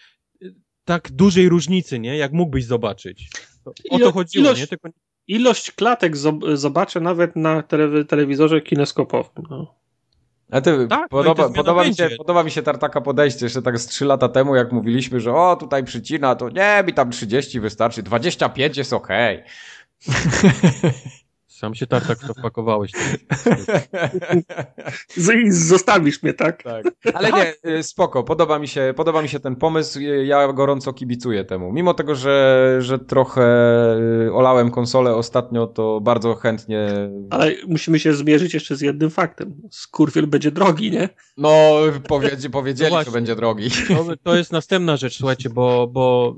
tak dużej różnicy, nie? Jak mógłbyś zobaczyć. O to chodziło, ilość, nie? Tylko... Ilość klatek zobaczę nawet na tele telewizorze kineskopowym. No. A ty, tak, no podoba, podoba, mi się, podoba mi się Tartaka podejście, jeszcze tak z 3 lata temu, jak mówiliśmy, że o, tutaj przycina, to nie, mi tam 30 wystarczy, 25 jest okej. Okay. *laughs* Sam się tartak w to wpakowałeś. *laughs* Zostawisz mnie, tak? Tak. Ale nie, y, spoko, podoba mi, się, podoba mi się ten pomysł, ja gorąco kibicuję temu. Mimo tego, że, że trochę y, olałem konsolę ostatnio, to bardzo chętnie... Ale musimy się zmierzyć jeszcze z jednym faktem. Skurwiel będzie drogi, nie? No, powiedzieli, powiedzieli no że będzie drogi. To, to jest następna rzecz, słuchajcie, bo, bo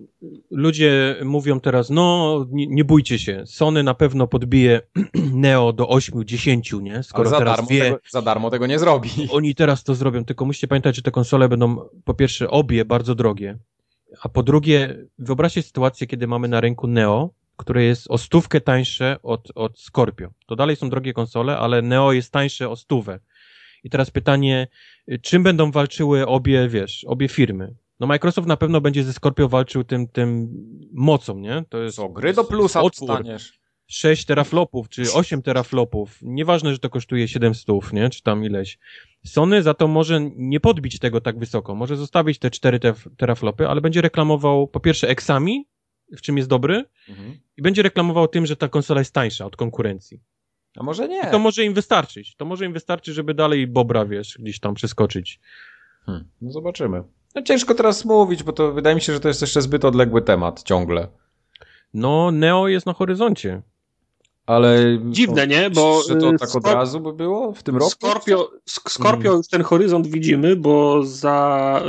ludzie mówią teraz, no, nie, nie bójcie się, Sony na pewno podbije *clears throat* Neo do 8-10, nie? Skoro za, teraz darmo wie, tego, za darmo tego nie zrobi. *laughs* Oni teraz to zrobią, tylko musicie pamiętać, że te konsole będą po pierwsze obie bardzo drogie, a po drugie wyobraźcie sytuację, kiedy mamy na rynku Neo, które jest o stówkę tańsze od, od Scorpio. To dalej są drogie konsole, ale Neo jest tańsze o stówę. I teraz pytanie, czym będą walczyły obie, wiesz, obie firmy? No Microsoft na pewno będzie ze Scorpio walczył tym, tym mocą, nie? To jest Co, gry do plusa dostaniesz. 6 teraflopów, czy 8 teraflopów, nieważne, że to kosztuje 700, nie? Czy tam ileś. Sony za to może nie podbić tego tak wysoko, może zostawić te 4 te teraflopy, ale będzie reklamował po pierwsze eksami, w czym jest dobry, mhm. i będzie reklamował tym, że ta konsola jest tańsza od konkurencji. A może nie. I to może im wystarczyć. To może im wystarczy, żeby dalej Bobra, wiesz, gdzieś tam przeskoczyć. Hmm. No zobaczymy. No ciężko teraz mówić, bo to wydaje mi się, że to jest jeszcze zbyt odległy temat ciągle. No, Neo jest na horyzoncie. Ale. Dziwne, nie? Bo. Czy to y, tak od razu by było w tym roku? Scorpio, Scorpio hmm. już ten horyzont widzimy, bo za,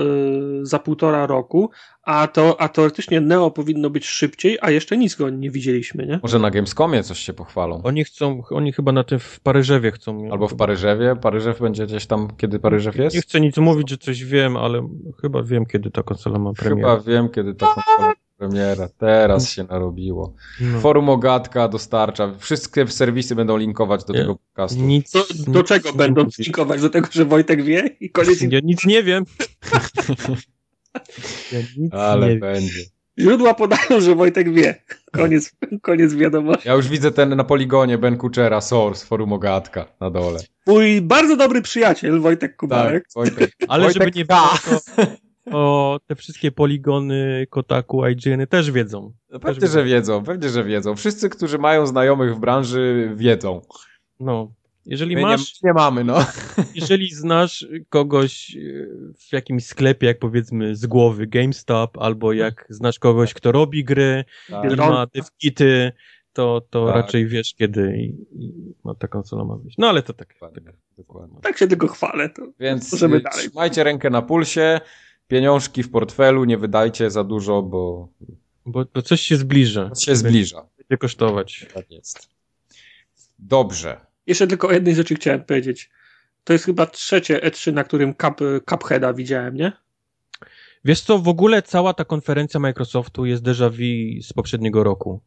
y, za półtora roku, a, to, a teoretycznie Neo powinno być szybciej, a jeszcze nic go nie widzieliśmy, nie? Może na Gamescomie coś się pochwalą. Oni chcą, oni chyba na tym w Paryżewie chcą. Albo w Paryżewie. Paryżew będzie gdzieś tam, kiedy Paryżew jest? Nie chcę nic mówić, że coś wiem, ale chyba wiem, kiedy ta konsola ma premierę. Chyba wiem, kiedy ta konsola Premiera, teraz się narobiło. No. Forum Ogatka dostarcza, wszystkie serwisy będą linkować do Nie. tego podcastu. Nic, Do, do nic czego nie będą mówię. linkować? Do tego, że Wojtek wie i koniec. Ja nic nie wiem. *laughs* ja nic Ale nie będzie. Źródła podają, że Wojtek wie. Koniec, koniec wiadomości. Ja już widzę ten na poligonie Ben Kuchera, Source, Forum Ogatka na dole. Mój bardzo dobry przyjaciel Wojtek Kubarek. Tak, Wojtek. Ale Wojtek żeby nie było, to, to te wszystkie poligony, Kotaku, IGN też wiedzą. No Też pewnie, że wiedzą, pewnie, że wiedzą. Wszyscy, którzy mają znajomych w branży, wiedzą. No. Jeżeli My masz, nie, nie mamy, no. *laughs* jeżeli znasz kogoś e, w jakimś sklepie, jak powiedzmy z głowy GameStop, albo jak znasz kogoś, kto robi gry i Tak. Ma devkity, to, to Tak. raczej wiesz kiedy i, i no, ta konsola ma być. No ale to tak. Dokładnie, dokładnie. Tak się tylko chwalę. To. Więc Możemy y, dalej. trzymajcie rękę na pulsie, pieniążki w portfelu, nie wydajcie za dużo, bo Bo, bo coś się zbliża. się zbliża. Będzie kosztować. Tak jest. Dobrze. Jeszcze tylko o jednej rzeczy chciałem powiedzieć. To jest chyba trzecie E3, na którym Cup, Cupheada widziałem, nie? Wiesz co, w ogóle cała ta konferencja Microsoftu jest déjà vu z poprzedniego roku.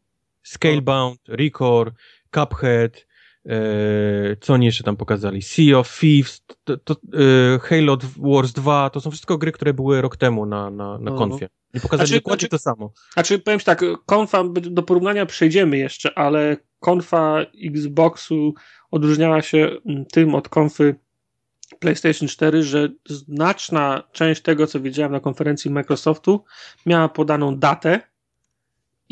Scalebound, Record, Cuphead, co oni jeszcze tam pokazali? Sea of Thieves, to, to, e, Halo Wars 2, to są wszystko gry, które były rok temu na, na, na No. konfie. I pokazali Znaczy- dokładnie znaczy- to samo. Znaczy, powiem ci tak, konfa do porównania przejdziemy jeszcze, ale konfa Xboxu odróżniała się mm, tym od konfy PlayStation 4, że znaczna część tego, co widziałem na konferencji Microsoftu, miała podaną datę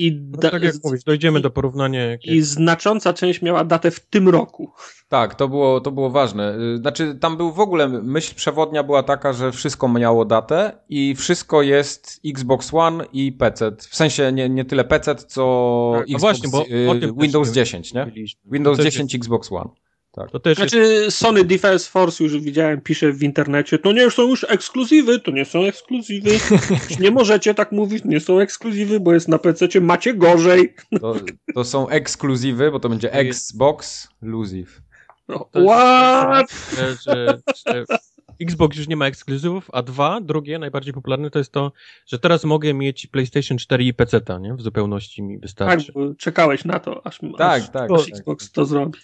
i, No, da- tak jak mówisz, dojdziemy i- do porównania. Jak, i znacząca część miała datę w tym roku. Tak, to było, to było ważne. Y, Znaczy, tam był w ogóle, myśl przewodnia była taka, że wszystko miało datę i wszystko jest Xbox One i PC. W sensie nie, nie tyle PC, co Tak, no Xbox, właśnie, bo y, o tym też Windows my 10, nie? mówiliśmy. Windows to też 10, Xbox One. Jest, to też jest, Znaczy, Sony Defense Force już widziałem, pisze w internecie, to nie są już ekskluzywy, to nie są ekskluzywy. Nie możecie tak mówić, nie są ekskluzywy, bo jest na PC, macie gorzej. To, to są ekskluzywy, bo to będzie jest- Xbox Lusive. No, jest- What? że, że, że Xbox już nie ma ekskluzywów, a dwa, drugie, najbardziej popularne, to jest to, że teraz mogę mieć PlayStation 4 i PC, nie? W zupełności mi Tak, wystarczy. bo czekałeś na to, aż, Tak, aż, tak. tak, Xbox to zrobi.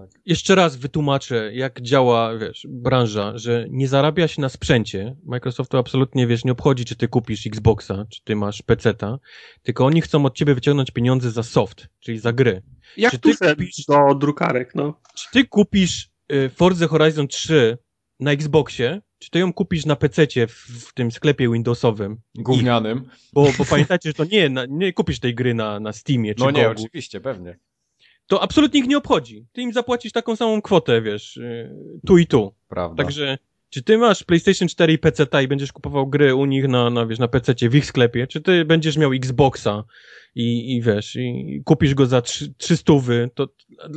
Tak. Jeszcze raz wytłumaczę, jak działa, wiesz, branża, że nie zarabia się na sprzęcie. Microsoftu absolutnie, wiesz, nie obchodzi, czy ty kupisz Xboxa, czy ty masz PC-ta, tylko oni chcą od ciebie wyciągnąć pieniądze za soft, czyli za gry. Jak Czy ty kupisz- do drukarek, no? Czy ty kupisz y, Forza Horizon 3 na Xboxie, czy ty ją kupisz na PC-cie w, w tym sklepie Windowsowym? Gównianym. Bo, bo pamiętajcie, że to nie, na, nie kupisz tej gry na, na Steamie czy No nie, Gogu. oczywiście, pewnie. To absolutnie ich nie obchodzi. Ty im zapłacisz taką samą kwotę, wiesz, y, tu i tu. Prawda. Także, czy ty masz PlayStation 4 i PC i będziesz kupował gry u nich na, na wiesz, na PC w ich sklepie, czy ty będziesz miał Xboxa i, i wiesz, i kupisz go za 300, to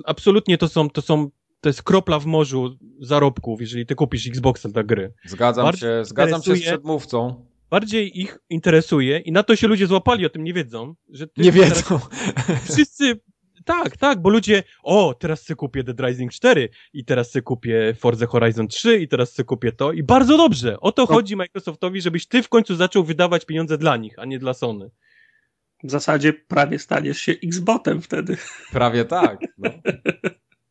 absolutnie to są, to są, to jest kropla w morzu zarobków, jeżeli ty kupisz Xboxa dla gry. Zgadzam Bardziej się, zgadzam się z przedmówcą. Bardziej ich interesuje i na to się ludzie złapali, o tym nie wiedzą, że Nie wiedzą. Wszyscy, tak, tak, bo ludzie, o, teraz sobie kupię Dead Rising 4 i teraz sobie kupię Forza Horizon 3 i teraz sobie kupię to i bardzo dobrze. O to No. chodzi Microsoftowi, żebyś ty w końcu zaczął wydawać pieniądze dla nich, a nie dla Sony. W zasadzie prawie staniesz się Xbotem wtedy. Prawie tak. *laughs* No.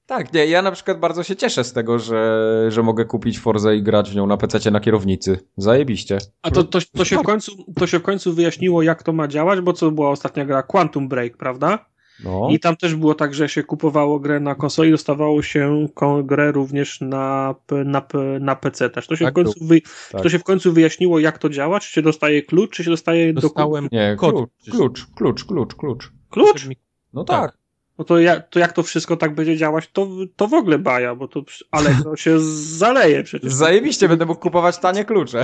Tak, nie, ja na przykład bardzo się cieszę z tego, że, że mogę kupić Forzę i grać w nią na PC na kierownicy. Zajebiście. A to, to, to, się w końcu, to się w końcu wyjaśniło, jak to ma działać, bo co była ostatnia gra? Quantum Break, prawda? No. I tam też było tak, że się kupowało grę na konsoli, dostawało się grę również na, na, na PC też. To się, Tak w końcu wy, Tak. to się w końcu wyjaśniło, jak to działa, czy się dostaje klucz, czy się dostaje Dostałem Nie, kod. klucz, klucz, klucz, klucz, klucz. klucz. No Tak. tak. No to, ja, to jak to wszystko tak będzie działać, to, to w ogóle baja, bo to przy- Allegro się zaleje przecież. Zajebiście, będę mógł kupować tanie klucze.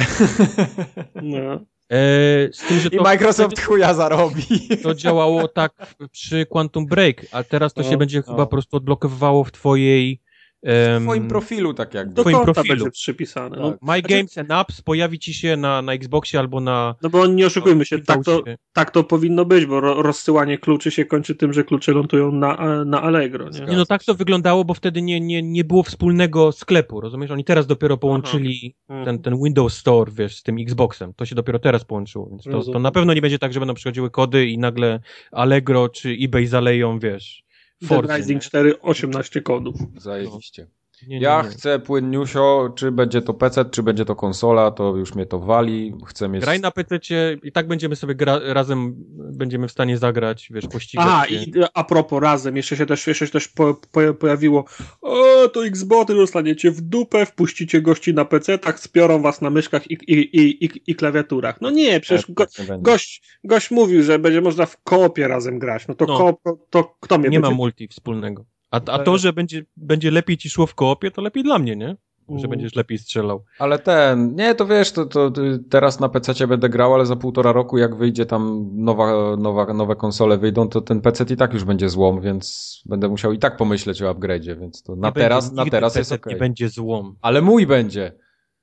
No. E, z tym, że I to, Microsoft chuja zarobi. to działało tak przy Quantum Break, a teraz to No, się będzie no. chyba po prostu odblokowywało w twojej W twoim profilu tak jakby. Do twoim konta profilu. będzie przypisane. No, Tak. My Games and Apps pojawi ci się na, na Xboxie albo na... no bo nie oszukujmy się, tak to, tak to powinno być, bo ro, rozsyłanie kluczy się kończy tym, że klucze lądują na, na Allegro. Nie? Nie no, tak to wyglądało, bo wtedy nie, nie, nie było wspólnego sklepu, rozumiesz? Oni teraz dopiero połączyli Mhm. ten, ten Windows Store, wiesz, z tym Xboxem. To się dopiero teraz połączyło, więc to, to na pewno nie będzie tak, że będą przychodziły kody i nagle Allegro czy eBay zaleją, wiesz, Dead Forcy, Rising nie? 4, 18 kodów. Zajebiście. Nie, nie, Ja nie. chcę płynniusio, czy będzie to PC, czy będzie to konsola, to już mnie to wali. Chcę mieć... Graj na PC i tak będziemy sobie gra, razem, będziemy w stanie zagrać, wiesz, pościgać Aha, się. i a propos razem, jeszcze się też, jeszcze się też po, po, pojawiło, o, to Xboty dostaniecie w dupę, wpuścicie gości na PC, tak spiorą was na myszkach i, i, i, i, i klawiaturach. No nie, przecież go, gość, gość mówił, że będzie można w koopie razem grać. No to No. koop, to, to kto mnie Nie ma będzie... multi wspólnego. A, a to, że będzie, będzie lepiej ci szło w koopie, to lepiej dla mnie, nie? Że będziesz lepiej strzelał. Ale ten, nie, to wiesz, to, to, teraz na PC będę grał, ale za półtora roku, jak wyjdzie tam nowa, nowa, nowe konsole wyjdą, to ten PC i tak już będzie złom, więc będę musiał i tak pomyśleć o upgrade'zie, więc to na Nie teraz, na teraz jest. Nie będzie złom. Ale mój będzie,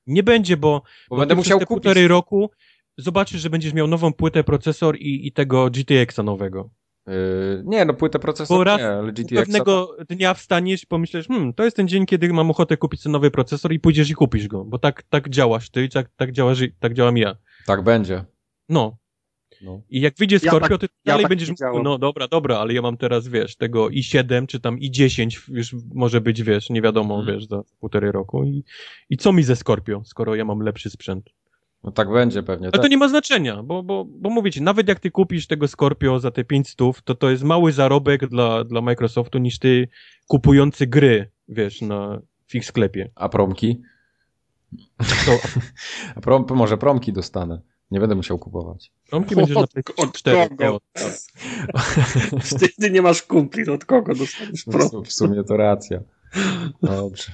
Nie będzie, bo, bo, będę musiał kupić. półtorej roku zobaczysz, że będziesz miał nową płytę, procesor i, i tego GTX-a nowego. Yy, nie, no płytę procesor Bo raz nie, ale GTX. Pewnego dnia wstaniesz i pomyślisz, hmm, to jest ten dzień, kiedy mam ochotę kupić nowy procesor i pójdziesz i kupisz go, bo tak, tak działasz ty, tak, tak, działasz, tak działam ja. Tak będzie. No. No. I jak wyjdzie Ja Scorpio, tak- to ja dalej tak będziesz mówił, no dobra, dobra, ale ja mam teraz, wiesz, tego i7, czy tam i10, już może być, wiesz, nie wiadomo, Mhm. wiesz, za półtorej roku i, i co mi ze Scorpio, skoro ja mam lepszy sprzęt? No tak będzie pewnie. Ale Tak. to nie ma znaczenia, bo, bo, bo mówię ci, nawet jak ty kupisz tego Scorpio za te 500, to to jest mały zarobek dla, dla Microsoftu niż ty kupujący gry, wiesz, na w ich sklepie. A promki? To *laughs* A prom, może promki dostanę. Nie będę musiał kupować. promki będziesz na Od, PlayStation od 4. kogo? *laughs* Ty nie masz kumpli, od kogo dostaniesz No, pro? w- w sumie to racja. *laughs* Dobrze.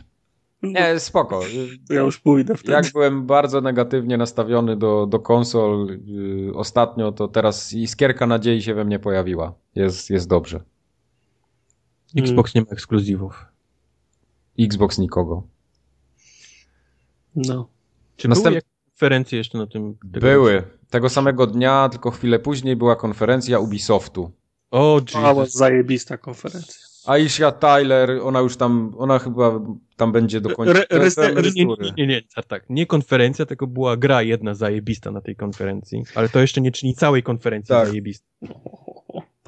Nie, spoko. To ja już pójdę wtedy. Jak byłem bardzo negatywnie nastawiony do, do konsol yy, ostatnio, to teraz iskierka nadziei się we mnie pojawiła. Jest, jest dobrze. Xbox nie ma ekskluzywów. Xbox nikogo. No. Czy Następ- były konferencje jeszcze na tym? tego- Były. Tego samego dnia, tylko chwilę później była konferencja Ubisoftu. O, była Jesus. zajebista konferencja. Aisha Tyler, ona już tam, ona chyba tam będzie do końca Re- reste- Nie, nie, nie, nie, nie, tak. Nie konferencja, tylko była gra jedna zajebista na tej konferencji. Ale to jeszcze nie czyni całej konferencji Tak. zajebistą.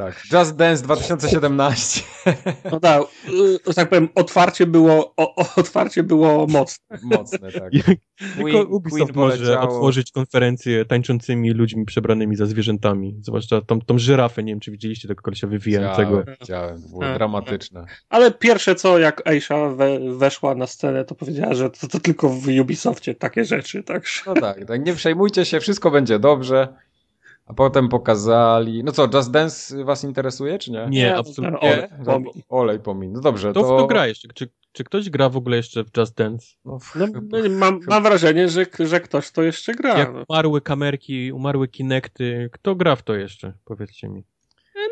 Tak. Just Dance 2017. No tak, y, że tak powiem, otwarcie było, o, otwarcie było mocne. Mocne, tak. Jak, tylko Queen- Ubisoft Queen może otworzyć konferencję tańczącymi ludźmi przebranymi za zwierzętami. Zwłaszcza tą, tą żyrafę, nie wiem czy widzieliście tego kolesia wywijającego. Chciałem, chciałem. Było Tak. dramatyczne. Ale pierwsze co, jak Aisha we, weszła na scenę, to powiedziała, że to, to tylko w Ubisoftie takie rzeczy, tak? No tak, tak. Nie przejmujcie się, wszystko będzie dobrze. A potem pokazali. No co, Just Dance was interesuje, czy nie? Nie, absolutnie. olej, Nie? pomiń. Olej pomin. No dobrze, To, to. to gra jeszcze. Czy, czy ktoś gra w ogóle jeszcze w Just Dance? No, w- No, no, mam, mam wrażenie, że, że ktoś to jeszcze gra. Jak No. umarły kamerki, umarły Kinecty, kto gra w to jeszcze? Powiedzcie mi.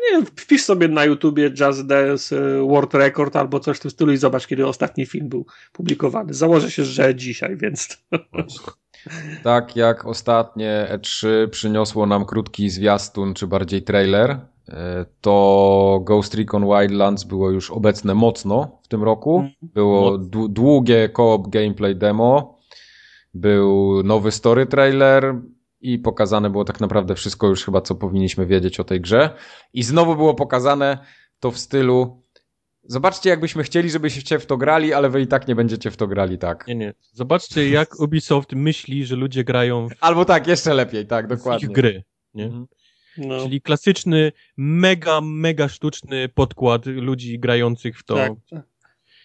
Nie wiem, wpisz sobie na YouTubie Just Dance y, World Record albo coś w tym stylu i zobacz, kiedy ostatni film był publikowany. Założę się, że dzisiaj, więc Tak jak ostatnie E3 przyniosło nam krótki zwiastun, czy bardziej trailer, e, to Ghost Recon Wildlands było już obecne mocno w tym roku. Mhm. Było dłu- długie co-op gameplay demo, był nowy story trailer i pokazane było tak naprawdę wszystko już chyba, co powinniśmy wiedzieć o tej grze. I znowu było pokazane to w stylu zobaczcie, jakbyśmy chcieli, żebyście w to grali, ale wy i tak nie będziecie w to grali tak. Nie, nie. Zobaczcie, jak Ubisoft myśli, że ludzie grają w Albo tak, jeszcze lepiej, tak, ich dokładnie. gry. Nie? Mhm. no, Czyli klasyczny, mega, mega sztuczny podkład ludzi grających w to. tak, tak.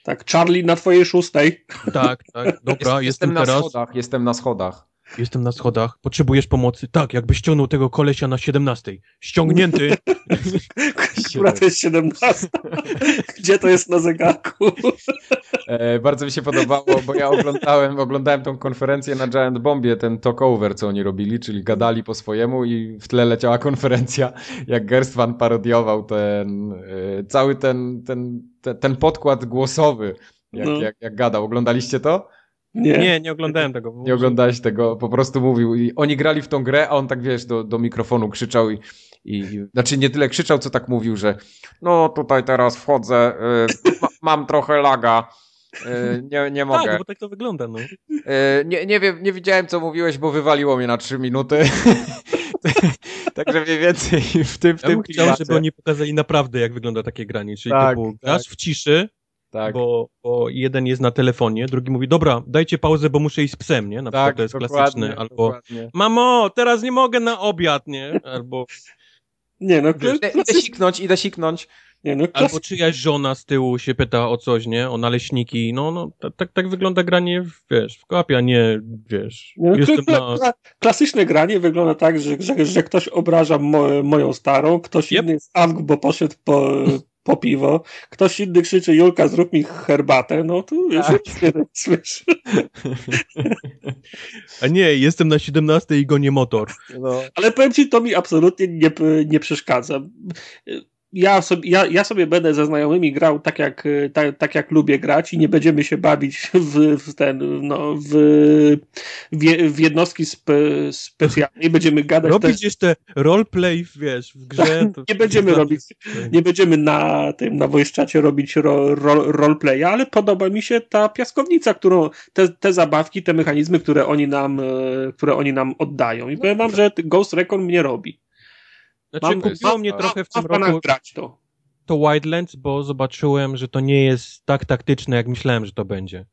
Tak, Charlie na twojej szóstej. tak, tak. Dobra, Jest- jestem, jestem na teraz. schodach, jestem na schodach. Jestem na schodach. Potrzebujesz pomocy? Tak, jakbyś ściągnął tego kolesia na 17. Ściągnięty. *laughs* To jest 17? Gdzie to jest na zegarku? E, bardzo mi się podobało, bo ja oglądałem, oglądałem tą konferencję na Giant Bombie, ten talkover, co oni robili, czyli gadali po swojemu i w tle leciała konferencja, jak Gerstwan parodiował ten, e, cały ten, ten, ten, ten podkład głosowy Jak, No. jak, jak gadał. Oglądaliście to? Nie. Nie, nie oglądałem tego. Nie oglądałeś tego, po prostu mówił. I oni grali w tą grę, a on tak wiesz, do, do mikrofonu krzyczał i, i. Znaczy nie tyle krzyczał, co tak mówił, że no tutaj teraz wchodzę, y, ma, mam trochę laga. y, Nie, nie mogę. Tak, bo tak to wygląda, no. Y, Nie, nie wiem, nie widziałem co mówiłeś, bo wywaliło mnie na trzy minuty. *laughs* Także mniej więcej w tym, w Ja tym bym chciał, klimacie. żeby oni pokazali naprawdę, jak wygląda takie granie. Czyli Tak, to było, tak. grasz w ciszy, Tak, bo, bo jeden jest na telefonie, drugi mówi, dobra, dajcie pauzę, bo muszę iść z psem, nie? Na przykład tak, to jest klasyczne. Albo, dokładnie. mamo, teraz nie mogę na obiad, nie? Albo, *laughs* Nie, no, Wiesz, Idę, idę siknąć, idę siknąć. nie, no albo czyjaś żona z tyłu się pyta o coś, nie? O naleśniki. No, no, tak, tak, wygląda granie, w, wiesz, w kołapie, a nie, wiesz, No, jestem kla- na... kla- Klasyczne granie wygląda tak, że, że, że ktoś obraża mo, moją starą, ktoś Yep. inny jest amk, bo poszedł po, po piwo, ktoś inny krzyczy Julka, zrób mi herbatę, no to wiesz, Tak. nic nie słyszę. *laughs* A nie, jestem na 17 i gonię motor. No. Ale powiem ci, to mi absolutnie nie, nie przeszkadza. Ja sobie, ja, ja sobie będę ze znajomymi grał tak jak, tak, tak jak lubię grać i nie będziemy się bawić w, w ten, no, w, w, w jednostki spe, specjalne i będziemy gadać Robić też, jeszcze roleplay, wiesz, w grze. *laughs* To... nie będziemy robić, nie będziemy na tym, na voice robić ro, ro, roleplaya, ale podoba mi się ta piaskownica, którą, te, te zabawki, te mechanizmy, które oni nam, e, które oni nam oddają i powiem wam, że Ghost Recon mnie robi. Znaczy, Mam- kupiło mam- mnie trochę w tym roku to. to Wildlands, bo zobaczyłem, że to nie jest tak taktyczne, jak myślałem, że to będzie.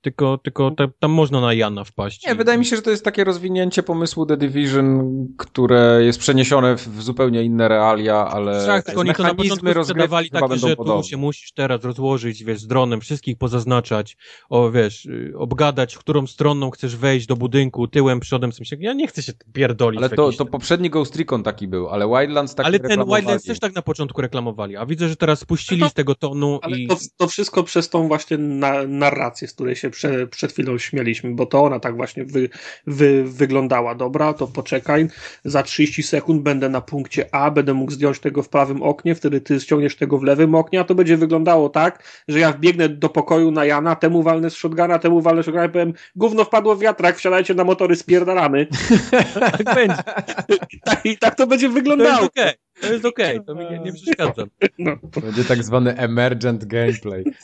Tylko, tylko ta, tam można na Jana wpaść. Nie, wydaje mi się, że to jest takie rozwinięcie pomysłu The Division, które jest przeniesione w, zupełnie inne realia, ale Tak, tylko oni to na mechanizmy początku chyba takie, że podobne. tu się musisz teraz rozłożyć, wiesz, z dronem, wszystkich pozaznaczać, o, wiesz, y, obgadać, którą stroną chcesz wejść do budynku, tyłem, przodem, w sensie, ja nie chcę się pierdolić Ale to, to ten- poprzedni Ghost Recon taki był, ale Wildlands taki Ale ten. Wildlands też tak na początku reklamowali, a widzę, że teraz spuścili to- z tego tonu Ale i... to, to wszystko przez tą właśnie na, narrację, z której się prze, przed chwilą śmieliśmy, bo to ona tak właśnie wy, wy, wyglądała. Dobra, to poczekaj, za 30 sekund będę na punkcie A, będę mógł zdjąć tego w prawym oknie, wtedy ty ściągniesz tego w lewym oknie, a to będzie wyglądało tak, że ja wbiegnę do pokoju na Jana, temu walnę z shotguna, temu walnę z shotguna i powiem, gówno wpadło w wiatrak, wsiadajcie na motory, spierdalamy. *laughs* tak będzie. I *laughs* tak, i tak to będzie To wyglądało. okej, to jest okej, to mi nie, nie przeszkadza. No. Będzie tak zwany emergent gameplay. *laughs*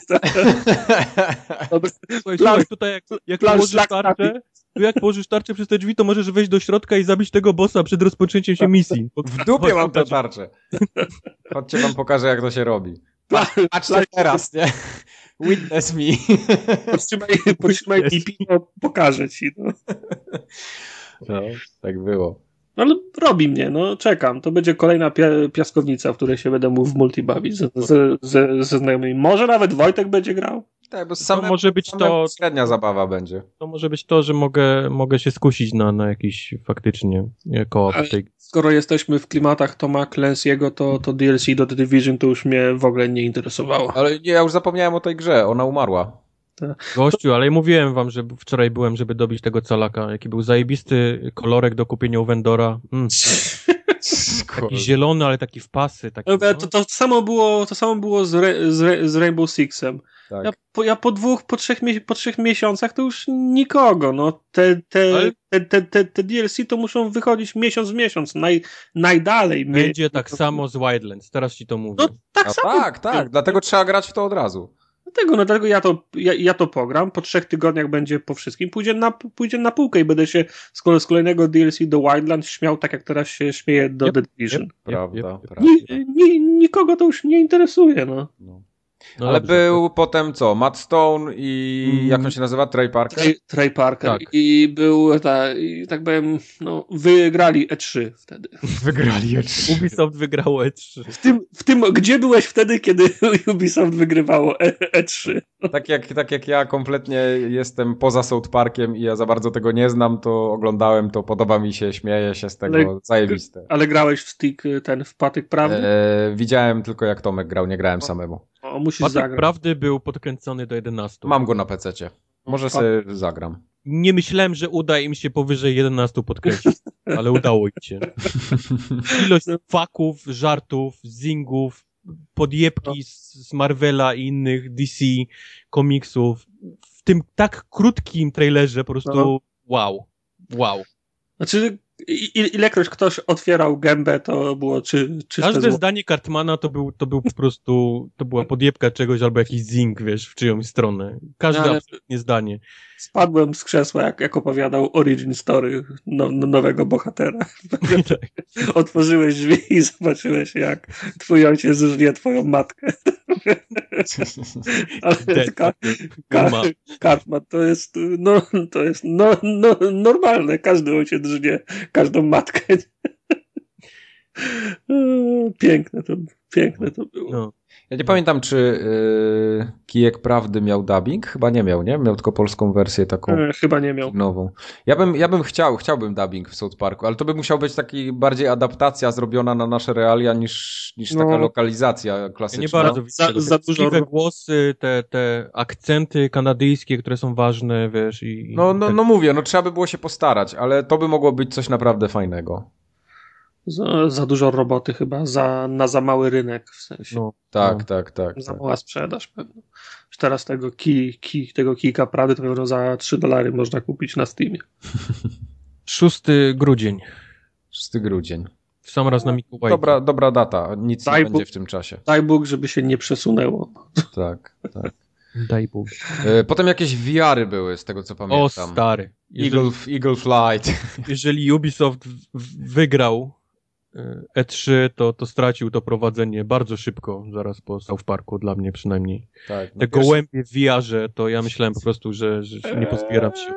Słuchaj, Plan- tutaj jak, jak plan położysz tarczę, tu jak położysz tarczę przez te drzwi, to możesz wejść do środka i zabić tego bossa przed rozpoczęciem się misji. W dupie mam tę tarczę. Chodźcie wam pokażę, jak to się robi. Patrzcie teraz, nie? Witness me. Podtrzymaj Jest. pipi, to pokażę ci. No. No, tak było. Ale robi mnie, no czekam. To będzie kolejna pia- piaskownica, w której się będę mógł w multi bawić ze, ze, ze, ze znajomymi. Może nawet Wojtek będzie grał. Tak, bo To same, może być to, średnia zabawa będzie. to może być to, że mogę, mogę się skusić na, na jakiś faktycznie w tej Skoro jesteśmy w klimatach Toma Clancy'ego, to, to DLC do The Division to już mnie w ogóle nie interesowało. Ale nie, ja już zapomniałem o tej grze, ona umarła. Gościu, ale mówiłem wam, że wczoraj byłem, żeby dobić tego calaka, jaki był zajebisty kolorek do kupienia u Vendora. Mm, *laughs* taki zielony, ale taki w pasy. Taki, No, no. to, to, samo było, to samo było z, Re, z, Re, z Rainbow Sixem. Tak. Ja, po, ja po dwóch, po trzech, po trzech miesiącach to już nikogo. No, te, te, Ale- te, te, te, te DLC to muszą wychodzić miesiąc w miesiąc, naj, najdalej. Będzie tak samo z Wildlands, teraz ci to mówię. No tak A samo. tak, tak, dlatego trzeba grać w to od razu. Dlatego, no, dlatego ja, to, ja, ja to pogram. Po trzech tygodniach będzie po wszystkim. Pójdzie na, pójdzie na półkę i będę się z, kole- z kolejnego DLC do Wildlands śmiał tak, jak teraz się śmieję do Yep, The Division. Prawda, Jep, jep. prawda. Ni, ni, nikogo to już nie interesuje. No. No. No Ale dobrze, był potem co? Matt Stone i Mm. jak on się nazywa? Trey Parker? Trey, Trey Parker. Tak. I był, ta, i tak powiem, no, wygrali E3 wtedy. *laughs* Wygrali je to Ubisoft wygrało E3. W tym, w tym, gdzie byłeś wtedy, kiedy *laughs* Ubisoft wygrywało E, E3? Tak jak, tak jak ja kompletnie jestem poza South Parkiem i ja za bardzo tego nie znam, to oglądałem to, podoba mi się, śmieję się z tego, Ale- zajebiste. Ale grałeś w stick, ten w patyk prawdy? E, widziałem tylko jak Tomek grał, nie grałem samemu. O, musisz Patek zagrać. prawdy był podkręcony do 11. Mam go na PC-cie. Może sobie zagram. Nie myślałem, że uda im się powyżej 11 podkręcić, *laughs* ale udało im się. Ilość faków, żartów, zingów, podjebki z, z Marvela i innych DC komiksów w tym tak krótkim trailerze po prostu No. wow, wow. Znaczy, i- ilekroć ktoś otwierał gębę, to było czy, czyste Każde zło. zdanie Cartmana to był, to był po prostu, to była *laughs* podjebka czegoś albo jakiś zing, wiesz, w czyjąś stronę. Każde Ale- absolutnie zdanie. Spadłem z krzesła, jak, jak opowiadał origin story no, no, nowego bohatera. *laughs* Otworzyłeś drzwi i zobaczyłeś, jak twój ojciec żnie twoją matkę. *laughs* Ale Dead. ka, Cartman to jest, no, to jest no, no, normalne. Każdy ojciec żnie każdą matkę. *laughs* Piękne to, piękne to było. No. Ja nie pamiętam, czy yy, Kijek Prawdy miał dubbing? Chyba nie miał, nie? Miał tylko polską wersję taką E, Chyba nie miał. nową. Ja bym, ja bym chciał, chciałbym dubbing w South Parku, ale to by musiał być taki bardziej adaptacja zrobiona na nasze realia niż, niż taka No. lokalizacja Ja klasyczna. nie bardzo widzę za- za dużo- głosy, te, te akcenty kanadyjskie, które są ważne, wiesz, i... i No, no, tak. no mówię, no trzeba by było się postarać, ale to by mogło być coś naprawdę fajnego. Za, za dużo roboty chyba, za, na za mały rynek w sensie. no, Tak, no. tak, tak. Za tak. mała sprzedaż pewno. Już Teraz tego, kij, kij, tego kijka Prady to pewno za 3 dolary można kupić na Steamie. *laughs* 6 grudzień. 6 grudzień. W sam raz na Mikołajki. Dobra, dobra data, nic Daj nie Bóg. będzie w tym czasie. Daj Bóg, żeby się nie przesunęło. *laughs* Tak, tak. Daj Bóg. E, Potem jakieś VR-y były, z tego co O, pamiętam. stary. Jeżeli, Eagle, Eagle Flight. jeżeli Ubisoft wygrał E3, to, to stracił to prowadzenie bardzo szybko, zaraz po South Parku, dla mnie przynajmniej. Tak, no Te pierwszy- gołębie w VR-ze, to ja myślałem po prostu, że, że się nie pozbieram się.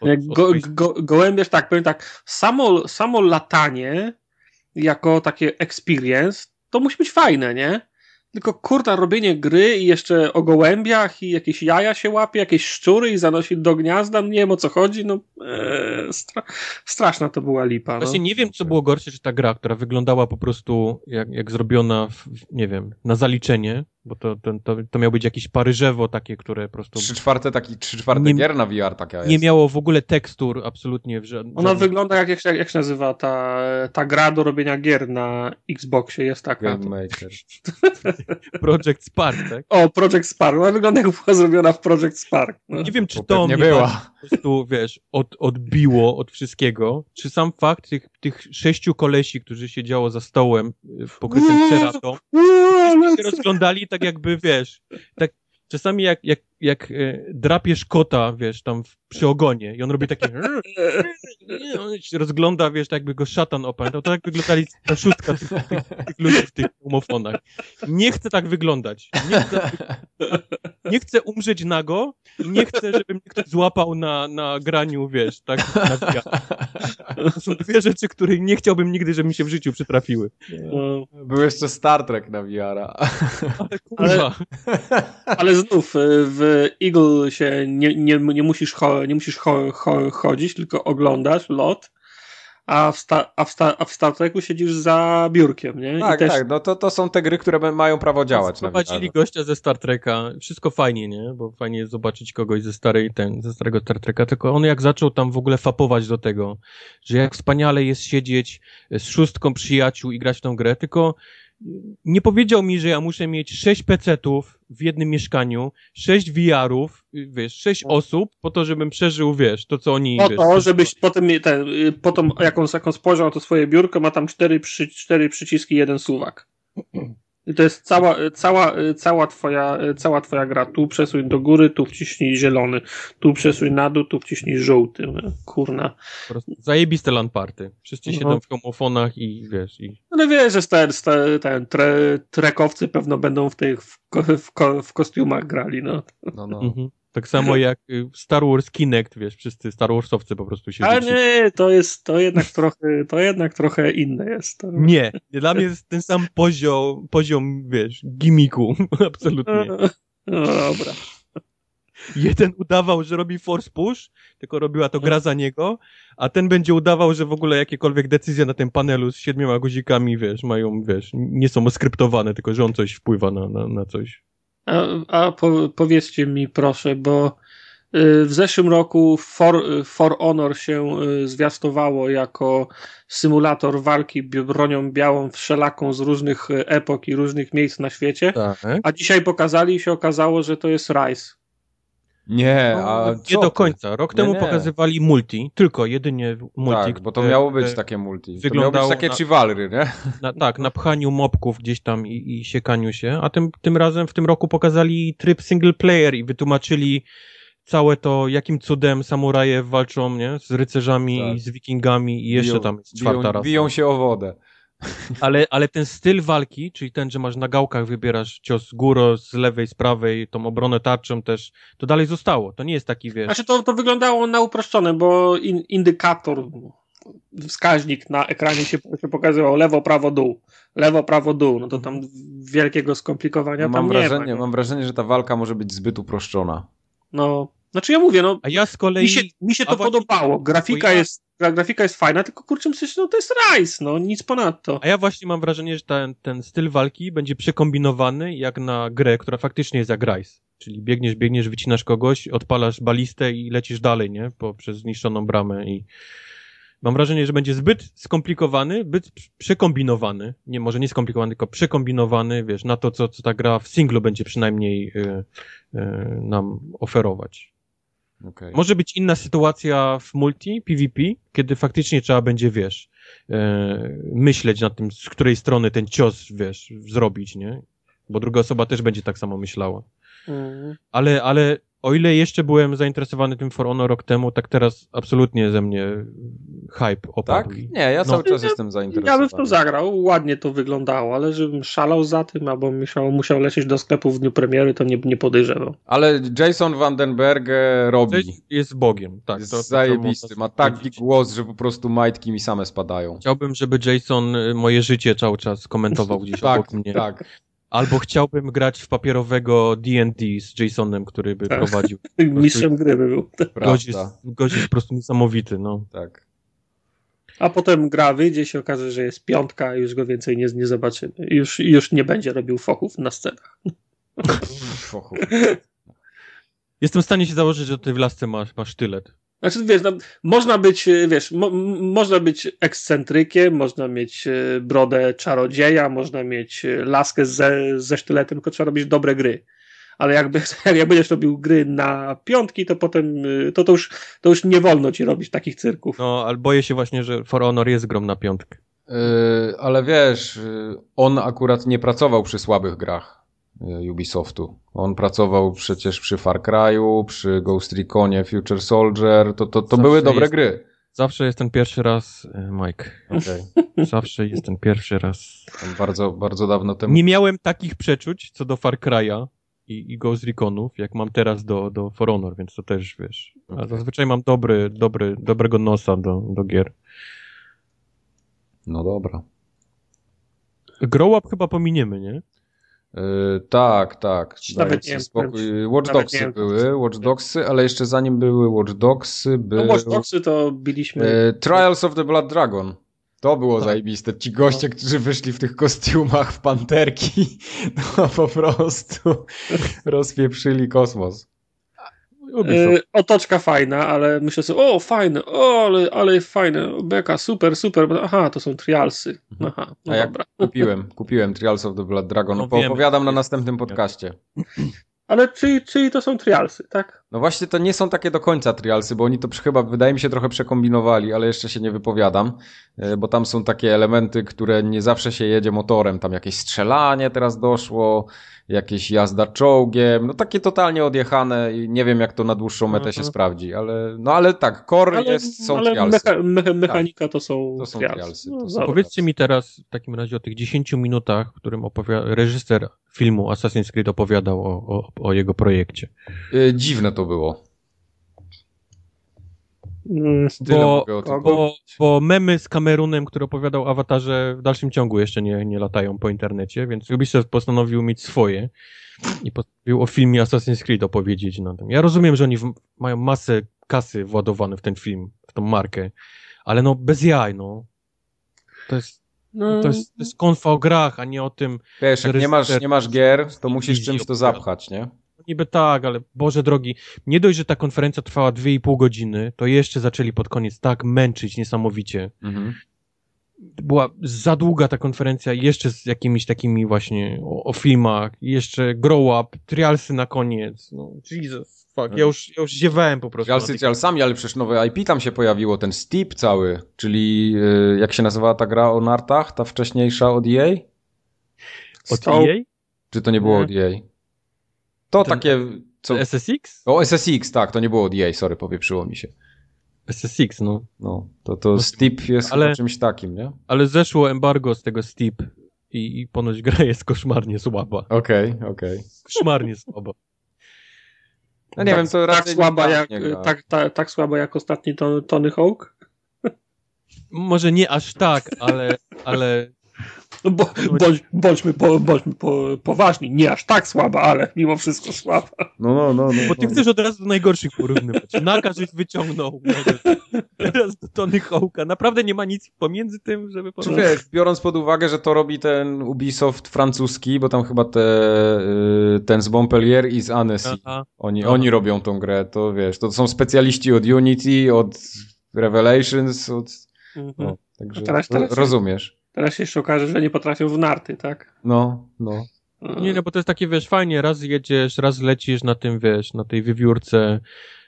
Od, Jak od go, go, gołębierz, tak, powiem tak, samo, samo latanie jako takie experience, to musi być fajne, nie? Tylko kurta, robienie gry i jeszcze o gołębiach i jakieś jaja się łapie, jakieś szczury i zanosi do gniazda, no nie wiem o co chodzi, no ee, stra straszna to była lipa. No. Właśnie nie wiem, co było gorsze, czy ta gra, która wyglądała po prostu jak, jak zrobiona, w- nie wiem, na zaliczenie, bo to, to, to, to miało być jakieś paryżewo takie, które po prostu Trzy czwarte taki, trzy czwarte Nie- gier na VR taka jest. nie miało w ogóle tekstur absolutnie w żadnym... Ona wygląda jak, jak, się- jak się nazywa ta, ta gra do robienia gier na Xboxie, jest taka. Game Maker. *laughs* Project Spark, tak? O, Project Spark. Ona wygląda jak była zrobiona w Project Spark. No. Nie wiem, czy Bo to mnie była. bardziej po prostu, wiesz, od, odbiło od wszystkiego, czy sam fakt tych, tych sześciu kolesi, którzy siedziało za stołem pokrytym ceratą, Uuu, się rozglądali tak jakby, wiesz, tak czasami jak, jak, jak e, drapiesz kota, wiesz, tam przy ogonie i on robi takie *laughs* on się rozgląda, wiesz, tak jakby go szatan opętał, to tak wyglądali ta szóstka tych, tych, tych ludzi w tych homofonach. Nie chcę tak wyglądać. Nie chcę, nie chcę umrzeć nago i nie chcę, żeby mnie ktoś złapał na, na graniu, wiesz, tak, na VR. To są dwie rzeczy, których nie chciałbym nigdy, żeby mi się w życiu przytrafiły. No, Był jeszcze Star Trek na VR-a. Ale kurwa. ale znów y, w Eagle się nie, nie, nie musisz, cho, nie musisz cho, cho, chodzić, tylko oglądasz lot, a w, sta, a, w sta, a w Star Treku siedzisz za biurkiem, nie? Tak, I też, tak, no to, to są te gry, które mają prawo działać VR. gościa ze Star Treka. Wszystko fajnie, nie? Bo fajnie jest zobaczyć kogoś ze starej, ten, ze starego Star Treka. Tylko on jak zaczął tam w ogóle fapować do tego, że jak wspaniale jest siedzieć z szóstką przyjaciół i grać w tą grę, tylko nie powiedział mi, że ja muszę mieć sześć PC-ów w jednym mieszkaniu, sześć VR-ów, wiesz, sześć osób, po to, żebym przeżył, wiesz, to co oni, po wiesz, to, żebyś potem, je- ten, y, potem jaką, jaką spojrzał na to swoje biurko, ma tam cztery, przy, cztery przyciski, jeden suwak. I to jest cała, cała, cała, twoja, cała twoja gra. Tu przesuń do góry, tu wciśnij zielony. Tu przesuń na dół, tu wciśnij żółty. Kurna. po prostu zajebiste. Wszyscy siedzą Mhm. w homofonach i wiesz, i Ale wiesz, że ten, ten, ten tre, trekowcy pewno będą w tych w, w, w kostiumach grali, no. No, no. Mhm. Tak samo jak y, Star Wars Kinect, wiesz, wszyscy Star Warsowcy po prostu się Ale nie, to jest, to jednak *laughs* trochę, to jednak trochę inne jest. Nie, dla mnie jest ten sam poziom, poziom wiesz, gimiku, *laughs* absolutnie. *laughs* No dobra. Jeden udawał, że robi force push, tylko robiła to gra za niego, a ten będzie udawał, że w ogóle jakiekolwiek decyzje na tym panelu z siedmioma guzikami, wiesz, mają, wiesz, nie są skryptowane, tylko że on coś wpływa na, na, na coś. A, a po, powiedzcie mi proszę, bo Y, w zeszłym roku For, y, For Honor się y, zwiastowało jako symulator walki bronią białą wszelaką z różnych epok i różnych miejsc na świecie. Tak. A dzisiaj pokazali i się okazało, że to jest Rise. Nie, no, a nie do końca. Rok nie, temu nie. pokazywali multi, tylko jedynie multi. Tak, bo to miało być takie multi. To miało być takie na, chivalry, nie? Na, tak, na pchaniu mobków gdzieś tam i, i siekaniu się, a tym, tym razem w tym roku pokazali tryb single player i wytłumaczyli całe to, jakim cudem samuraje walczą, nie? Z rycerzami, tak. z wikingami i jeszcze biją, tam jest czwarta biją, rasa. Biją się o wodę. Ale, ale ten styl walki, czyli ten, że masz na gałkach, wybierasz cios z góry, z lewej, z prawej, tą obronę tarczą też, to dalej zostało. To nie jest taki, wiesz... Znaczy to, to wyglądało na uproszczone, bo in, indykator, wskaźnik na ekranie się, się pokazywał lewo, prawo, dół. Lewo, prawo, dół. No to tam wielkiego skomplikowania no, mam tam wrażenie, nie ma. Mam wrażenie, że ta walka może być zbyt uproszczona. No, znaczy ja mówię, no. A ja z kolei. Mi się, mi się to podobało. Grafika, ja... jest, grafika jest fajna, tylko kurczę, myślę, no to jest Rise, no nic ponadto. A ja właśnie mam wrażenie, że ten, ten styl walki będzie przekombinowany jak na grę, która faktycznie jest jak Rise. Czyli biegniesz, biegniesz, wycinasz kogoś, odpalasz balistę i lecisz dalej, nie? Poprzez zniszczoną bramę i Mam wrażenie, że będzie zbyt skomplikowany, zbyt przekombinowany, nie może nie skomplikowany, tylko przekombinowany, wiesz, na to, co, co ta gra w singlu będzie przynajmniej y, y, nam oferować. Okay. Może być inna sytuacja w multi, PvP, kiedy faktycznie trzeba będzie, wiesz, y, myśleć nad tym, z której strony ten cios, wiesz, zrobić, nie? Bo druga osoba też będzie tak samo myślała. Mm. Ale, ale o ile jeszcze byłem zainteresowany tym For Honor rok temu, tak teraz absolutnie ze mnie hype opadł. Tak? Nie, ja cały no. czas jestem zainteresowany. Ja bym w to zagrał, ładnie to wyglądało, ale żebym szalał za tym, albo musiał, musiał lecieć do sklepu w dniu premiery, to nie, nie podejrzewał. Ale Jason Vandenberg robi. Jest bogiem, tak. Jest to, zajebisty, ma taki głos, że po prostu majtki mi same spadają. Chciałbym, żeby Jason y, moje życie cały czas komentował gdzieś tak, obok mnie. Tak, Albo chciałbym grać w papierowego D&D z Jasonem, który by tak. prowadził. *laughs* Mistrzem gry by był. Gość jest, gość jest po prostu niesamowity, no. Tak. A potem gra wyjdzie, się okaże, że jest piątka i już go więcej nie, nie zobaczymy. Już, już nie będzie robił fochów na scenach. *laughs* Fochów. *laughs* Jestem w stanie się założyć, że ty w lasce masz, masz sztylet. Znaczy, wiesz, no, można być, e, wiesz, mo, można być ekscentrykiem, można mieć e, brodę czarodzieja, można mieć e, laskę ze, ze sztyletem, tylko trzeba robić dobre gry. Ale jakby, *laughs* jak będziesz robił gry na piątki, to potem to, to, już, to już nie wolno ci robić takich cyrków. No, ale boję się właśnie, że For Honor jest grom na piątkę. Yy, ale wiesz, on akurat nie pracował przy słabych grach. E, Ubisoftu. On pracował przecież przy Far Cry'u, przy Ghost Reconie, Future Soldier, to, to, to były dobre jest, gry. Zawsze jest ten pierwszy raz, e, Mike. *laughs* Okay. Zawsze jest ten pierwszy raz. Bardzo, bardzo dawno temu. Nie miałem takich przeczuć co do Far Cry'a i, i Ghost Reconów, jak mam teraz do, do For Honor, więc to też, wiesz. Okay. A zazwyczaj mam dobry, dobry, dobrego nosa do, do gier. No dobra. Grow Up chyba pominiemy, nie? Yy, tak, tak. Nawet nie spokój. Watch Dogsy były, Watch Dogsy, ale jeszcze zanim były Watch Dogsy, były... No Watch Dogsy to biliśmy... Yy, Trials of the Blood Dragon. To było tak. zajebiste. Ci goście, no. którzy wyszli w tych kostiumach w panterki, to *laughs* po prostu *laughs* rozpieprzyli kosmos. Yy, otoczka fajna, ale myślę sobie, o fajne, o ale, ale fajne, beka, super, super. Aha, to są trialsy. Mhm. Aha, no A dobra. *laughs* kupiłem, kupiłem Trials of the Blood Dragon. No, Poopowiadam na następnym podcaście. Ale czyli, czyli to są trialsy, tak? No właśnie to nie są takie do końca trialsy, bo oni to chyba, wydaje mi się, trochę przekombinowali, ale jeszcze się nie wypowiadam, e, bo tam są takie elementy, które nie zawsze się jedzie motorem. Tam jakieś strzelanie teraz doszło, jakieś jazda czołgiem, no takie totalnie odjechane i nie wiem jak to na dłuższą metę się mhm. sprawdzi, ale no ale tak, core ale, jest, są ale trialsy. Mecha, mecha, mechanika tak. to są, to są trialsy. No, są powiedzcie mi teraz w takim razie o tych 10 minutach, w którym opowiada, reżyser filmu Assassin's Creed opowiadał o, o, o jego projekcie. Yy, dziwne to było. Mm, bo, bo, bo, memy z Kamerunem, który opowiadał o awatarze w dalszym ciągu jeszcze nie, nie latają po internecie, więc Ubisoft postanowił mieć swoje i postanowił o filmie Assassin's Creed opowiedzieć na tym. Ja rozumiem, że oni w, mają masę kasy władowane w ten film, w tą markę, ale no bez jaj, no. To jest, no. to jest, to jest konfa o grach, a nie o tym... Wiesz, jak nie masz, nie masz gier, to musisz czymś to zapchać, nie? Niby tak, ale Boże drogi, nie dość, że ta konferencja trwała 2,5 godziny, to jeszcze zaczęli pod koniec tak męczyć niesamowicie. Mhm. Była za długa ta konferencja, jeszcze z jakimiś takimi właśnie o, o filmach, jeszcze grow up, trialsy na koniec. No, Jesus, fuck, ja już, ja już ziewałem po prostu. Trialsy trialsami, ale przecież nowe IP tam się pojawiło, ten Steep cały, czyli yy, jak się nazywała ta gra o nartach, ta wcześniejsza od EA? Od EA? Czy to nie było nie. od EA? To Ten, takie... Co... SSX? O, SSX, tak, to nie było od EA, sorry, powieprzyło mi się. SSX, no. No, to, to no, Steep jest ale, czymś takim, nie? Ale zeszło embargo z tego Steep i, i ponoć gra jest koszmarnie słaba. Okej, okay, okej. Okay. Koszmarnie słaba. No nie tak, wiem, to tak słaba, jak, tak, tak, tak słaba jak ostatni Tony Hawk? Może nie aż tak, ale, ale no bo, bądź, bądźmy, po, bądźmy po, poważni. Nie aż tak słaba, ale mimo wszystko słaba. No, no, no. no bo ty no. chcesz od razu do najgorszych porównywać. Naka żeś wyciągnął. Teraz do Tony Hawk'a. Naprawdę nie ma nic pomiędzy tym, żeby... Czy wiesz, biorąc pod uwagę, że to robi ten Ubisoft francuski, bo tam chyba te, y, ten z Montpellier i z Annecy. Oni, oni robią tą grę, to wiesz, to są specjaliści od Unity, od Revelations, od... Mhm. No, także teraz, teraz rozumiesz. Teraz się jeszcze okaże, że nie potrafią w narty, tak? No, no. Nie, no bo to jest takie, wiesz, fajnie, raz jedziesz, raz lecisz na tym, wiesz, na tej wywiórce,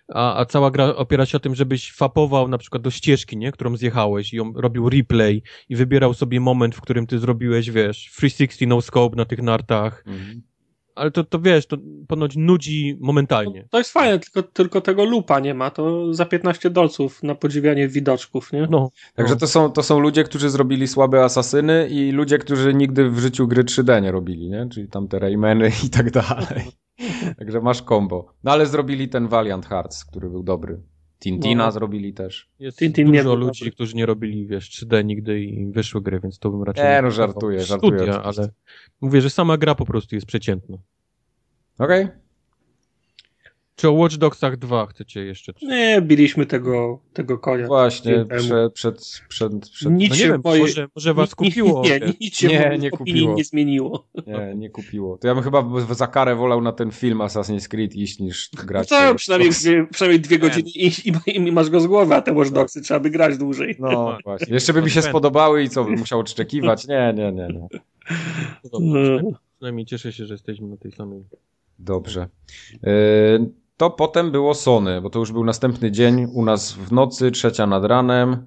a, a cała gra opiera się o tym, żebyś fapował na przykład do ścieżki, nie, którą zjechałeś i on robił replay i wybierał sobie moment, w którym ty zrobiłeś, wiesz, 360 no scope na tych nartach. Mhm ale to, to wiesz, to ponoć nudzi momentalnie. To, to, jest fajne, tylko, tylko tego lupa nie ma, to za 15 dolców na podziwianie widoczków, nie? No. Także to są, to są ludzie, którzy zrobili słabe asasyny i ludzie, którzy nigdy w życiu gry 3D nie robili, nie? Czyli tam te Raymany i tak dalej. *laughs* Także masz combo. No ale zrobili ten Valiant Hearts, który był dobry. Tintina no. zrobili też. Jest Tintin dużo ludzi, dobry. którzy nie robili, wiesz, 3D nigdy i wyszły gry, więc to bym raczej... Nie, no żartuję, żartuję. Studia, ale mówię, że sama gra po prostu jest przeciętna. Okej. Okay. Czy o Watch Dogsach 2 chcecie jeszcze? Nie, biliśmy tego, tego konia. Właśnie, przed, przed, przed, przed... Nic no nie wiem, moje... może, może was kupiło. Nie, nie, nic się nie, nie kupiło. nie zmieniło. Nie, nie kupiło. To ja bym chyba za karę wolał na ten film Assassin's Creed iść niż grać. No to przynajmniej dwie, przynajmniej dwie godziny i, i, i, masz go z głowy, a te Watch Dogsy trzeba by grać dłużej. No właśnie. Jeszcze by mi się spodobały i co, bym musiał odszczekiwać? Nie, nie, nie. nie. No. Przynajmniej cieszę się, że jesteśmy na tej samej. Dobrze. To potem było Sony, bo to już był następny dzień u nas w nocy, trzecia nad ranem.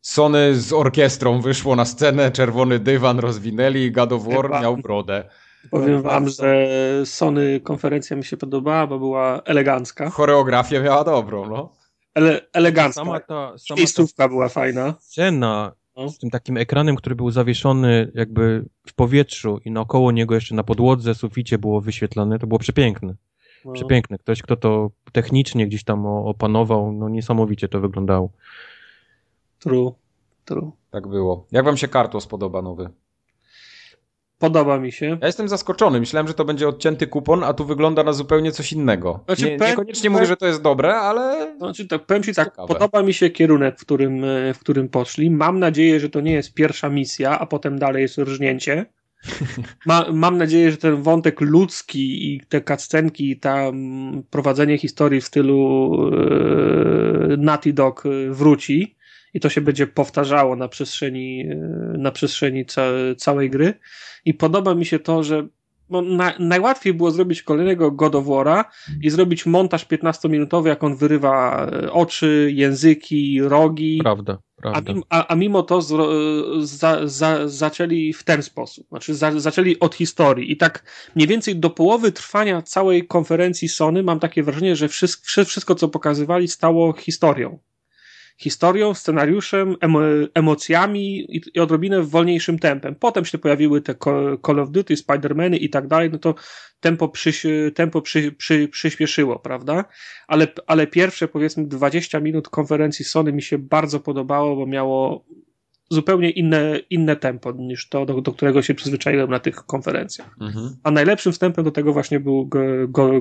Sony z orkiestrą wyszło na scenę, czerwony dywan rozwinęli, God of War miał brodę. Powiem wam, że Sony konferencja mi się podobała, bo była elegancka. Choreografię miała dobrą, no. Ele elegancka. Sama ta, sama Miejscówka ta była fajna. Scena no. z tym takim ekranem, który był zawieszony jakby w powietrzu i naokoło niego jeszcze na podłodze, suficie było wyświetlane, to było przepiękne. No. Przepiękne. Ktoś, kto to technicznie gdzieś tam opanował, no niesamowicie to wyglądało. True, true. Tak było. Jak wam się Kartos podoba nowy? Podoba mi się. Ja jestem zaskoczony. Myślałem, że to będzie odcięty kupon, a tu wygląda na zupełnie coś innego. Znaczy, nie, niekoniecznie mówię, że to jest dobre, ale. Znaczy, tak, powiem ci tak, ciekawe. podoba mi się kierunek, w którym, w którym poszli. Mam nadzieję, że to nie jest pierwsza misja, a potem dalej jest rżnięcie. Ma, mam nadzieję, że ten wątek ludzki i te cutscenki, tam prowadzenie historii w stylu yy, Naughty Dog e, wróci i to się będzie powtarzało na przestrzeni, e, na przestrzeni ca całej gry. I podoba mi się to, że no, na, najłatwiej było zrobić kolejnego God of War'a i zrobić montaż 15-minutowy, jak on wyrywa oczy, języki, rogi. Prawda. A, a, a, mimo to z, za, za, zaczęli w ten sposób. Znaczy, za, zaczęli od historii. I tak mniej więcej do połowy trwania całej konferencji Sony mam takie wrażenie, że wszystko, wszystko co pokazywali, stało historią historią, scenariuszem, emo emocjami i, i odrobinę wolniejszym tempem. Potem się pojawiły te Call of Duty, Spider-Many i tak dalej, no to tempo, przyś, tempo przy, przy, przyspieszyło, prawda? Ale, ale pierwsze powiedzmy 20 minut konferencji Sony mi się bardzo podobało, bo miało zupełnie inne, inne tempo niż to, do, do którego się przyzwyczaiłem na tych konferencjach. Mhm. A najlepszym wstępem do tego właśnie był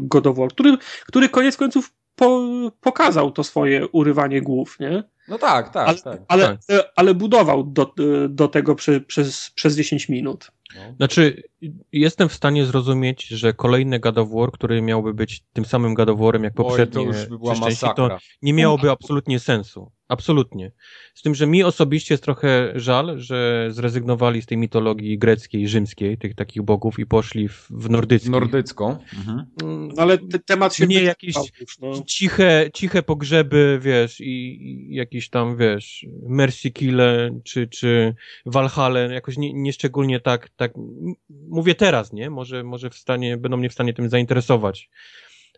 God of War, który, który koniec końców po, pokazał to swoje urywanie głów, nie? No tak, tak, ale, tak. Ale, tak. ale budował do, do tego przy, przez, przez 10 minut. No. Znaczy, jestem w stanie zrozumieć, że kolejny God of War, który miałby być tym samym God of Warem jak poprzednie, Oj, to już by to nie miałoby absolutnie sensu. Absolutnie. Z tym, że mi osobiście jest trochę żal, że zrezygnowali z tej mitologii greckiej, rzymskiej, tych takich bogów i poszli w, w nordycką. Nordycką. Mhm. No ale te, temat się Mnie jakieś już, no. Ciche, ciche pogrzeby, wiesz, i, i jakieś tam, wiesz, Mercy Kille, czy, czy Valhalla, jakoś nie, nieszczególnie tak, tak, mówię teraz, nie? Może, może w stanie, będą mnie w stanie tym zainteresować.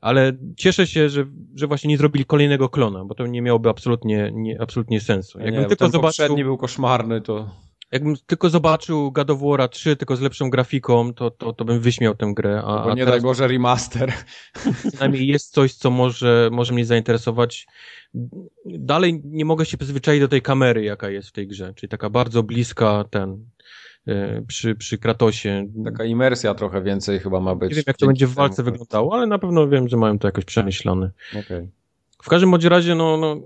Ale cieszę się, że, że właśnie nie zrobili kolejnego klona, bo to nie miałoby absolutnie, nie, absolutnie sensu. Jakbym nie, tylko ten zobaczył, poprzedni był koszmarny, to... Jakbym tylko zobaczył God of War 3 tylko z lepszą grafiką, to, to, to bym wyśmiał tę grę. A, bo nie daj Boże remaster. *laughs* Przynajmniej jest coś, co może, może mnie zainteresować. Dalej nie mogę się przyzwyczaić do tej kamery, jaka jest w tej grze, czyli taka bardzo bliska ten, przy, przy Kratosie. Taka imersja trochę więcej chyba ma być. Nie wiem, jak to będzie w walce temu. wyglądało, ale na pewno wiem, że mają to jakoś przemyślane. Okay. W każdym bądź razie, no, no,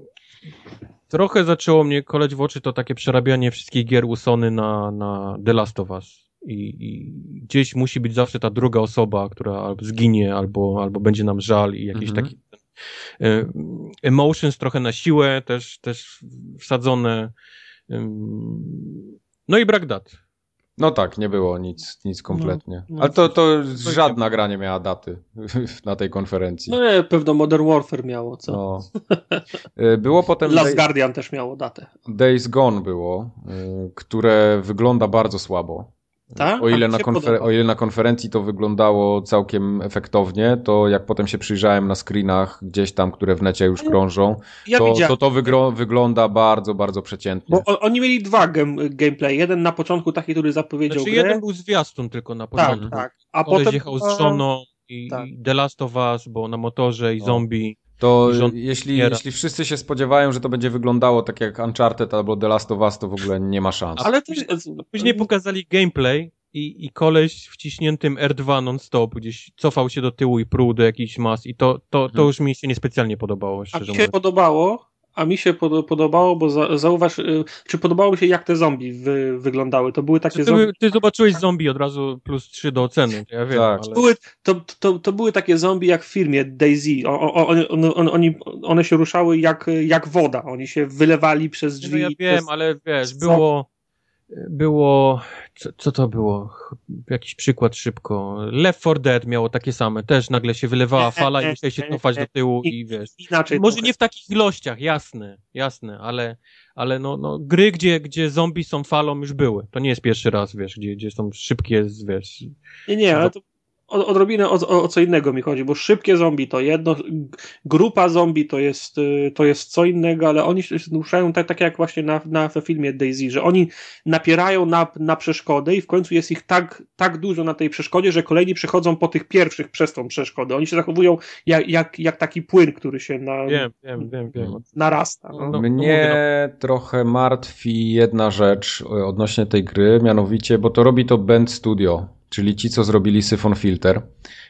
trochę zaczęło mnie koleć w oczy to takie przerabianie wszystkich gier Usony na, na The Last of Us. I, I, gdzieś musi być zawsze ta druga osoba, która albo zginie, albo, albo będzie nam żal i jakiś Mhm. taki e, emotions trochę na siłę też, też wsadzone. No i brak dat. No tak, nie było nic, nic kompletnie. No, no, Ale to, to to żadna gra nie miała daty *laughs* na tej konferencji. No nie, pewno Modern Warfare miało, co? No. Y, Było *laughs* potem Last Day, Guardian też miało datę. Days Gone było, y, które wygląda bardzo słabo. Tak? O ile, na konfer- o ile na konferencji to wyglądało całkiem efektownie, to jak potem się przyjrzałem na screenach gdzieś tam, które w necie już krążą, Ja to to, to wygro- wygląda bardzo, bardzo przeciętnie. Bo oni mieli dwa gem, gameplay. Jeden na początku taki, który zapowiedział Znaczy, grę. jeden był zwiastun tylko na Tak, początku. tak. A Koleś potem jechał z żoną i, tak. i The Last of Us, bo na motorze i O. zombie. To Rząd jeśli, jeśli wszyscy się spodziewają, że to będzie wyglądało tak jak Uncharted albo The Last of Us, to w ogóle nie ma szans. Ale też... Później pokazali gameplay i, i koleś wciśniętym R2 non-stop gdzieś cofał się do tyłu i pruł do jakichś mas i to, to, to Mhm. już mi się niespecjalnie podobało, A mi się mówiąc. podobało, a mi się pod, podobało, bo za, zauważ, y, czy podobało mi się jak te zombie wy, wyglądały. To były takie Ty, zombie... ty, zobaczyłeś zombie od razu plus 3 do oceny, to ja wiem, Tak. ale... Były, to, to, to były takie zombie jak w firmie Daisy. O, o, one, one, oni, one się ruszały jak, jak woda. Oni się wylewali przez No drzwi. ja wiem, przez... ale wiesz, było. Było. Co, co to było? Jakiś przykład szybko. Left 4 Dead miało takie same. Też nagle się wylewała *laughs* fala i musiałeś się cofać do tyłu i *laughs* wiesz. Inaczej Może nie w takich ilościach, jasne, jasne, ale, ale no, no, gry, gdzie, gdzie zombie są falą, już były. To nie jest pierwszy raz, wiesz, gdzie, gdzie są szybkie, wiesz. Nie, nie, ale to o- odrobinę o, o, o co innego mi chodzi, bo szybkie zombie to jedno, grupa zombie to jest, y, to jest co innego, ale oni się ruszają tak, tak jak właśnie na, na w filmie Daisy, że oni napierają na, na przeszkody i w końcu jest ich tak, tak dużo na tej przeszkodzie, że kolejni przechodzą po tych pierwszych przez tą przeszkodę. Oni się zachowują jak, jak, jak taki płyn, który się na, Wiem, wiem, wiem, wiem. narasta. No. No, Mnie mówię, trochę martwi jedna rzecz e, odnośnie tej gry, mianowicie, bo to robi to Bend Studio, czyli ci, co zrobili Syphon Filter,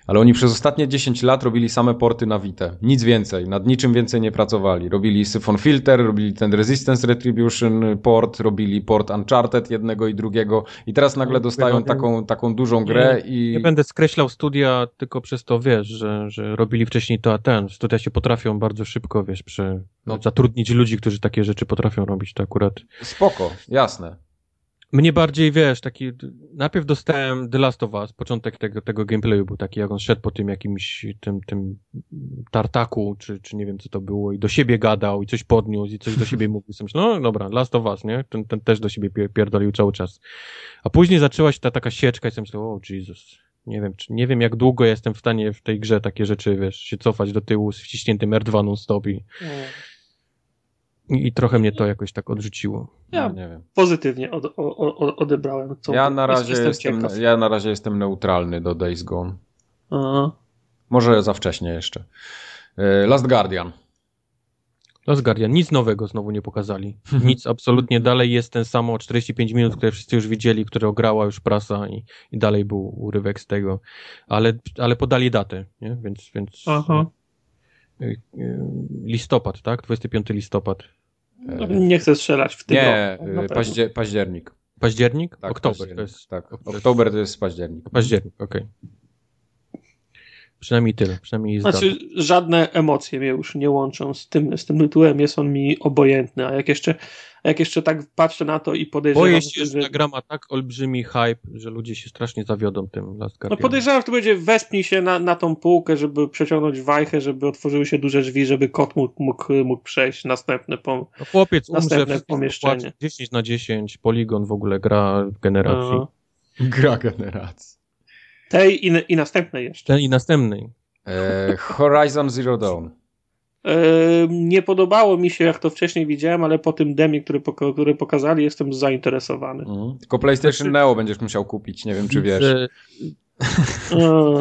ale oni przez ostatnie 10 lat robili same porty na Vita. Nic więcej, nad niczym więcej nie pracowali. Robili Syphon Filter, robili ten Resistance Retribution port, robili port Uncharted jednego i drugiego i teraz nagle No, dostają no, nie- taką, taką dużą grę i... Nie będę skreślał studia tylko przez to, wiesz, że, że robili wcześniej to, a ten. Studia się potrafią bardzo szybko, wiesz, przy, No. zatrudnić ludzi, którzy takie rzeczy potrafią robić, to akurat. Spoko, jasne. Mnie bardziej, wiesz, taki, najpierw dostałem The Last of Us, początek tego, tego gameplayu był taki, jak on szedł po tym jakimś, tym, tym tartaku, czy, czy nie wiem co to było i do siebie gadał i coś podniósł i coś do siebie mówił. No dobra, Last of Us, nie? Ten, ten też do siebie pier- pierdolił cały czas. A później zaczęła się ta taka sieczka i sobie myślę, o Jesus, nie wiem, czy, nie wiem jak długo jestem w stanie w tej grze takie rzeczy, wiesz, się cofać do tyłu z wciśniętym R2 non-stop i, i, i trochę mnie to jakoś tak odrzuciło. Ja No, nie wiem. pozytywnie od, o, o, odebrałem. Co Ja na, razie jestem ja na razie jestem neutralny do Days Gone. Aha. Może za wcześnie jeszcze. E, Last Guardian. Last Guardian, nic nowego znowu nie pokazali. *laughs* Nic, absolutnie. Dalej jest ten samo 45 minut, które wszyscy już widzieli, które ograła już prasa i, i dalej był urywek z tego. Ale, ale podali datę, nie? Więc, więc Aha. Y, y, listopad, tak? 25 listopad. No, nie chcę strzelać w tym Nie, roku, y, październik. Październik? Tak, Oktober październik, to jest. Tak, oktober to jest październik. Październik, okej. Przynajmniej tyle, przynajmniej. Znaczy, żadne emocje mnie już nie łączą z tym, z tym tytułem, jest on mi obojętny, a jak jeszcze, jak jeszcze tak patrzę na to i podejrzewam, Boję się, że że... ta gra ma tak olbrzymi hype, że ludzie się strasznie zawiodą tym Last No Guardian. podejrzewam, że to będzie wespnij się na, na tą półkę, żeby przeciągnąć wajchę, żeby otworzyły się duże drzwi, żeby kot mógł, mógł, mógł przejść następne po... No chłopiec umrze, pomieszczenie. popłacze, 10 na 10, poligon w ogóle gra w generacji. No. Gra generacji. tej i, i następnej jeszcze. Ten i następnej. E, Horizon Zero Dawn. Nie podobało mi się, jak to wcześniej widziałem, ale po tym demie, który, który pokazali, jestem zainteresowany. Mhm. Tylko PlayStation Neo będziesz musiał kupić, nie wiem czy wiesz. Że,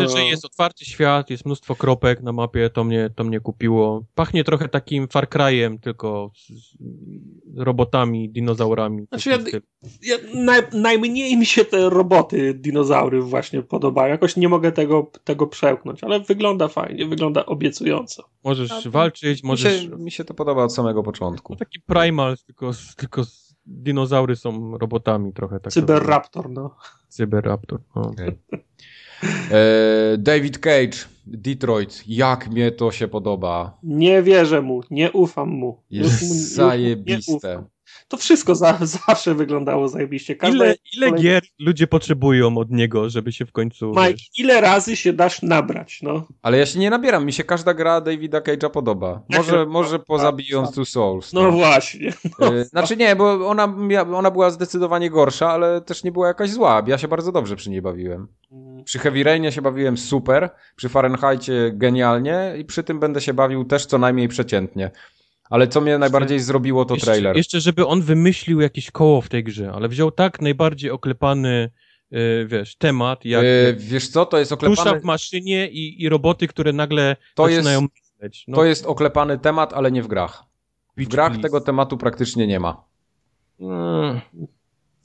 że jest otwarty świat, jest mnóstwo kropek na mapie, to mnie, to mnie kupiło. Pachnie trochę takim Far Cry'em, tylko robotami, dinozaurami. Znaczy ja-. Ja, naj, najmniej mi się te roboty, dinozaury właśnie podobają. Jakoś nie mogę tego, tego przełknąć, ale wygląda fajnie, wygląda obiecująco. Możesz A- walczyć, Mi możesz... się, mi się to podoba od samego początku. No taki primal, tylko, tylko z, dinozaury są robotami trochę. Tak Cyberraptor, no. Cyberraptor. No. Okej. E, David Cage, Detroit. Jak mnie to się podoba. Nie wierzę mu, nie ufam mu. Jest Już mu- zajebiste. ufam. To wszystko za, *laughs* zawsze wyglądało zajebiście. Każda Ile, ile kolejna- gier ludzie potrzebują od niego, żeby się w końcu... Mike, ile razy się dasz nabrać, no? Ale ja się nie nabieram, mi się każda gra Davida Cage'a podoba. Może, to- może poza Beyond Two Souls. No właśnie. E, Znaczy nie, bo ona, ona była zdecydowanie gorsza, ale też nie była jakaś zła. Ja się bardzo dobrze przy niej bawiłem. Przy Heavy Rainie się bawiłem super, przy Fahrenheitie genialnie i przy tym będę się bawił też co najmniej przeciętnie. Ale co mnie najbardziej zrobiło to jeszcze, trailer. Jeszcze, żeby on wymyślił jakieś koło w tej grze, ale wziął tak najbardziej oklepany, y, wiesz, temat, jak E, Wiesz co, to jest dusza oklepany, w maszynie i, i roboty, które nagle To jest- zaczynają myśleć. No, to jest oklepany temat, ale nie w grach. W Beach grach Please. tego tematu praktycznie nie ma. Mm.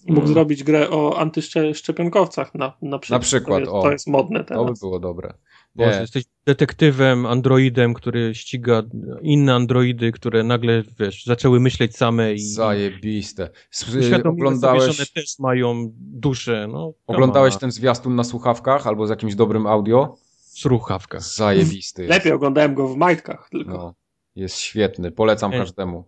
Mógł Mm. zrobić grę o antyszczepionkowcach na, na przykład. Na przykład, to jest, o. To jest modne To by teraz. było dobre. Boże, Nie. jesteś detektywem, androidem, który ściga inne androidy, które nagle, wiesz, zaczęły myśleć same i Zajebiste. Sobie, Oglądałeś, że one też mają duszę, no. oglądałeś ten zwiastun na słuchawkach albo z jakimś dobrym audio? Słuchawka. Zajebisty jest. Lepiej oglądałem go w majtkach tylko. No, jest świetny. Polecam każdemu.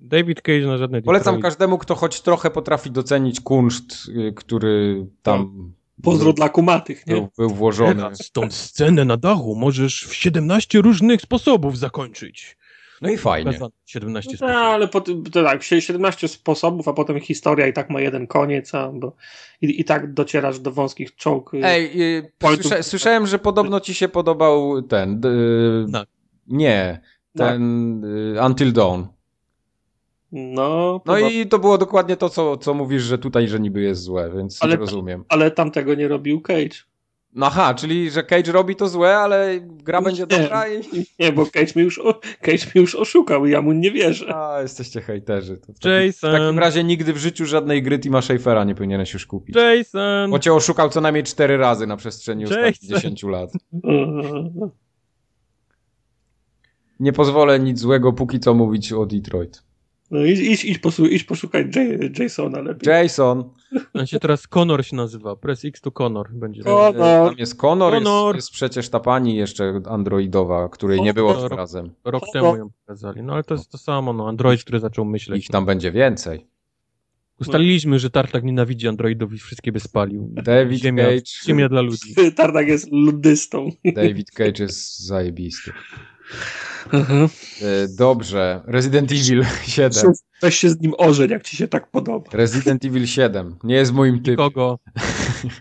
David Cage na żadne Polecam Detroit. każdemu, kto choć trochę potrafi docenić kunszt, y, który tam Pozdro dla kumatych, nie? był, był włożony. Teraz tą scenę na dachu możesz w 17 różnych sposobów zakończyć. No i fajnie. Pokazano 17 No, sposobów. ale po, to tak, 17 sposobów, a potem historia i tak ma jeden koniec, a, bo i, i tak docierasz do wąskich czołg. Ej, y, Pointów- słysza, słyszałem, że podobno ci się podobał ten. y, Tak. Nie, Tak. ten y, Until Dawn. No, No i to było dokładnie to, co, co mówisz, że tutaj, że niby jest złe, więc Ale- nie rozumiem. ale tamtego nie robił Cage. No aha, czyli, że Cage robi to złe, ale gra Nie. będzie dobra i... Nie, bo Cage mnie już, Cage mnie już oszukał i ja mu nie wierzę. A, jesteście hejterzy. To w, takim, Jason, w takim razie nigdy w życiu żadnej gry Tima Schafera nie powinieneś już kupić. Jason, Bo cię oszukał co najmniej cztery razy na przestrzeni ostatnich Jason. 10 lat. Eee, Nie pozwolę nic złego póki co mówić o Detroit. No idź, idź, idź, posu, idź poszukać J- Jasona lepiej. Jason. on się teraz Connor się nazywa, Press X to Connor będzie. Connor. Tam jest Connor, Connor. Jest, jest przecież ta pani jeszcze androidowa, której nie było tym razem. Rok temu ją pokazali. No ale to jest to samo, no. Android, który zaczął myśleć. Ich tam będzie więcej. Ustaliliśmy, że Tartak nienawidzi Androidów i wszystkie by spalił. David Ziemia, Cage. ziemia dla ludzi. *laughs* Tartak jest ludystą. David Cage jest zajebisty. E, Dobrze. Resident Evil 7. Weź się z nim ożeń, jak ci się tak podoba. Resident Evil 7. Nie jest moim typem. Kogo?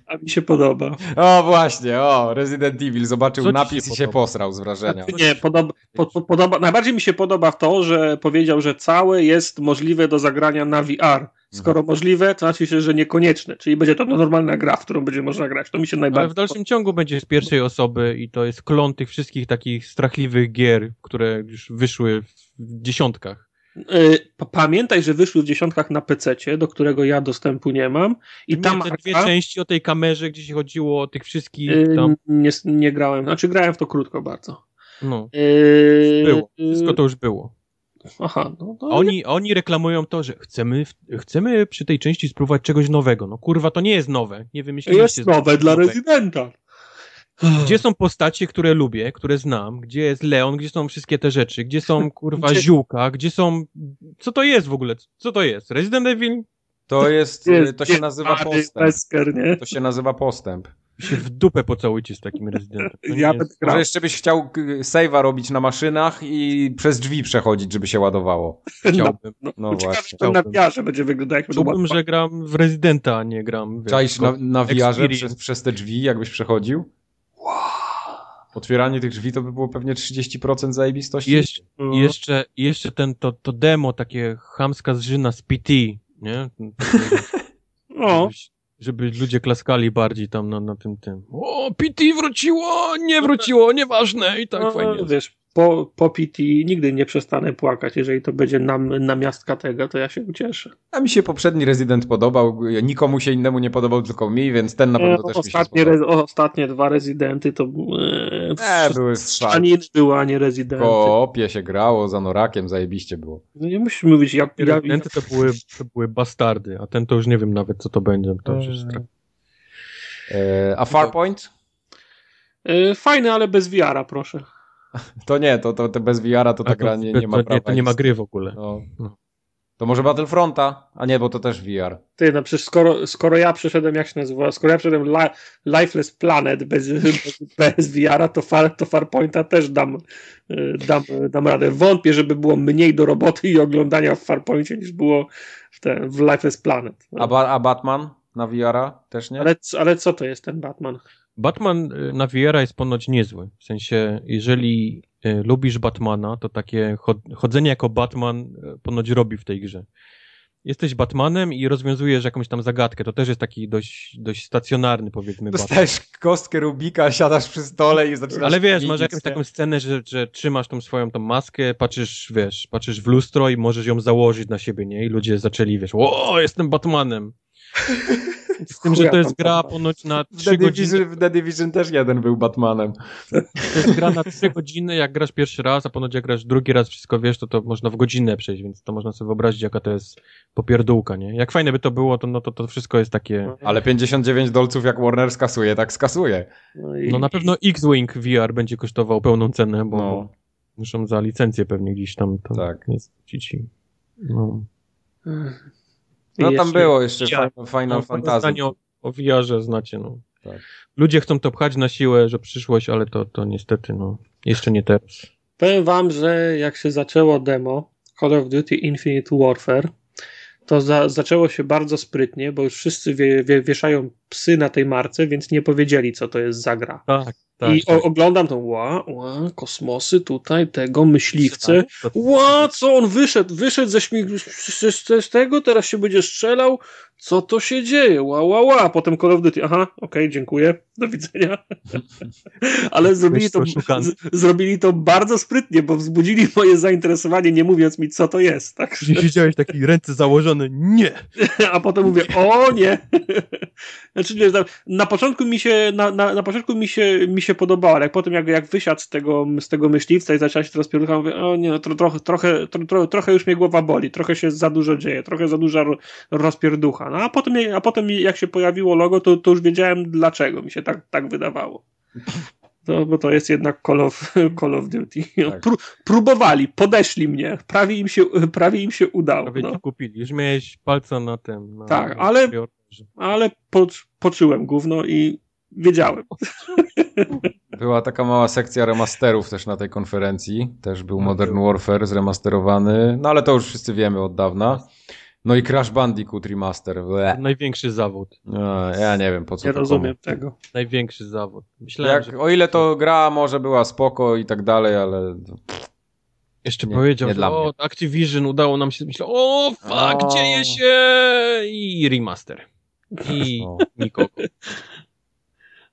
A mi się podoba. O właśnie, o, Resident Evil. Zobaczył Co napis się i się posrał z wrażenia. Nie, podoba, po, po, podoba, najbardziej mi się podoba to, że powiedział, że całe jest możliwe do zagrania na VR. Skoro możliwe, to znaczy się, że niekonieczne. Czyli będzie to normalna gra, w którą będzie można grać. To mi się Ale najbardziej w dalszym ciągu będzie z pierwszej osoby i to jest klon tych wszystkich takich strachliwych gier, które już wyszły w dziesiątkach. Y, pa- Pamiętaj, że wyszły w dziesiątkach na PC, do którego ja dostępu nie mam. I tam te dwie części o tej kamerze, gdzie się chodziło o tych wszystkich y, tam. nie, nie grałem. Znaczy grałem w to krótko bardzo. No, Yy, było. Wszystko to już było. Aha, no, no A oni, oni reklamują to, że chcemy, chcemy przy tej części spróbować czegoś nowego. No kurwa, to nie jest nowe. Nie wymyśliliście. jest nowe dla rezydenta. Gdzie są postacie, które lubię, które znam? Gdzie jest Leon? Gdzie są wszystkie te rzeczy? Gdzie są, *laughs* kurwa, Gdzie- ziółka? Gdzie są... Co to jest w ogóle? Co to jest? Resident Evil? To jest, Jest- to się nazywa postęp. Wesker, nie? To się nazywa postęp. Się w dupę pocałujcie z takim rezydentem. To Ja jest... Może jeszcze byś chciał k- save'a robić na maszynach i przez drzwi przechodzić, żeby się ładowało. *laughs* Chciałbym. No, No no ciekawe, jak to na Chciałbym. wiarze będzie wyglądać. Jak Czułbym, że gram w rezydenta, a nie gram... wiesz, Czaisz na, na Experience. przez, przez te drzwi, jakbyś przechodził? Otwieranie tych drzwi to by było pewnie 30% zajebistości. Jeszcze, No. I jeszcze, jeszcze ten, to, to demo, takie chamska zżyna z PT, nie? *laughs* No, żeby ludzie klaskali bardziej tam na, na tym tym. O, PT wróciło, nie wróciło, nieważne i tak no, fajnie. wiesz, po, po PT nigdy nie przestanę płakać. Jeżeli to będzie nam, namiastka tego, to ja się ucieszę. A mi się poprzedni Resident podobał, nikomu się innemu nie podobał, tylko mi, więc ten na pewno E, też mi się ostatnie, spodobał. re, ostatnie dwa rezydenty to e, E, były strzelaniny były, a nie rezydenty. Po opie się grało, za norakiem, zajebiście było. No nie musisz mówić, jak, Rezydenty to były, to były bastardy, a ten to już nie wiem nawet co to będzie. To już jest tak. E, a Farpoint? e, Fajne, ale bez wiara, proszę. To nie, to, to, to bez VR-a to ta gra nie, nie ma to, prawa to nie ma gry w ogóle. No. No. To może Battlefronta? A nie, bo to też VR. Ty, no przecież skoro, skoro ja przeszedłem, jak się nazywa, skoro ja przeszedłem li, Lifeless Planet bez, *laughs* bez, bez VR-a, to, far, to Farpointa też dam, e, dam, dam radę. Wątpię, żeby było mniej do roboty i oglądania w Farpoincie niż było w, te, w Lifeless Planet. A, ba, a Batman na VR-a też nie? Ale, ale co to jest ten Batman? Batman y, na VR jest ponoć niezły. W sensie, jeżeli y, lubisz Batmana, to takie chod- chodzenie jako Batman y, ponoć robi w tej grze. Jesteś Batmanem i rozwiązujesz jakąś tam zagadkę. To też jest taki dość, dość stacjonarny, powiedzmy, Batman. Dostajesz kostkę Rubika, siadasz przy stole i zaczynasz... Ale wiesz, masz jakąś taką scenę, że, że trzymasz tą swoją tą maskę, patrzysz, wiesz, patrzysz w lustro i możesz ją założyć na siebie, nie? I ludzie zaczęli, wiesz, o, jestem Batmanem. *laughs* Z tym, że to jest gra Batman. ponoć na W 3 The, godziny. Division, w The Division też jeden był Batmanem. To jest gra na 3 godziny, jak grasz pierwszy raz, a ponoć jak grasz drugi raz, wszystko wiesz, to to można w godzinę przejść, więc to można sobie wyobrazić, jaka to jest popierdółka, nie? Jak fajne by to było, to no to, to wszystko jest takie... Ale 59 dolców jak Warner skasuje, tak skasuje. No, i, No na pewno X-Wing VR będzie kosztował pełną cenę, bo No, muszą za licencję pewnie gdzieś tam to Tak. i- No. No tam było jeszcze Ja- Final, Fantasy. o, o VR-ze znacie, no. Tak. Ludzie chcą to pchać na siłę, że przyszłość, ale to, to niestety, no, jeszcze nie teraz. Powiem wam, że jak się zaczęło demo Call of Duty Infinite Warfare, to za, zaczęło się bardzo sprytnie, bo już wszyscy wie, wie, wieszają psy na tej marce, więc nie powiedzieli, co to jest za gra. Tak, tak. I o, oglądam to, ła, ła, kosmosy tutaj, tego, myśliwce. To- Ła, co on wyszedł? Wyszedł ze śmig... z, z, z tego, teraz się będzie strzelał. Co to się dzieje? Ła, ła, ła. Potem Call of Duty. Aha, okej, dziękuję. Do widzenia. *laughs* Ale zrobili to, z, zrobili to bardzo sprytnie, bo wzbudzili moje zainteresowanie, nie mówiąc mi, co to jest. Tak? Później siedziałeś taki ręce założone, nie! *laughs* A potem mówię, o nie! *laughs* Znaczy, nie, na- początku mi się, na, na, na początku mi się, mi się podobało, ale jak potem jak, jak wysiadł z tego, z tego myśliwca i zaczęła się teraz pierucha, mówię, o nie, no, tro, trochę, trochę, tro, tro, trochę już mnie głowa boli, trochę się za dużo dzieje, trochę za duża ro- No a potem, a potem jak się pojawiło logo, to, to już wiedziałem dlaczego mi się tak, tak wydawało. To, bo to jest jednak Call of, *laughs* Call of Duty. Tak. Pró, próbowali, podeszli mnie, prawie im się, prawie im się udało. Prawie No. ci kupili. Już miałeś palca na tym. Na, Tak, na ale- ale po, poczułem gówno i wiedziałem. *laughs* Była taka mała sekcja remasterów też na tej konferencji. Też był Modern Warfare zremasterowany. No ale to już wszyscy wiemy od dawna. No i Crash Bandicoot Remaster. Ble. Największy zawód. No, ja nie wiem po co Nie to rozumiem komu. tego. Największy zawód. Myślałem, Jak, że o ile to gra może była spoko i tak dalej, ale jeszcze nie- powiedział, nie że dla o, mnie. Activision udało nam się. Myślę, o, fuck, O. dzieje się! I remaster. I nikogo.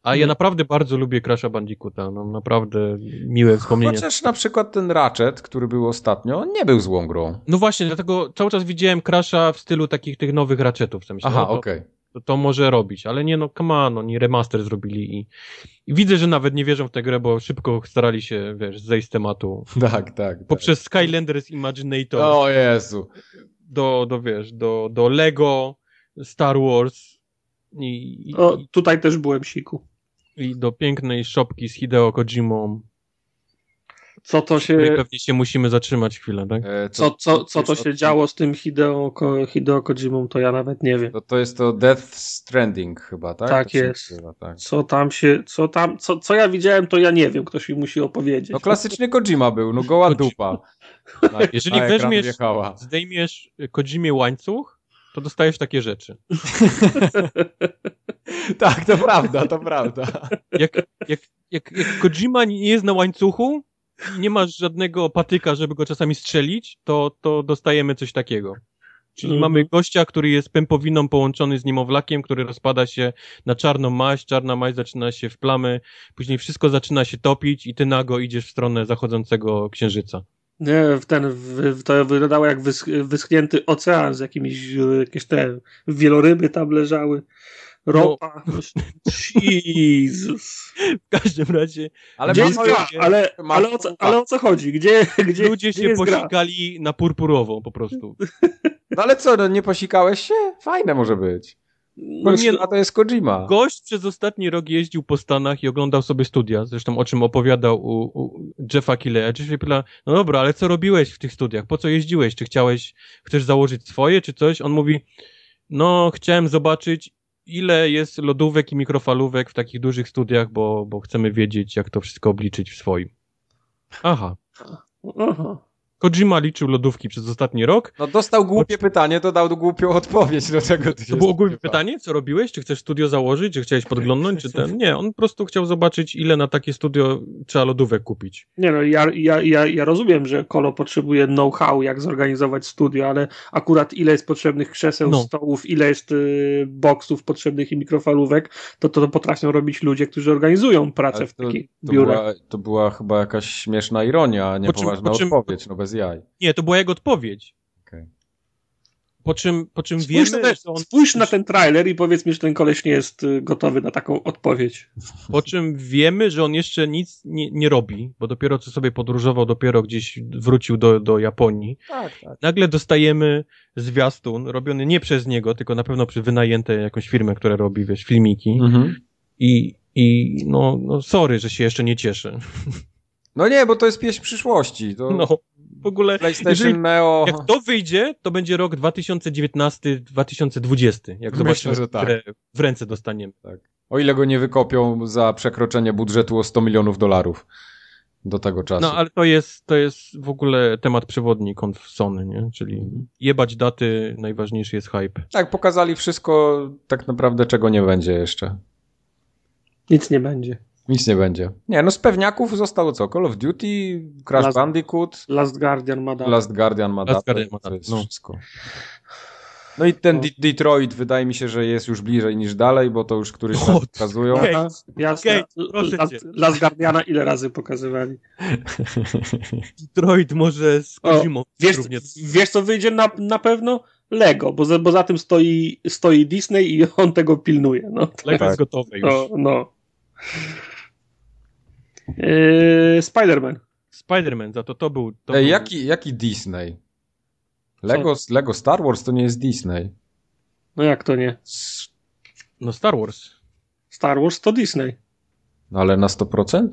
A ja naprawdę bardzo lubię Crash'a Bandicoota. No, naprawdę miłe wspomnienia. chociaż na przykład ten Ratchet, który był ostatnio, nie był złą grą. No właśnie, dlatego cały czas widziałem Crash'a w stylu takich tych nowych Ratchetów. co Myślę, Aha, o, to, okej. to, to może robić, ale nie no, come on, oni remaster zrobili i, i widzę, że nawet nie wierzą w tę grę, bo szybko starali się, wiesz, zejść z tematu. *laughs* Tak, tak. Poprzez Skylanders Imaginator. O Jezu. Do, do wiesz, do, do Lego, Star Wars i, i, o, tutaj też byłem siku. I do pięknej szopki z Hideo Kojimą. Co to się... pewnie się musimy zatrzymać chwilę, tak? E, co, co, co to się działo z tym Hideo, Hideo Kojimą, to ja nawet nie wiem. To, to jest to Death Stranding chyba, tak? Tak jest. tak. Co tam się, co tam, co, co ja widziałem, to ja nie wiem, ktoś mi musi opowiedzieć. No klasyczny Kojima był, no goła dupa. *laughs* Na, Jeżeli na weźmiesz, zdejmiesz Kojimie łańcuch, to dostajesz takie rzeczy. *laughs* tak, to prawda, to prawda. Jak, jak, jak, jak Kojima nie jest na łańcuchu, nie masz żadnego patyka, żeby go czasami strzelić, to, to dostajemy coś takiego. Czyli mm. mamy gościa, który jest pępowiną połączony z niemowlakiem, który rozpada się na czarną maź, czarna maź zaczyna się w plamy, później wszystko zaczyna się topić i ty nago idziesz w stronę zachodzącego księżyca. Nie, ten, w, to wyglądało jak wysch, wyschnięty ocean z jakimiś, jakieś te wieloryby tam leżały. Ropa. No. Jezus. W każdym razie. Ale, gdzie jest gra? Ale, ale, o co, ale o co chodzi? Gdzie, gdzie Ludzie gdzie się posikali na purpurową po prostu. *laughs* No ale co, no nie posikałeś się? Fajne może być. No nie, a to jest Kojima. Gość przez ostatni rok jeździł po Stanach i oglądał sobie studia, zresztą o czym opowiadał u, u Jeffa Killeya. Jeff pyta, no dobra, ale co robiłeś w tych studiach? Po co jeździłeś? Czy chciałeś, chcesz założyć swoje, czy coś? On mówi, no chciałem zobaczyć, ile jest lodówek i mikrofalówek w takich dużych studiach, bo, bo chcemy wiedzieć, jak to wszystko obliczyć w swoim. Aha. Aha. Kojima liczył lodówki przez ostatni rok. No dostał głupie pytanie, to dał głupią odpowiedź do tego. To było głupie pytanie? Co robiłeś? Czy chcesz studio założyć? Czy chciałeś podglądnąć? Czy ten? *laughs* Nie, on po prostu chciał zobaczyć, ile na takie studio trzeba lodówek kupić. Nie no, ja, ja, ja, ja rozumiem, że Kolo potrzebuje know-how, jak zorganizować studio, ale akurat ile jest potrzebnych krzeseł, no. stołów, ile jest y, boksów potrzebnych i mikrofalówek, to, to to potrafią robić ludzie, którzy organizują pracę ale w takich biurach. Była, to była chyba jakaś śmieszna ironia, a nie po czym, odpowiedź, no bez jaj. Nie, to była jego odpowiedź. Okay. Po czym, po czym spójrz wiemy, na ten, on... Spójrz na ten trailer i powiedz mi, że ten koleś nie jest y, gotowy na taką odpowiedź. Po czym wiemy, że on jeszcze nic nie, nie robi, bo dopiero co sobie podróżował, dopiero gdzieś wrócił do, do Japonii. Tak, tak. Nagle dostajemy zwiastun, robiony nie przez niego, tylko na pewno przez wynajęte jakąś firmę, która robi, wiesz, filmiki. Mhm. I, i no, no sorry, że się jeszcze nie cieszę. No nie, bo to jest pieśń przyszłości. To... No, w ogóle. PlayStation Neo. Jak to wyjdzie, to będzie rok 2019-2020. Jak zobaczymy, że tak. w ręce dostaniemy. Tak. O ile go nie wykopią za przekroczenie budżetu o 100 milionów dolarów do tego czasu. No, ale to jest, to jest w ogóle temat przewodni Sony, nie? Czyli mhm. jebać daty, najważniejszy jest hype. Tak, pokazali wszystko tak naprawdę, czego nie będzie jeszcze. Nic nie będzie. Nic nie będzie. Nie, no z pewniaków zostało co? Call of Duty, Crash Last, Bandicoot. Last Guardian ma datę. Last Guardian ma datę. Last Guardian ma datę. To jest no. wszystko. No i ten no. Detroit wydaje mi się, że jest już bliżej niż dalej, bo to już któryś raz pokazują. Okay. Jasne. Okay, Last, Last Guardiana ile razy pokazywali? *laughs* Detroit może z Kozimą. Wiesz, wiesz co wyjdzie na, na pewno? Lego, bo za, bo za tym stoi, stoi Disney i on tego pilnuje. No. Lego tak. jest gotowe już. No, no. Yy, Spider-Man. Spider-Man, za to to był... To Ej, był... Jaki, jaki Disney? Lego, Lego Star Wars to nie jest Disney. No jak to nie? No Star Wars. Star Wars to Disney. No ale na 100%?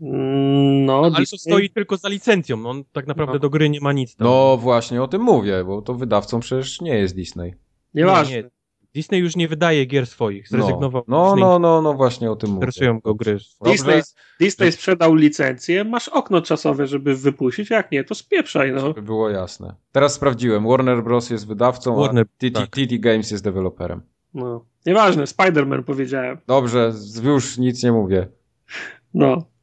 Mm, no, ale to stoi tylko za licencją. On tak naprawdę no. do gry nie ma nic. Tam. No właśnie o tym mówię, bo to wydawcą przecież nie jest Disney. Nieważne. Nie, nie. Disney już nie wydaje gier swoich, zrezygnował. No, no, no, no, no, właśnie o tym mówię. Interesują go gry. Disney, Disney sprzedał licencję, masz okno czasowe, żeby wypuścić, jak nie, to spieprzaj, no. Żeby było jasne. Teraz sprawdziłem, Warner Bros. jest wydawcą, Warner, a TT, tak. TT Games jest deweloperem. No, nieważne, Spider-Man powiedziałem. Dobrze, już nic nie mówię. No.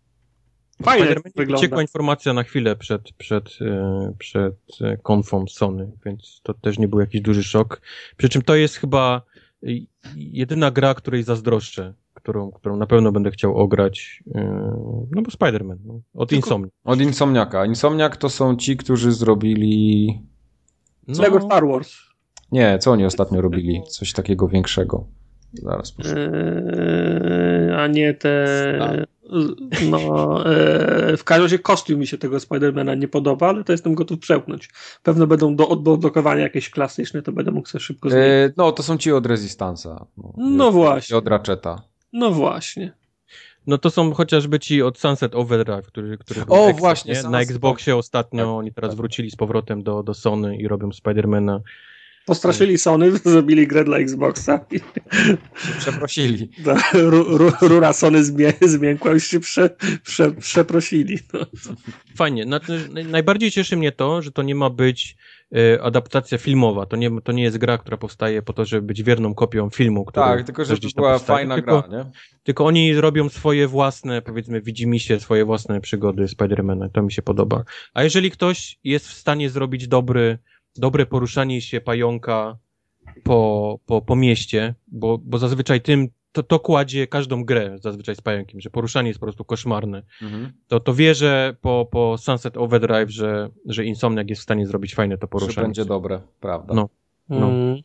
Fajnie wygląda. Uciekła informacja na chwilę przed, przed, e, przed e, konfą Sony, więc to też nie był jakiś duży szok. Przy czym to jest chyba jedyna gra, której zazdroszczę, którą, którą na pewno będę chciał ograć, e, no bo Spider-Man, no, od Tylko, Insomni. Od Insomniaka. Insomniak to są ci, którzy zrobili... No, Lego Star Wars. Nie, co oni ostatnio robili? Coś takiego większego. Zaraz eee, A nie te. No, e, w każdym razie kostium mi się tego Spidermana nie podoba, ale to jestem gotów przełknąć. Pewno będą do odblokowania jakieś klasyczne, to będę mógł sobie szybko zmienić. E, no, to są ci od Resistance'a. No, no właśnie. Od Ratcheta. No właśnie. No to są chociażby ci od Sunset Overdrive, który, który O, Xbox, właśnie. Nie? Na Xboxie ostatnio, tak, oni teraz tak. wrócili z powrotem do, do Sony i robią Spidermana Postraszyli Sony, *laughs* zrobili grę dla Xboxa. Przeprosili. *laughs* rura Sony zmię, zmiękła, już się prze, prze, przeprosili. No. Fajnie. najbardziej cieszy mnie to, że to nie ma być y, adaptacja filmowa. To nie, to nie jest gra, która powstaje po to, żeby być wierną kopią filmu. Który tak, tylko że to była fajna tylko, gra, nie? Tylko oni robią swoje własne, powiedzmy, widzimisię, swoje własne przygody Spidermana. To mi się podoba. A jeżeli ktoś jest w stanie zrobić dobry dobre poruszanie się pająka po, po, po mieście, bo, bo zazwyczaj tym to, to kładzie każdą grę zazwyczaj z pająkiem, że poruszanie jest po prostu koszmarne. Mhm. To, to wierzę po, po Sunset Overdrive, że, że Insomniac jest w stanie zrobić fajne to poruszanie. Że będzie dobre, prawda. No. no. Mm.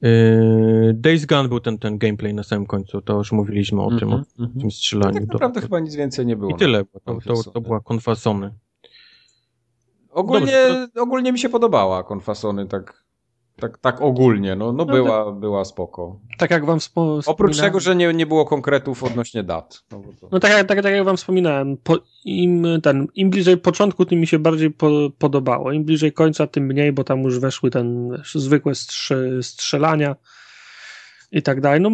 Yy, Days Gone był ten, ten gameplay na samym końcu, to już mówiliśmy o mm -hmm, tym, o mm -hmm. tym strzelaniu. tak naprawdę to, chyba nic więcej nie było. I tyle, to, to, to była konfa Sony. Ogólnie, Dobrze, to... ogólnie mi się podobała konfasony, tak, tak, tak ogólnie, no, no, no była, tak, była spoko. Tak jak wam wspominałem. Oprócz tego, że nie, nie było konkretów odnośnie dat. No, to... no tak, tak, tak jak wam wspominałem, po, im, ten, im bliżej początku, tym mi się bardziej po, podobało. Im bliżej końca, tym mniej, bo tam już weszły ten wiesz, zwykłe strze, strzelania i tak dalej. No,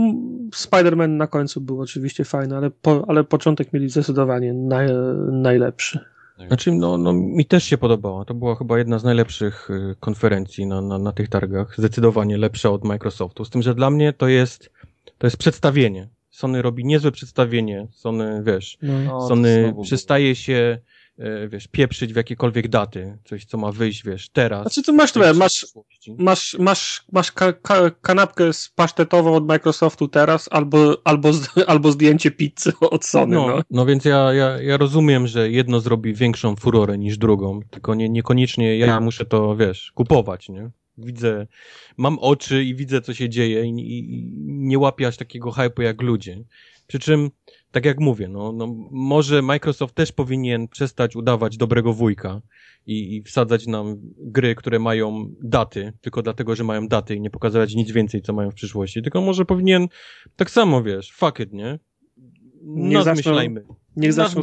Spider-Man na końcu był oczywiście fajny, ale, po, ale początek mieli zdecydowanie naj, najlepszy. Znaczy, no, no, mi też się podobała. To była chyba jedna z najlepszych y, konferencji na, na, na tych targach. Zdecydowanie lepsza od Microsoftu. Z tym, że dla mnie to jest, to jest przedstawienie. Sony robi niezłe przedstawienie. Sony, wiesz, no, Sony przestaje się wiesz, pieprzyć w jakiekolwiek daty, coś, co ma wyjść, wiesz, teraz. Znaczy, tu masz, tyle, masz, masz, masz, masz ka ka kanapkę z pasztetową od Microsoftu teraz, albo, albo, *laughs* albo zdjęcie pizzy od Sony, no. No, no więc ja, ja, ja rozumiem, że jedno zrobi większą furorę niż drugą, tylko nie, niekoniecznie ja muszę to, wiesz, kupować, nie? Widzę, mam oczy i widzę, co się dzieje i, i, i nie łapię aż takiego hype'u jak ludzie. Przy czym tak jak mówię, no, no może Microsoft też powinien przestać udawać dobrego wujka i, i wsadzać nam gry, które mają daty, tylko dlatego, że mają daty i nie pokazywać nic więcej, co mają w przyszłości, tylko może powinien tak samo, wiesz, fuck it, nie? Niech zaczną, niech, zaczną,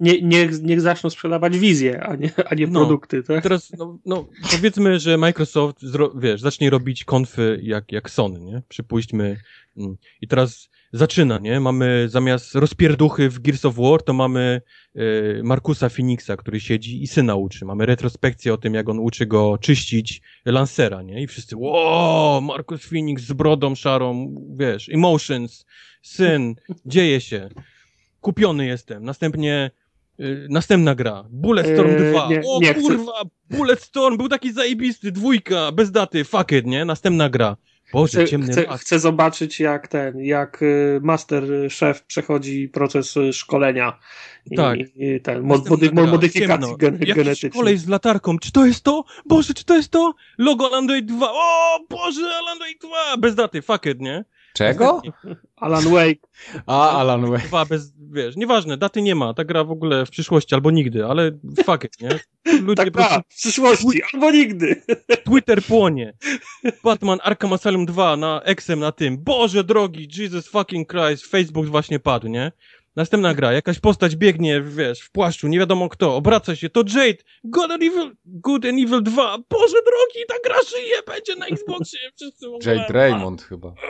nie, niech, niech zaczną sprzedawać wizję, a nie, a nie no, produkty, tak? Teraz, no, no, powiedzmy, że Microsoft, wiesz, zacznie robić konfy jak, jak Sony, nie? Przypuśćmy. Mm, I teraz zaczyna, nie? Mamy zamiast rozpierduchy w Gears of War, to mamy y, Markusa Phoenixa, który siedzi i syna uczy. Mamy retrospekcję o tym, jak on uczy go czyścić Lancera, nie? I wszyscy, wow, Markus Phoenix z brodą szarą, wiesz, emotions, syn, dzieje się. Kupiony jestem. Następnie y, następna gra, Bulletstorm 2. Eee, nie, o nie, kurwa, chcę... Bulletstorm był taki zajebisty, dwójka, bez daty, fuck it, nie? Następna gra. Boże, chcę, chcę, chcę, zobaczyć, jak ten, jak y, master szef przechodzi proces y, szkolenia. Tak. I, i ten, mod, mody, modyfikacji gen, genetycznej. kolej z latarką. Czy to jest to? Boże, czy to jest to? Logo Alan Wake 2. O, Boże, Alan Wake 2. Bez daty, fuck it, nie? Czego? Alan Wake. A, Alan Wake. Dwa bez, wiesz, nieważne, daty nie ma, ta gra w ogóle w przyszłości albo nigdy, ale fuck it, nie? Ludzie tak, prostu... w przyszłości albo nigdy. *laughs* Twitter płonie. Batman Arkham Asylum 2 na Xem na tym. Boże drogi, Jesus fucking Christ, Facebook właśnie padł, nie? Następna gra, jakaś postać biegnie, wiesz, w płaszczu, nie wiadomo kto, obraca się, to Jade, Good and Evil, Good and Evil 2, Boże drogi, ta gra żyje, będzie na Xboxie, wszyscy. Jade Raymond chyba. *laughs*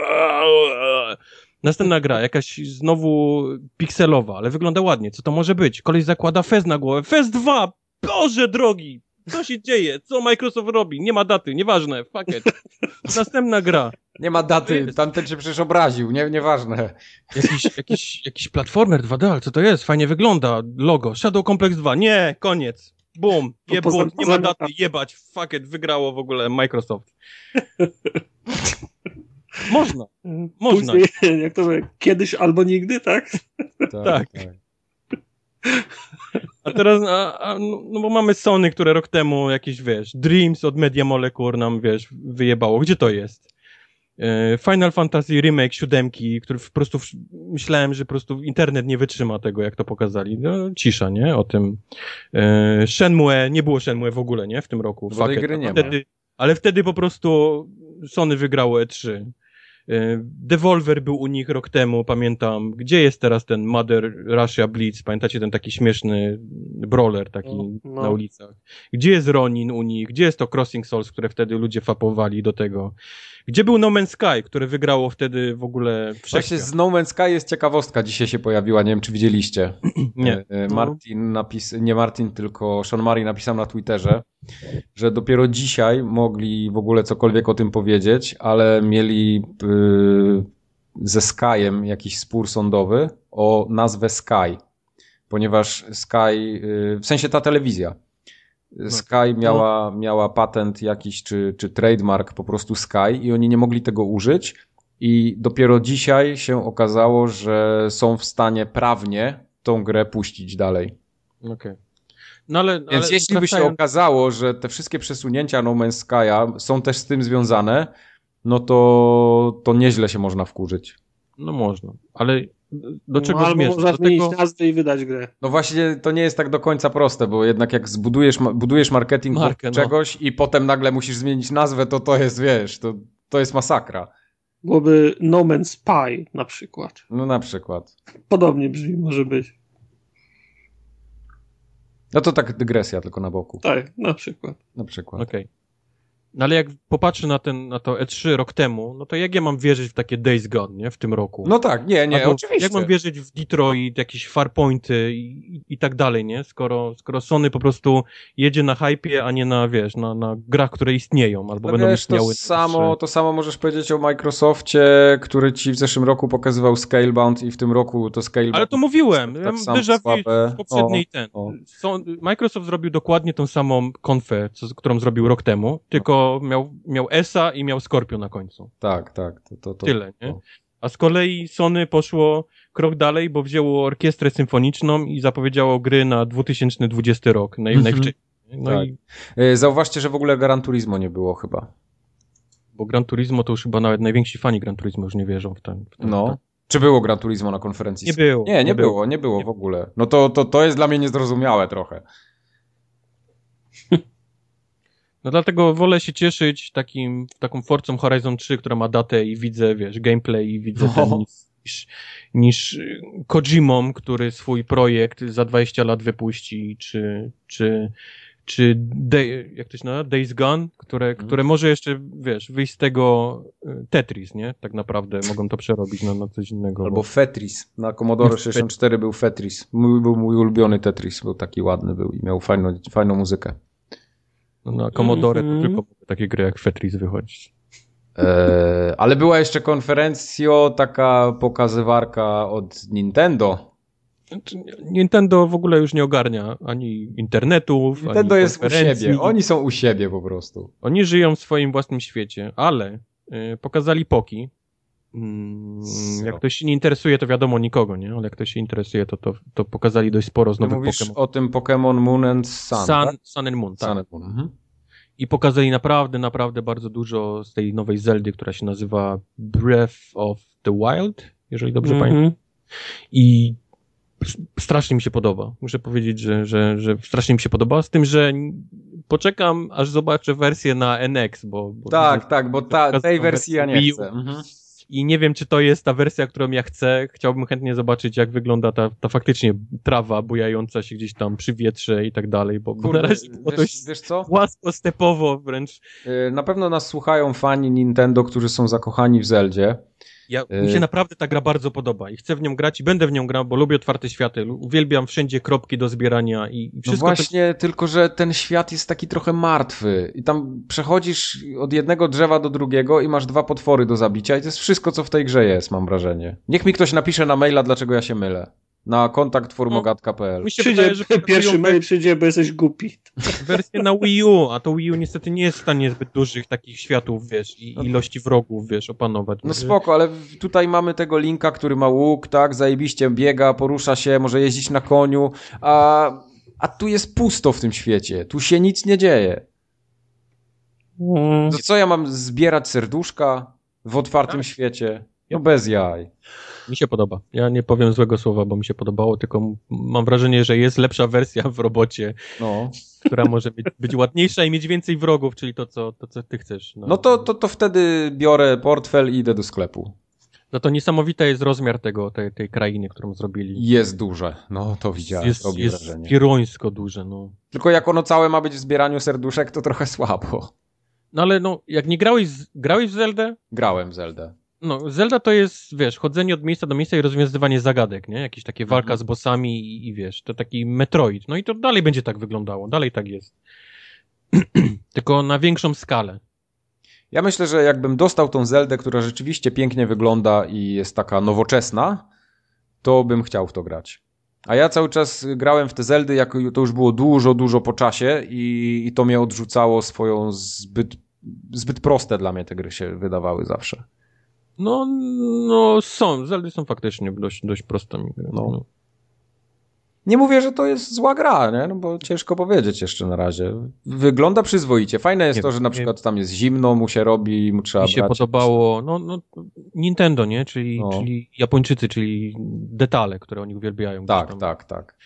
Następna gra, jakaś znowu pikselowa, ale wygląda ładnie, co to może być? Koleś zakłada Fez na głowę, Fez 2, Boże drogi, co się dzieje? Co Microsoft robi? Nie ma daty, nieważne, fuck it. *laughs* Następna gra. Nie ma daty, tamten się przecież obraził, nie, nieważne. Jakiś, jakiś, jakiś platformer 2D, ale co to jest? Fajnie wygląda, logo. Shadow Complex 2, nie, koniec. Boom, jebun, nie ma daty, jebać, fuck it, wygrało w ogóle Microsoft. *laughs* Można, można. Później, *laughs* jak to kiedyś albo nigdy, tak? Tak. tak. A teraz, a, a, no, no bo mamy Sony, które rok temu jakieś, wiesz, Dreams od Media Molecule nam, wiesz, wyjebało. Gdzie to jest? E, Final Fantasy Remake siódemki, który po prostu myślałem, że po prostu internet nie wytrzyma tego, jak to pokazali. No, cisza, nie? O tym. E, Shenmue, nie było Shenmue w ogóle, nie? W tym roku. Bo tej gry nie wtedy, ma. Ale wtedy po prostu Sony wygrało E3. E, Devolver był u nich rok temu, pamiętam. Gdzie jest teraz ten Mother Russia Blitz? Pamiętacie ten taki śmieszny brawler taki No, no. na ulicach? Gdzie jest Ronin u nich? Gdzie jest to Crossing Souls, które wtedy ludzie fapowali do tego? Gdzie był No Man's Sky, które wygrało wtedy w ogóle Właśnie wszechświat? z No Man's Sky jest ciekawostka, dzisiaj się pojawiła, nie wiem czy widzieliście. *clears throat* Nie. E, e, Martin napis, nie Martin, tylko Sean Murray napisał na Twitterze, że dopiero dzisiaj mogli w ogóle cokolwiek o tym powiedzieć, ale mieli ze Skyem jakiś spór sądowy o nazwę Sky, ponieważ Sky, y, w sensie ta telewizja, Sky miała, miała patent jakiś, czy, czy trademark po prostu Sky i oni nie mogli tego użyć i dopiero dzisiaj się okazało, że są w stanie prawnie tą grę puścić dalej. Okej. No ale, Więc ale jeśli by się okazało, że te wszystkie przesunięcia No Man's Sky'a są też z tym związane, no to, to nieźle się można wkurzyć. No można, ale do czego no, albo można zmienić tego... nazwę i wydać grę. No właśnie to nie jest tak do końca proste, bo jednak jak zbudujesz, budujesz marketing Markę, no. czegoś i potem nagle musisz zmienić nazwę, to to jest, wiesz, to, to jest masakra. Byłoby No Man's Spy na przykład. No na przykład. Podobnie brzmi, może być. No to tak dygresja tylko na boku. Tak, na przykład. Na przykład. Okej. No ale jak popatrzę na, ten, na to E3 rok temu, no to jak ja mam wierzyć w takie Days Gone, nie? W tym roku? No tak, nie, nie, Albo oczywiście. Jak mam wierzyć w Detroit, jakieś Farpointy i, i, tak dalej, nie? Skoro, skoro Sony po prostu jedzie na hypie, a nie na, wiesz, na, na grach, które istnieją, albo No będą wiesz, to istniały. samo, to samo możesz powiedzieć o Microsoftie, który ci w zeszłym roku pokazywał Scalebound i w tym roku to Scalebound. Ale to mówiłem, tak samo déjà vu poprzedniej ten. o. Microsoft zrobił dokładnie tą samą konfę, co, którą zrobił rok temu, tylko miał, miał ESA i miał Scorpio na końcu. Tak, tak. To, to, to, Tyle, nie? A z kolei Sony poszło krok dalej, bo wzięło orkiestrę symfoniczną i zapowiedziało gry na 2020 rok, naj, Mhm. najwcześniej. No Tak. i, E, Zauważcie, że w ogóle Gran Turismo nie było chyba. bo Gran Turismo to już chyba nawet najwięksi fani Gran Turismo już nie wierzą w ten. W ten No. Czy było Gran Turismo na konferencji? Nie było. Nie, nie, było, nie było w ogóle. No to, to, to jest dla mnie niezrozumiałe trochę. *laughs* No dlatego wolę się cieszyć takim, taką Forcą Horizon 3, która ma datę i widzę, wiesz, gameplay i widzę No. ten niż, niż y, Kojimą, który swój projekt za 20 lat wypuści, czy, czy, czy Day, jak to się nazywa? Days Gone, które, Mhm. które może jeszcze, wiesz, wyjść z tego y, Tetris, nie? Tak naprawdę mogą to przerobić na, na coś innego. Albo bo- Fetris. Na Commodore 64 był Fetris. Mój, był mój ulubiony Tetris. Był taki ładny był i miał fajną, fajną muzykę. No, na Commodore Mhm. to tylko mogą takie gry jak Tetris wychodzić. Eee, ale była jeszcze konferencja, taka pokazywarka od Nintendo. Znaczy, Nintendo w ogóle już nie ogarnia ani internetów, Nintendo ani jest u siebie. Oni są u siebie po prostu. Oni żyją w swoim własnym świecie, ale y, pokazali Poki. Mm, jak ktoś się nie interesuje, to wiadomo nikogo, nie? Ale jak ktoś się interesuje, to, to, to pokazali dość sporo z nowych mówisz Pokémon. o tym Pokémon Moon and Sun, Sun, tak? Sun and Moon, tak. Sun and Moon. Mhm. I pokazali naprawdę, naprawdę bardzo dużo z tej nowej Zeldy, która się nazywa Breath of the Wild, jeżeli dobrze Mhm. pamiętam. I strasznie mi się podoba. Muszę powiedzieć, że, że, że strasznie mi się podoba, z tym, że poczekam, aż zobaczę wersję na NX, bo... bo Tak, tak, bo ta, tej wersji ja nie chcę. Mhm. I nie wiem, czy to jest ta wersja, którą ja chcę. Chciałbym chętnie zobaczyć, jak wygląda ta, ta faktycznie trawa bujająca się gdzieś tam przy wietrze i tak dalej, bo, bo na Kurde, razie wiesz, dość wiesz co? płasko, stepowo wręcz. Yy, Na pewno nas słuchają fani Nintendo, którzy są zakochani w Zeldzie. Ja, Mi się naprawdę ta gra bardzo podoba i chcę w nią grać i będę w nią grał, bo lubię otwarte światy. Uwielbiam wszędzie kropki do zbierania i, i No wszystko to właśnie, tylko że ten świat jest taki trochę martwy i tam przechodzisz od jednego drzewa do drugiego i masz dwa potwory do zabicia i to jest wszystko, co w tej grze jest, mam wrażenie. Niech mi ktoś napisze na maila, dlaczego ja się mylę. Na kontakt forumogat.pl mi się Przyjdzie, wydaje, że pierwszy mail przyjdzie, bo jesteś głupi. Wersję na Wii U, a to Wii U niestety nie jest w stanie zbyt dużych takich światów, wiesz, i No. ilości wrogów, wiesz, opanować. No spoko, ale tutaj mamy tego linka, który ma łuk, tak, zajebiście biega, porusza się, może jeździć na koniu, a, a tu jest pusto w tym świecie, tu się nic nie dzieje. Mm, co ja mam zbierać serduszka w otwartym Tak. świecie? No bez jaj. Mi się podoba. Ja nie powiem złego słowa, bo mi się podobało, tylko mam wrażenie, że jest lepsza wersja w robocie, No, która może być, być ładniejsza i mieć więcej wrogów, czyli to, co, to, co ty chcesz. no to, to, to wtedy biorę portfel i idę do sklepu. No to niesamowity jest rozmiar tego, tej, tej krainy, którą zrobili. Jest duże, no to widziałem, jest robi jest wrażenie. pierońsko duże, no. Tylko jak ono całe ma być w zbieraniu serduszek, to trochę słabo. No ale no, jak nie grałeś, grałeś w Zeldę? Grałem w Zeldę. No, Zelda to jest, wiesz, chodzenie od miejsca do miejsca i rozwiązywanie zagadek, nie? Jakieś takie walka Mhm. z bossami i, i wiesz, to taki Metroid. No i to dalej będzie tak wyglądało, dalej tak jest. *clears throat* Tylko na większą skalę. Ja myślę, że jakbym dostał tą Zeldę, która rzeczywiście pięknie wygląda i jest taka nowoczesna, to bym chciał w to grać. A ja cały czas grałem w te Zeldy, jak to już było dużo, dużo po czasie i, i to mnie odrzucało swoją zbyt, zbyt proste dla mnie te gry się wydawały zawsze. No, no są, Zeldy są faktycznie dość, dość prostymi grami. No. No. Nie mówię, że to jest zła gra, nie? No bo ciężko powiedzieć jeszcze na razie. Wygląda przyzwoicie. Fajne jest Nie to, że na nie- przykład tam jest zimno, mu się robi, mu trzeba Mi się brać. podobało, no, no Nintendo, nie? Czyli, No. czyli Japończycy, czyli detale, które oni uwielbiają. Tak, tam. tak, tak.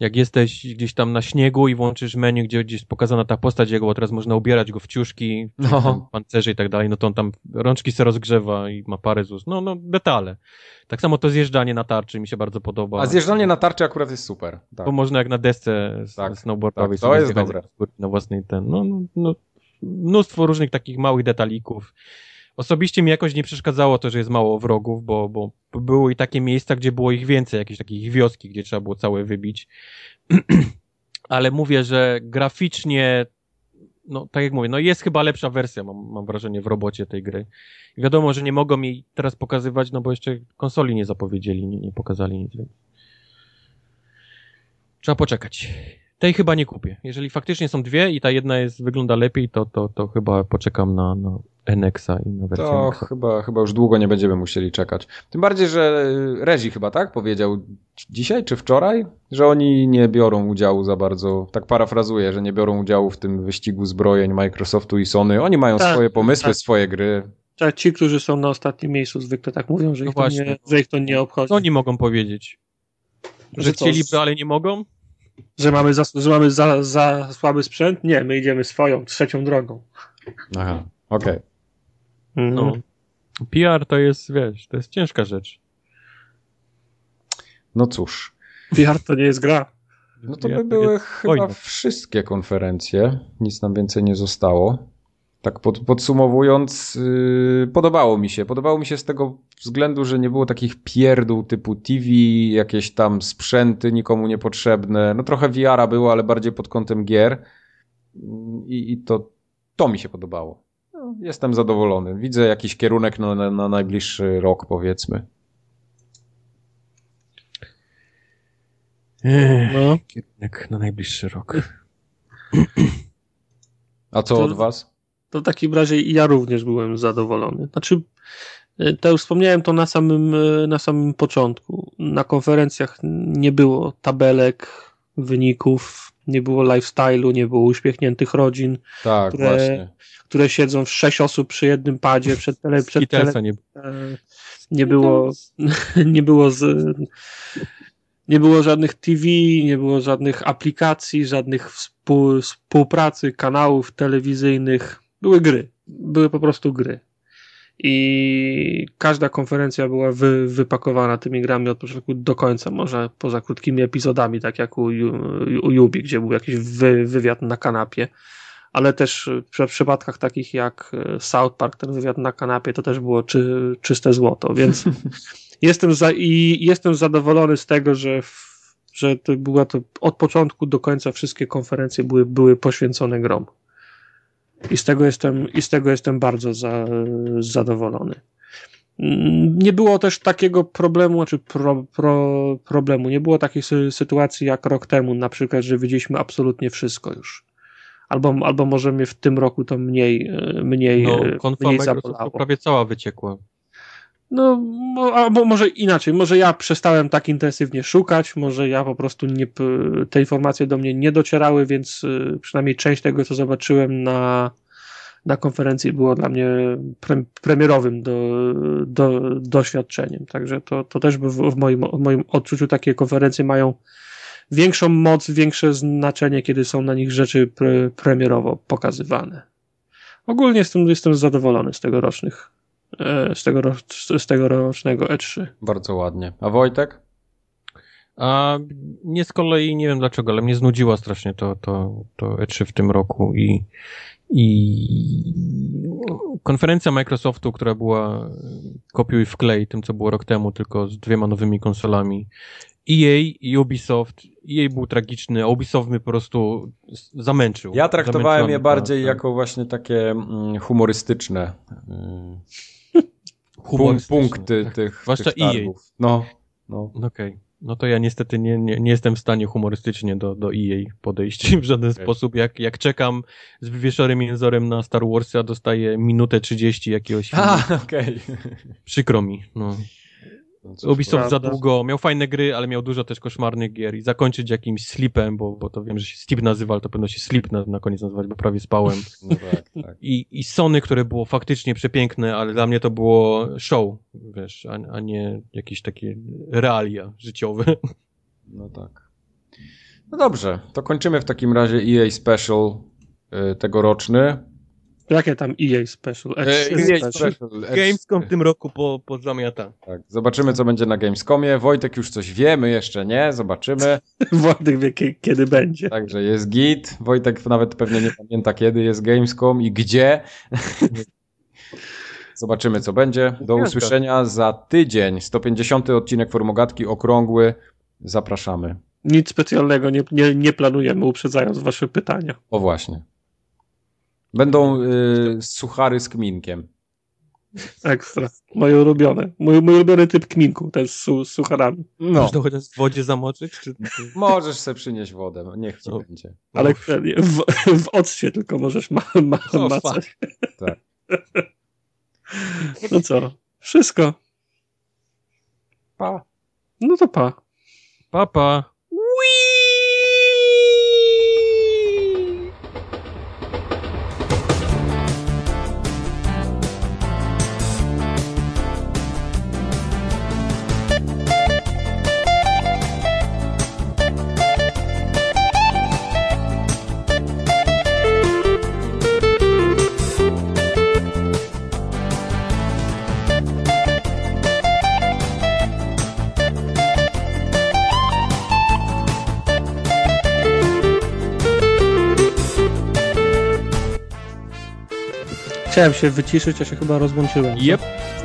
Jak jesteś gdzieś tam na śniegu i włączysz menu, gdzie gdzieś pokazana ta postać jego, bo teraz można ubierać go w ciuszki, No. pancerze i tak dalej, no to on tam rączki se rozgrzewa i ma parę z ust. No, no, detale. Tak samo to zjeżdżanie na tarczy mi się bardzo podoba. A zjeżdżanie na tarczy akurat jest super. Tak. Bo można jak na desce Tak, snowboardowej tak, to jest dobre. na własnej ten. No, no, no, mnóstwo różnych takich małych detalików. Osobiście mi jakoś nie przeszkadzało to, że jest mało wrogów, bo, bo były i takie miejsca, gdzie było ich więcej, jakieś takich wioski, gdzie trzeba było całe wybić. *clears throat* Ale mówię, że graficznie, no tak jak mówię, no jest chyba lepsza wersja, mam, mam wrażenie, w robocie tej gry. I wiadomo, że nie mogą jej teraz pokazywać, no bo jeszcze konsoli nie zapowiedzieli, nie, nie pokazali nic. Trzeba poczekać. Tej chyba nie kupię. Jeżeli faktycznie są dwie i ta jedna jest, wygląda lepiej, to, to, to chyba poczekam na, na NX-a i na wersję To NX-a. chyba, chyba już długo nie będziemy musieli czekać. Tym bardziej, że y, Rezi chyba tak powiedział dzisiaj czy wczoraj, że oni nie biorą udziału za bardzo, tak parafrazuję, że nie biorą udziału w tym wyścigu zbrojeń Microsoftu i Sony. Oni mają Tak, swoje pomysły, tak. swoje gry. Tak, ci, którzy są na ostatnim miejscu, zwykle tak mówią, że, No ich, to właśnie. nie, że ich to nie obchodzi. Co oni mogą powiedzieć? Że, Że chcieliby, ale nie mogą? Że mamy, za, że mamy za, za słaby sprzęt? Nie, my idziemy swoją, trzecią drogą. Aha, okej. Mhm. No. PR to jest, wiesz, to jest ciężka rzecz. No cóż. VR to nie jest gra. No to PR by były chyba wszystkie konferencje. Nic nam więcej nie zostało. Tak pod, podsumowując, yy, podobało mi się. Podobało mi się z tego względu, że nie było takich pierdół typu TV, jakieś tam sprzęty nikomu niepotrzebne. No trochę VR-a było, ale bardziej pod kątem gier. I, i to, to mi się podobało. No, jestem zadowolony. Widzę jakiś kierunek na, na, na najbliższy rok, powiedzmy. Ech, No. kierunek na najbliższy rok. A co To- od was? To w takim razie i ja również byłem zadowolony. Znaczy, y, to już wspomniałem to na samym, y, na samym początku. Na konferencjach nie było tabelek, wyników, nie było lifestyle'u, nie było uśmiechniętych rodzin, Tak, które- właśnie. które siedzą w sześć osób przy jednym padzie przed tele, przed tele, nie e, nie było *laughs* nie było z, nie było żadnych TV, nie było żadnych aplikacji, żadnych współ, współpracy, kanałów telewizyjnych. Były gry. Były po prostu gry. I każda konferencja była wy, wypakowana tymi grami od początku do końca, może poza krótkimi epizodami, tak jak u, u Yubi, gdzie był jakiś wy, wywiad na kanapie ale też w przypadkach takich jak e, South Park, ten wywiad na kanapie, to też było czy, czyste złoto, więc *laughs* jestem, za, i jestem zadowolony z tego, że, w, że to była to od początku do końca wszystkie konferencje były, były poświęcone grom. I z tego jestem, i z tego jestem bardzo za, zadowolony. Nie było też takiego problemu, czy pro, pro, problemu, nie było takiej sytuacji jak rok temu, na przykład, że widzieliśmy absolutnie wszystko już. Albo, albo może mnie w tym roku to mniej, mniej, no, mniej zabolało. prawie cała wyciekła. No, albo może inaczej, może ja przestałem tak intensywnie szukać, może ja po prostu nie, te informacje do mnie nie docierały, więc e, przynajmniej część tego, co zobaczyłem na, na konferencji było dla mnie pre, premierowym do, do, doświadczeniem. Także to, to też w, w, moim, w moim odczuciu takie konferencje mają większą moc, większe znaczenie, kiedy są na nich rzeczy pre, premierowo pokazywane. Ogólnie jestem, jestem zadowolony z tegorocznych z, tego, z tegorocznego E3. Bardzo ładnie. A Wojtek? A nie z kolei, nie wiem dlaczego, ale mnie znudziła strasznie to, to, to E3 w tym roku i i konferencja Microsoftu, która była kopiuj w klej tym, co było rok temu, tylko z dwiema nowymi konsolami. EA i Ubisoft. EA był tragiczny, a Ubisoft mnie po prostu zamęczył. Ja traktowałem je bardziej tak. jako właśnie takie mm, humorystyczne, punkty tak. tych, Zwłaszcza tych EA. No, no. Okej. Okay. No to ja niestety nie, nie, nie jestem w stanie humorystycznie do, do EA podejść *laughs* w żaden okay. sposób. Jak, jak czekam z wywieszorym jęzorem na Star Wars, a dostaję minutę 30 jakiegoś filmu. A, okej. Okay. Przykro mi, no. No Ubisoft za długo, miał fajne gry, ale miał dużo też koszmarnych gier i zakończyć jakimś slipem, bo, bo to wiem, że się slip nazywa, ale to pewno się slip na, na koniec nazywać, bo prawie spałem. *laughs* No tak, tak. I, I Sony, które było faktycznie przepiękne, ale dla mnie to było show, wiesz, a, a nie jakieś takie realia życiowe. *laughs* No tak. No dobrze, to kończymy w takim razie EA Special y, tegoroczny. Jakie tam EA Special? E EA Special. Special. Gamescom w tym roku po, po zamiata. Tak, zobaczymy co będzie na Gamescomie. Wojtek już coś wiemy, jeszcze nie, zobaczymy. *laughs* Wojtek wie kiedy będzie. Także jest git. Wojtek nawet pewnie nie pamięta kiedy jest Gamescom i gdzie. *laughs* Zobaczymy co będzie. Do usłyszenia za tydzień. 150 odcinek Formogatki okrągły. Zapraszamy. Nic specjalnego nie, nie, nie planujemy, uprzedzając wasze pytania. O właśnie. Będą y, suchary z kminkiem. Ekstra. Moje ulubione. Mój, mój ulubiony typ kminku, ten z su, sucharami. No. Można chociaż w wodzie zamoczyć? Czy... Możesz sobie przynieść wodę, no, niech ci no. będzie. Ale w, w occie tylko możesz ma, ma, no, macać. Tak. No co? Wszystko. Pa. No to pa. Pa, pa. Chciałem się wyciszyć, a się chyba rozłączyłem. Jep,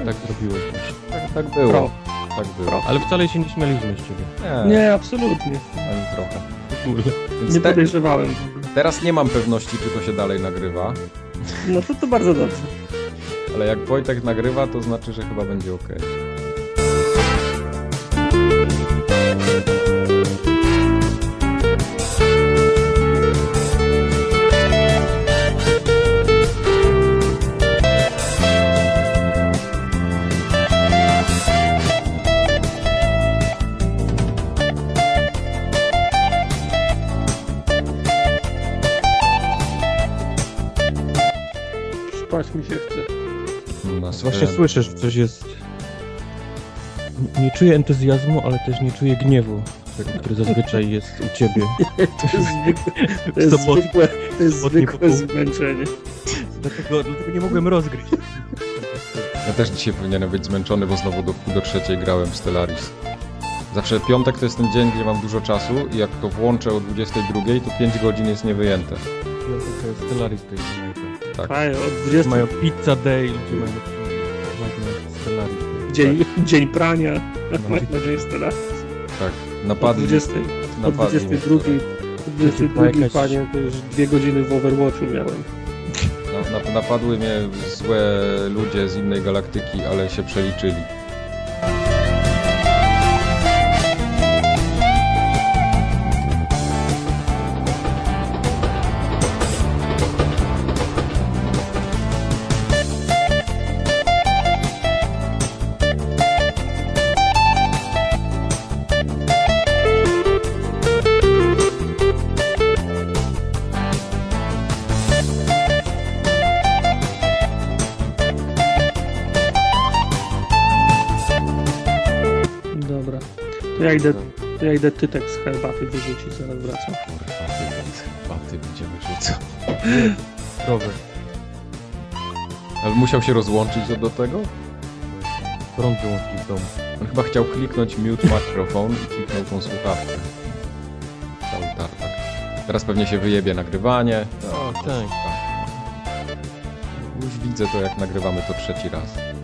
tak zrobiłeś właśnie. Tak, tak było. Pro. Tak było. Pro. Ale wcale się nie śmialiśmy z ciebie. Nie, nie absolutnie. Ani trochę. nie podejrzewałem. Teraz nie mam pewności, czy to się dalej nagrywa. No to to bardzo dobrze. Ale jak Wojtek nagrywa, to znaczy, że chyba będzie ok. Właśnie słyszę, że coś jest... Nie czuję entuzjazmu, ale też nie czuję gniewu, który zazwyczaj jest u ciebie. *laughs* to jest zwykłe, to jest zwykłe, to jest zwykłe zmęczenie. Dlatego, dlatego nie mogłem rozgryźć. Ja też dzisiaj powinienem być zmęczony, bo znowu do, do trzeciej grałem w Stellaris. Zawsze piątek to jest ten dzień, gdzie mam dużo czasu i jak to włączę o 22, to 5 godzin jest niewyjęte. Piątek to jest Stellaris, to jest tak. Mają, od 20... mają pizza day, ludzie mają. Dzień, tak. dzień prania no. na dzień Stellaris. Tak, napadli. Od 20, napadli od 22, 22 panie, to już dwie godziny w Overwatchu miałem. Na, na, napadły mnie złe ludzie z innej galaktyki, ale się przeliczyli. Idę, ja idę tytek z herbaty wyrzucić, zaraz wracam. Kurwa, ty, baty będzie wyrzucał. Zdrowe. Ale musiał się rozłączyć do, do tego? Prąd wyłączyli w domu. On chyba chciał kliknąć mute microphone i kliknął tą słuchawkę. Cały tartak. Teraz pewnie się wyjebie nagrywanie. No, tak. Już widzę to, jak nagrywamy to trzeci raz.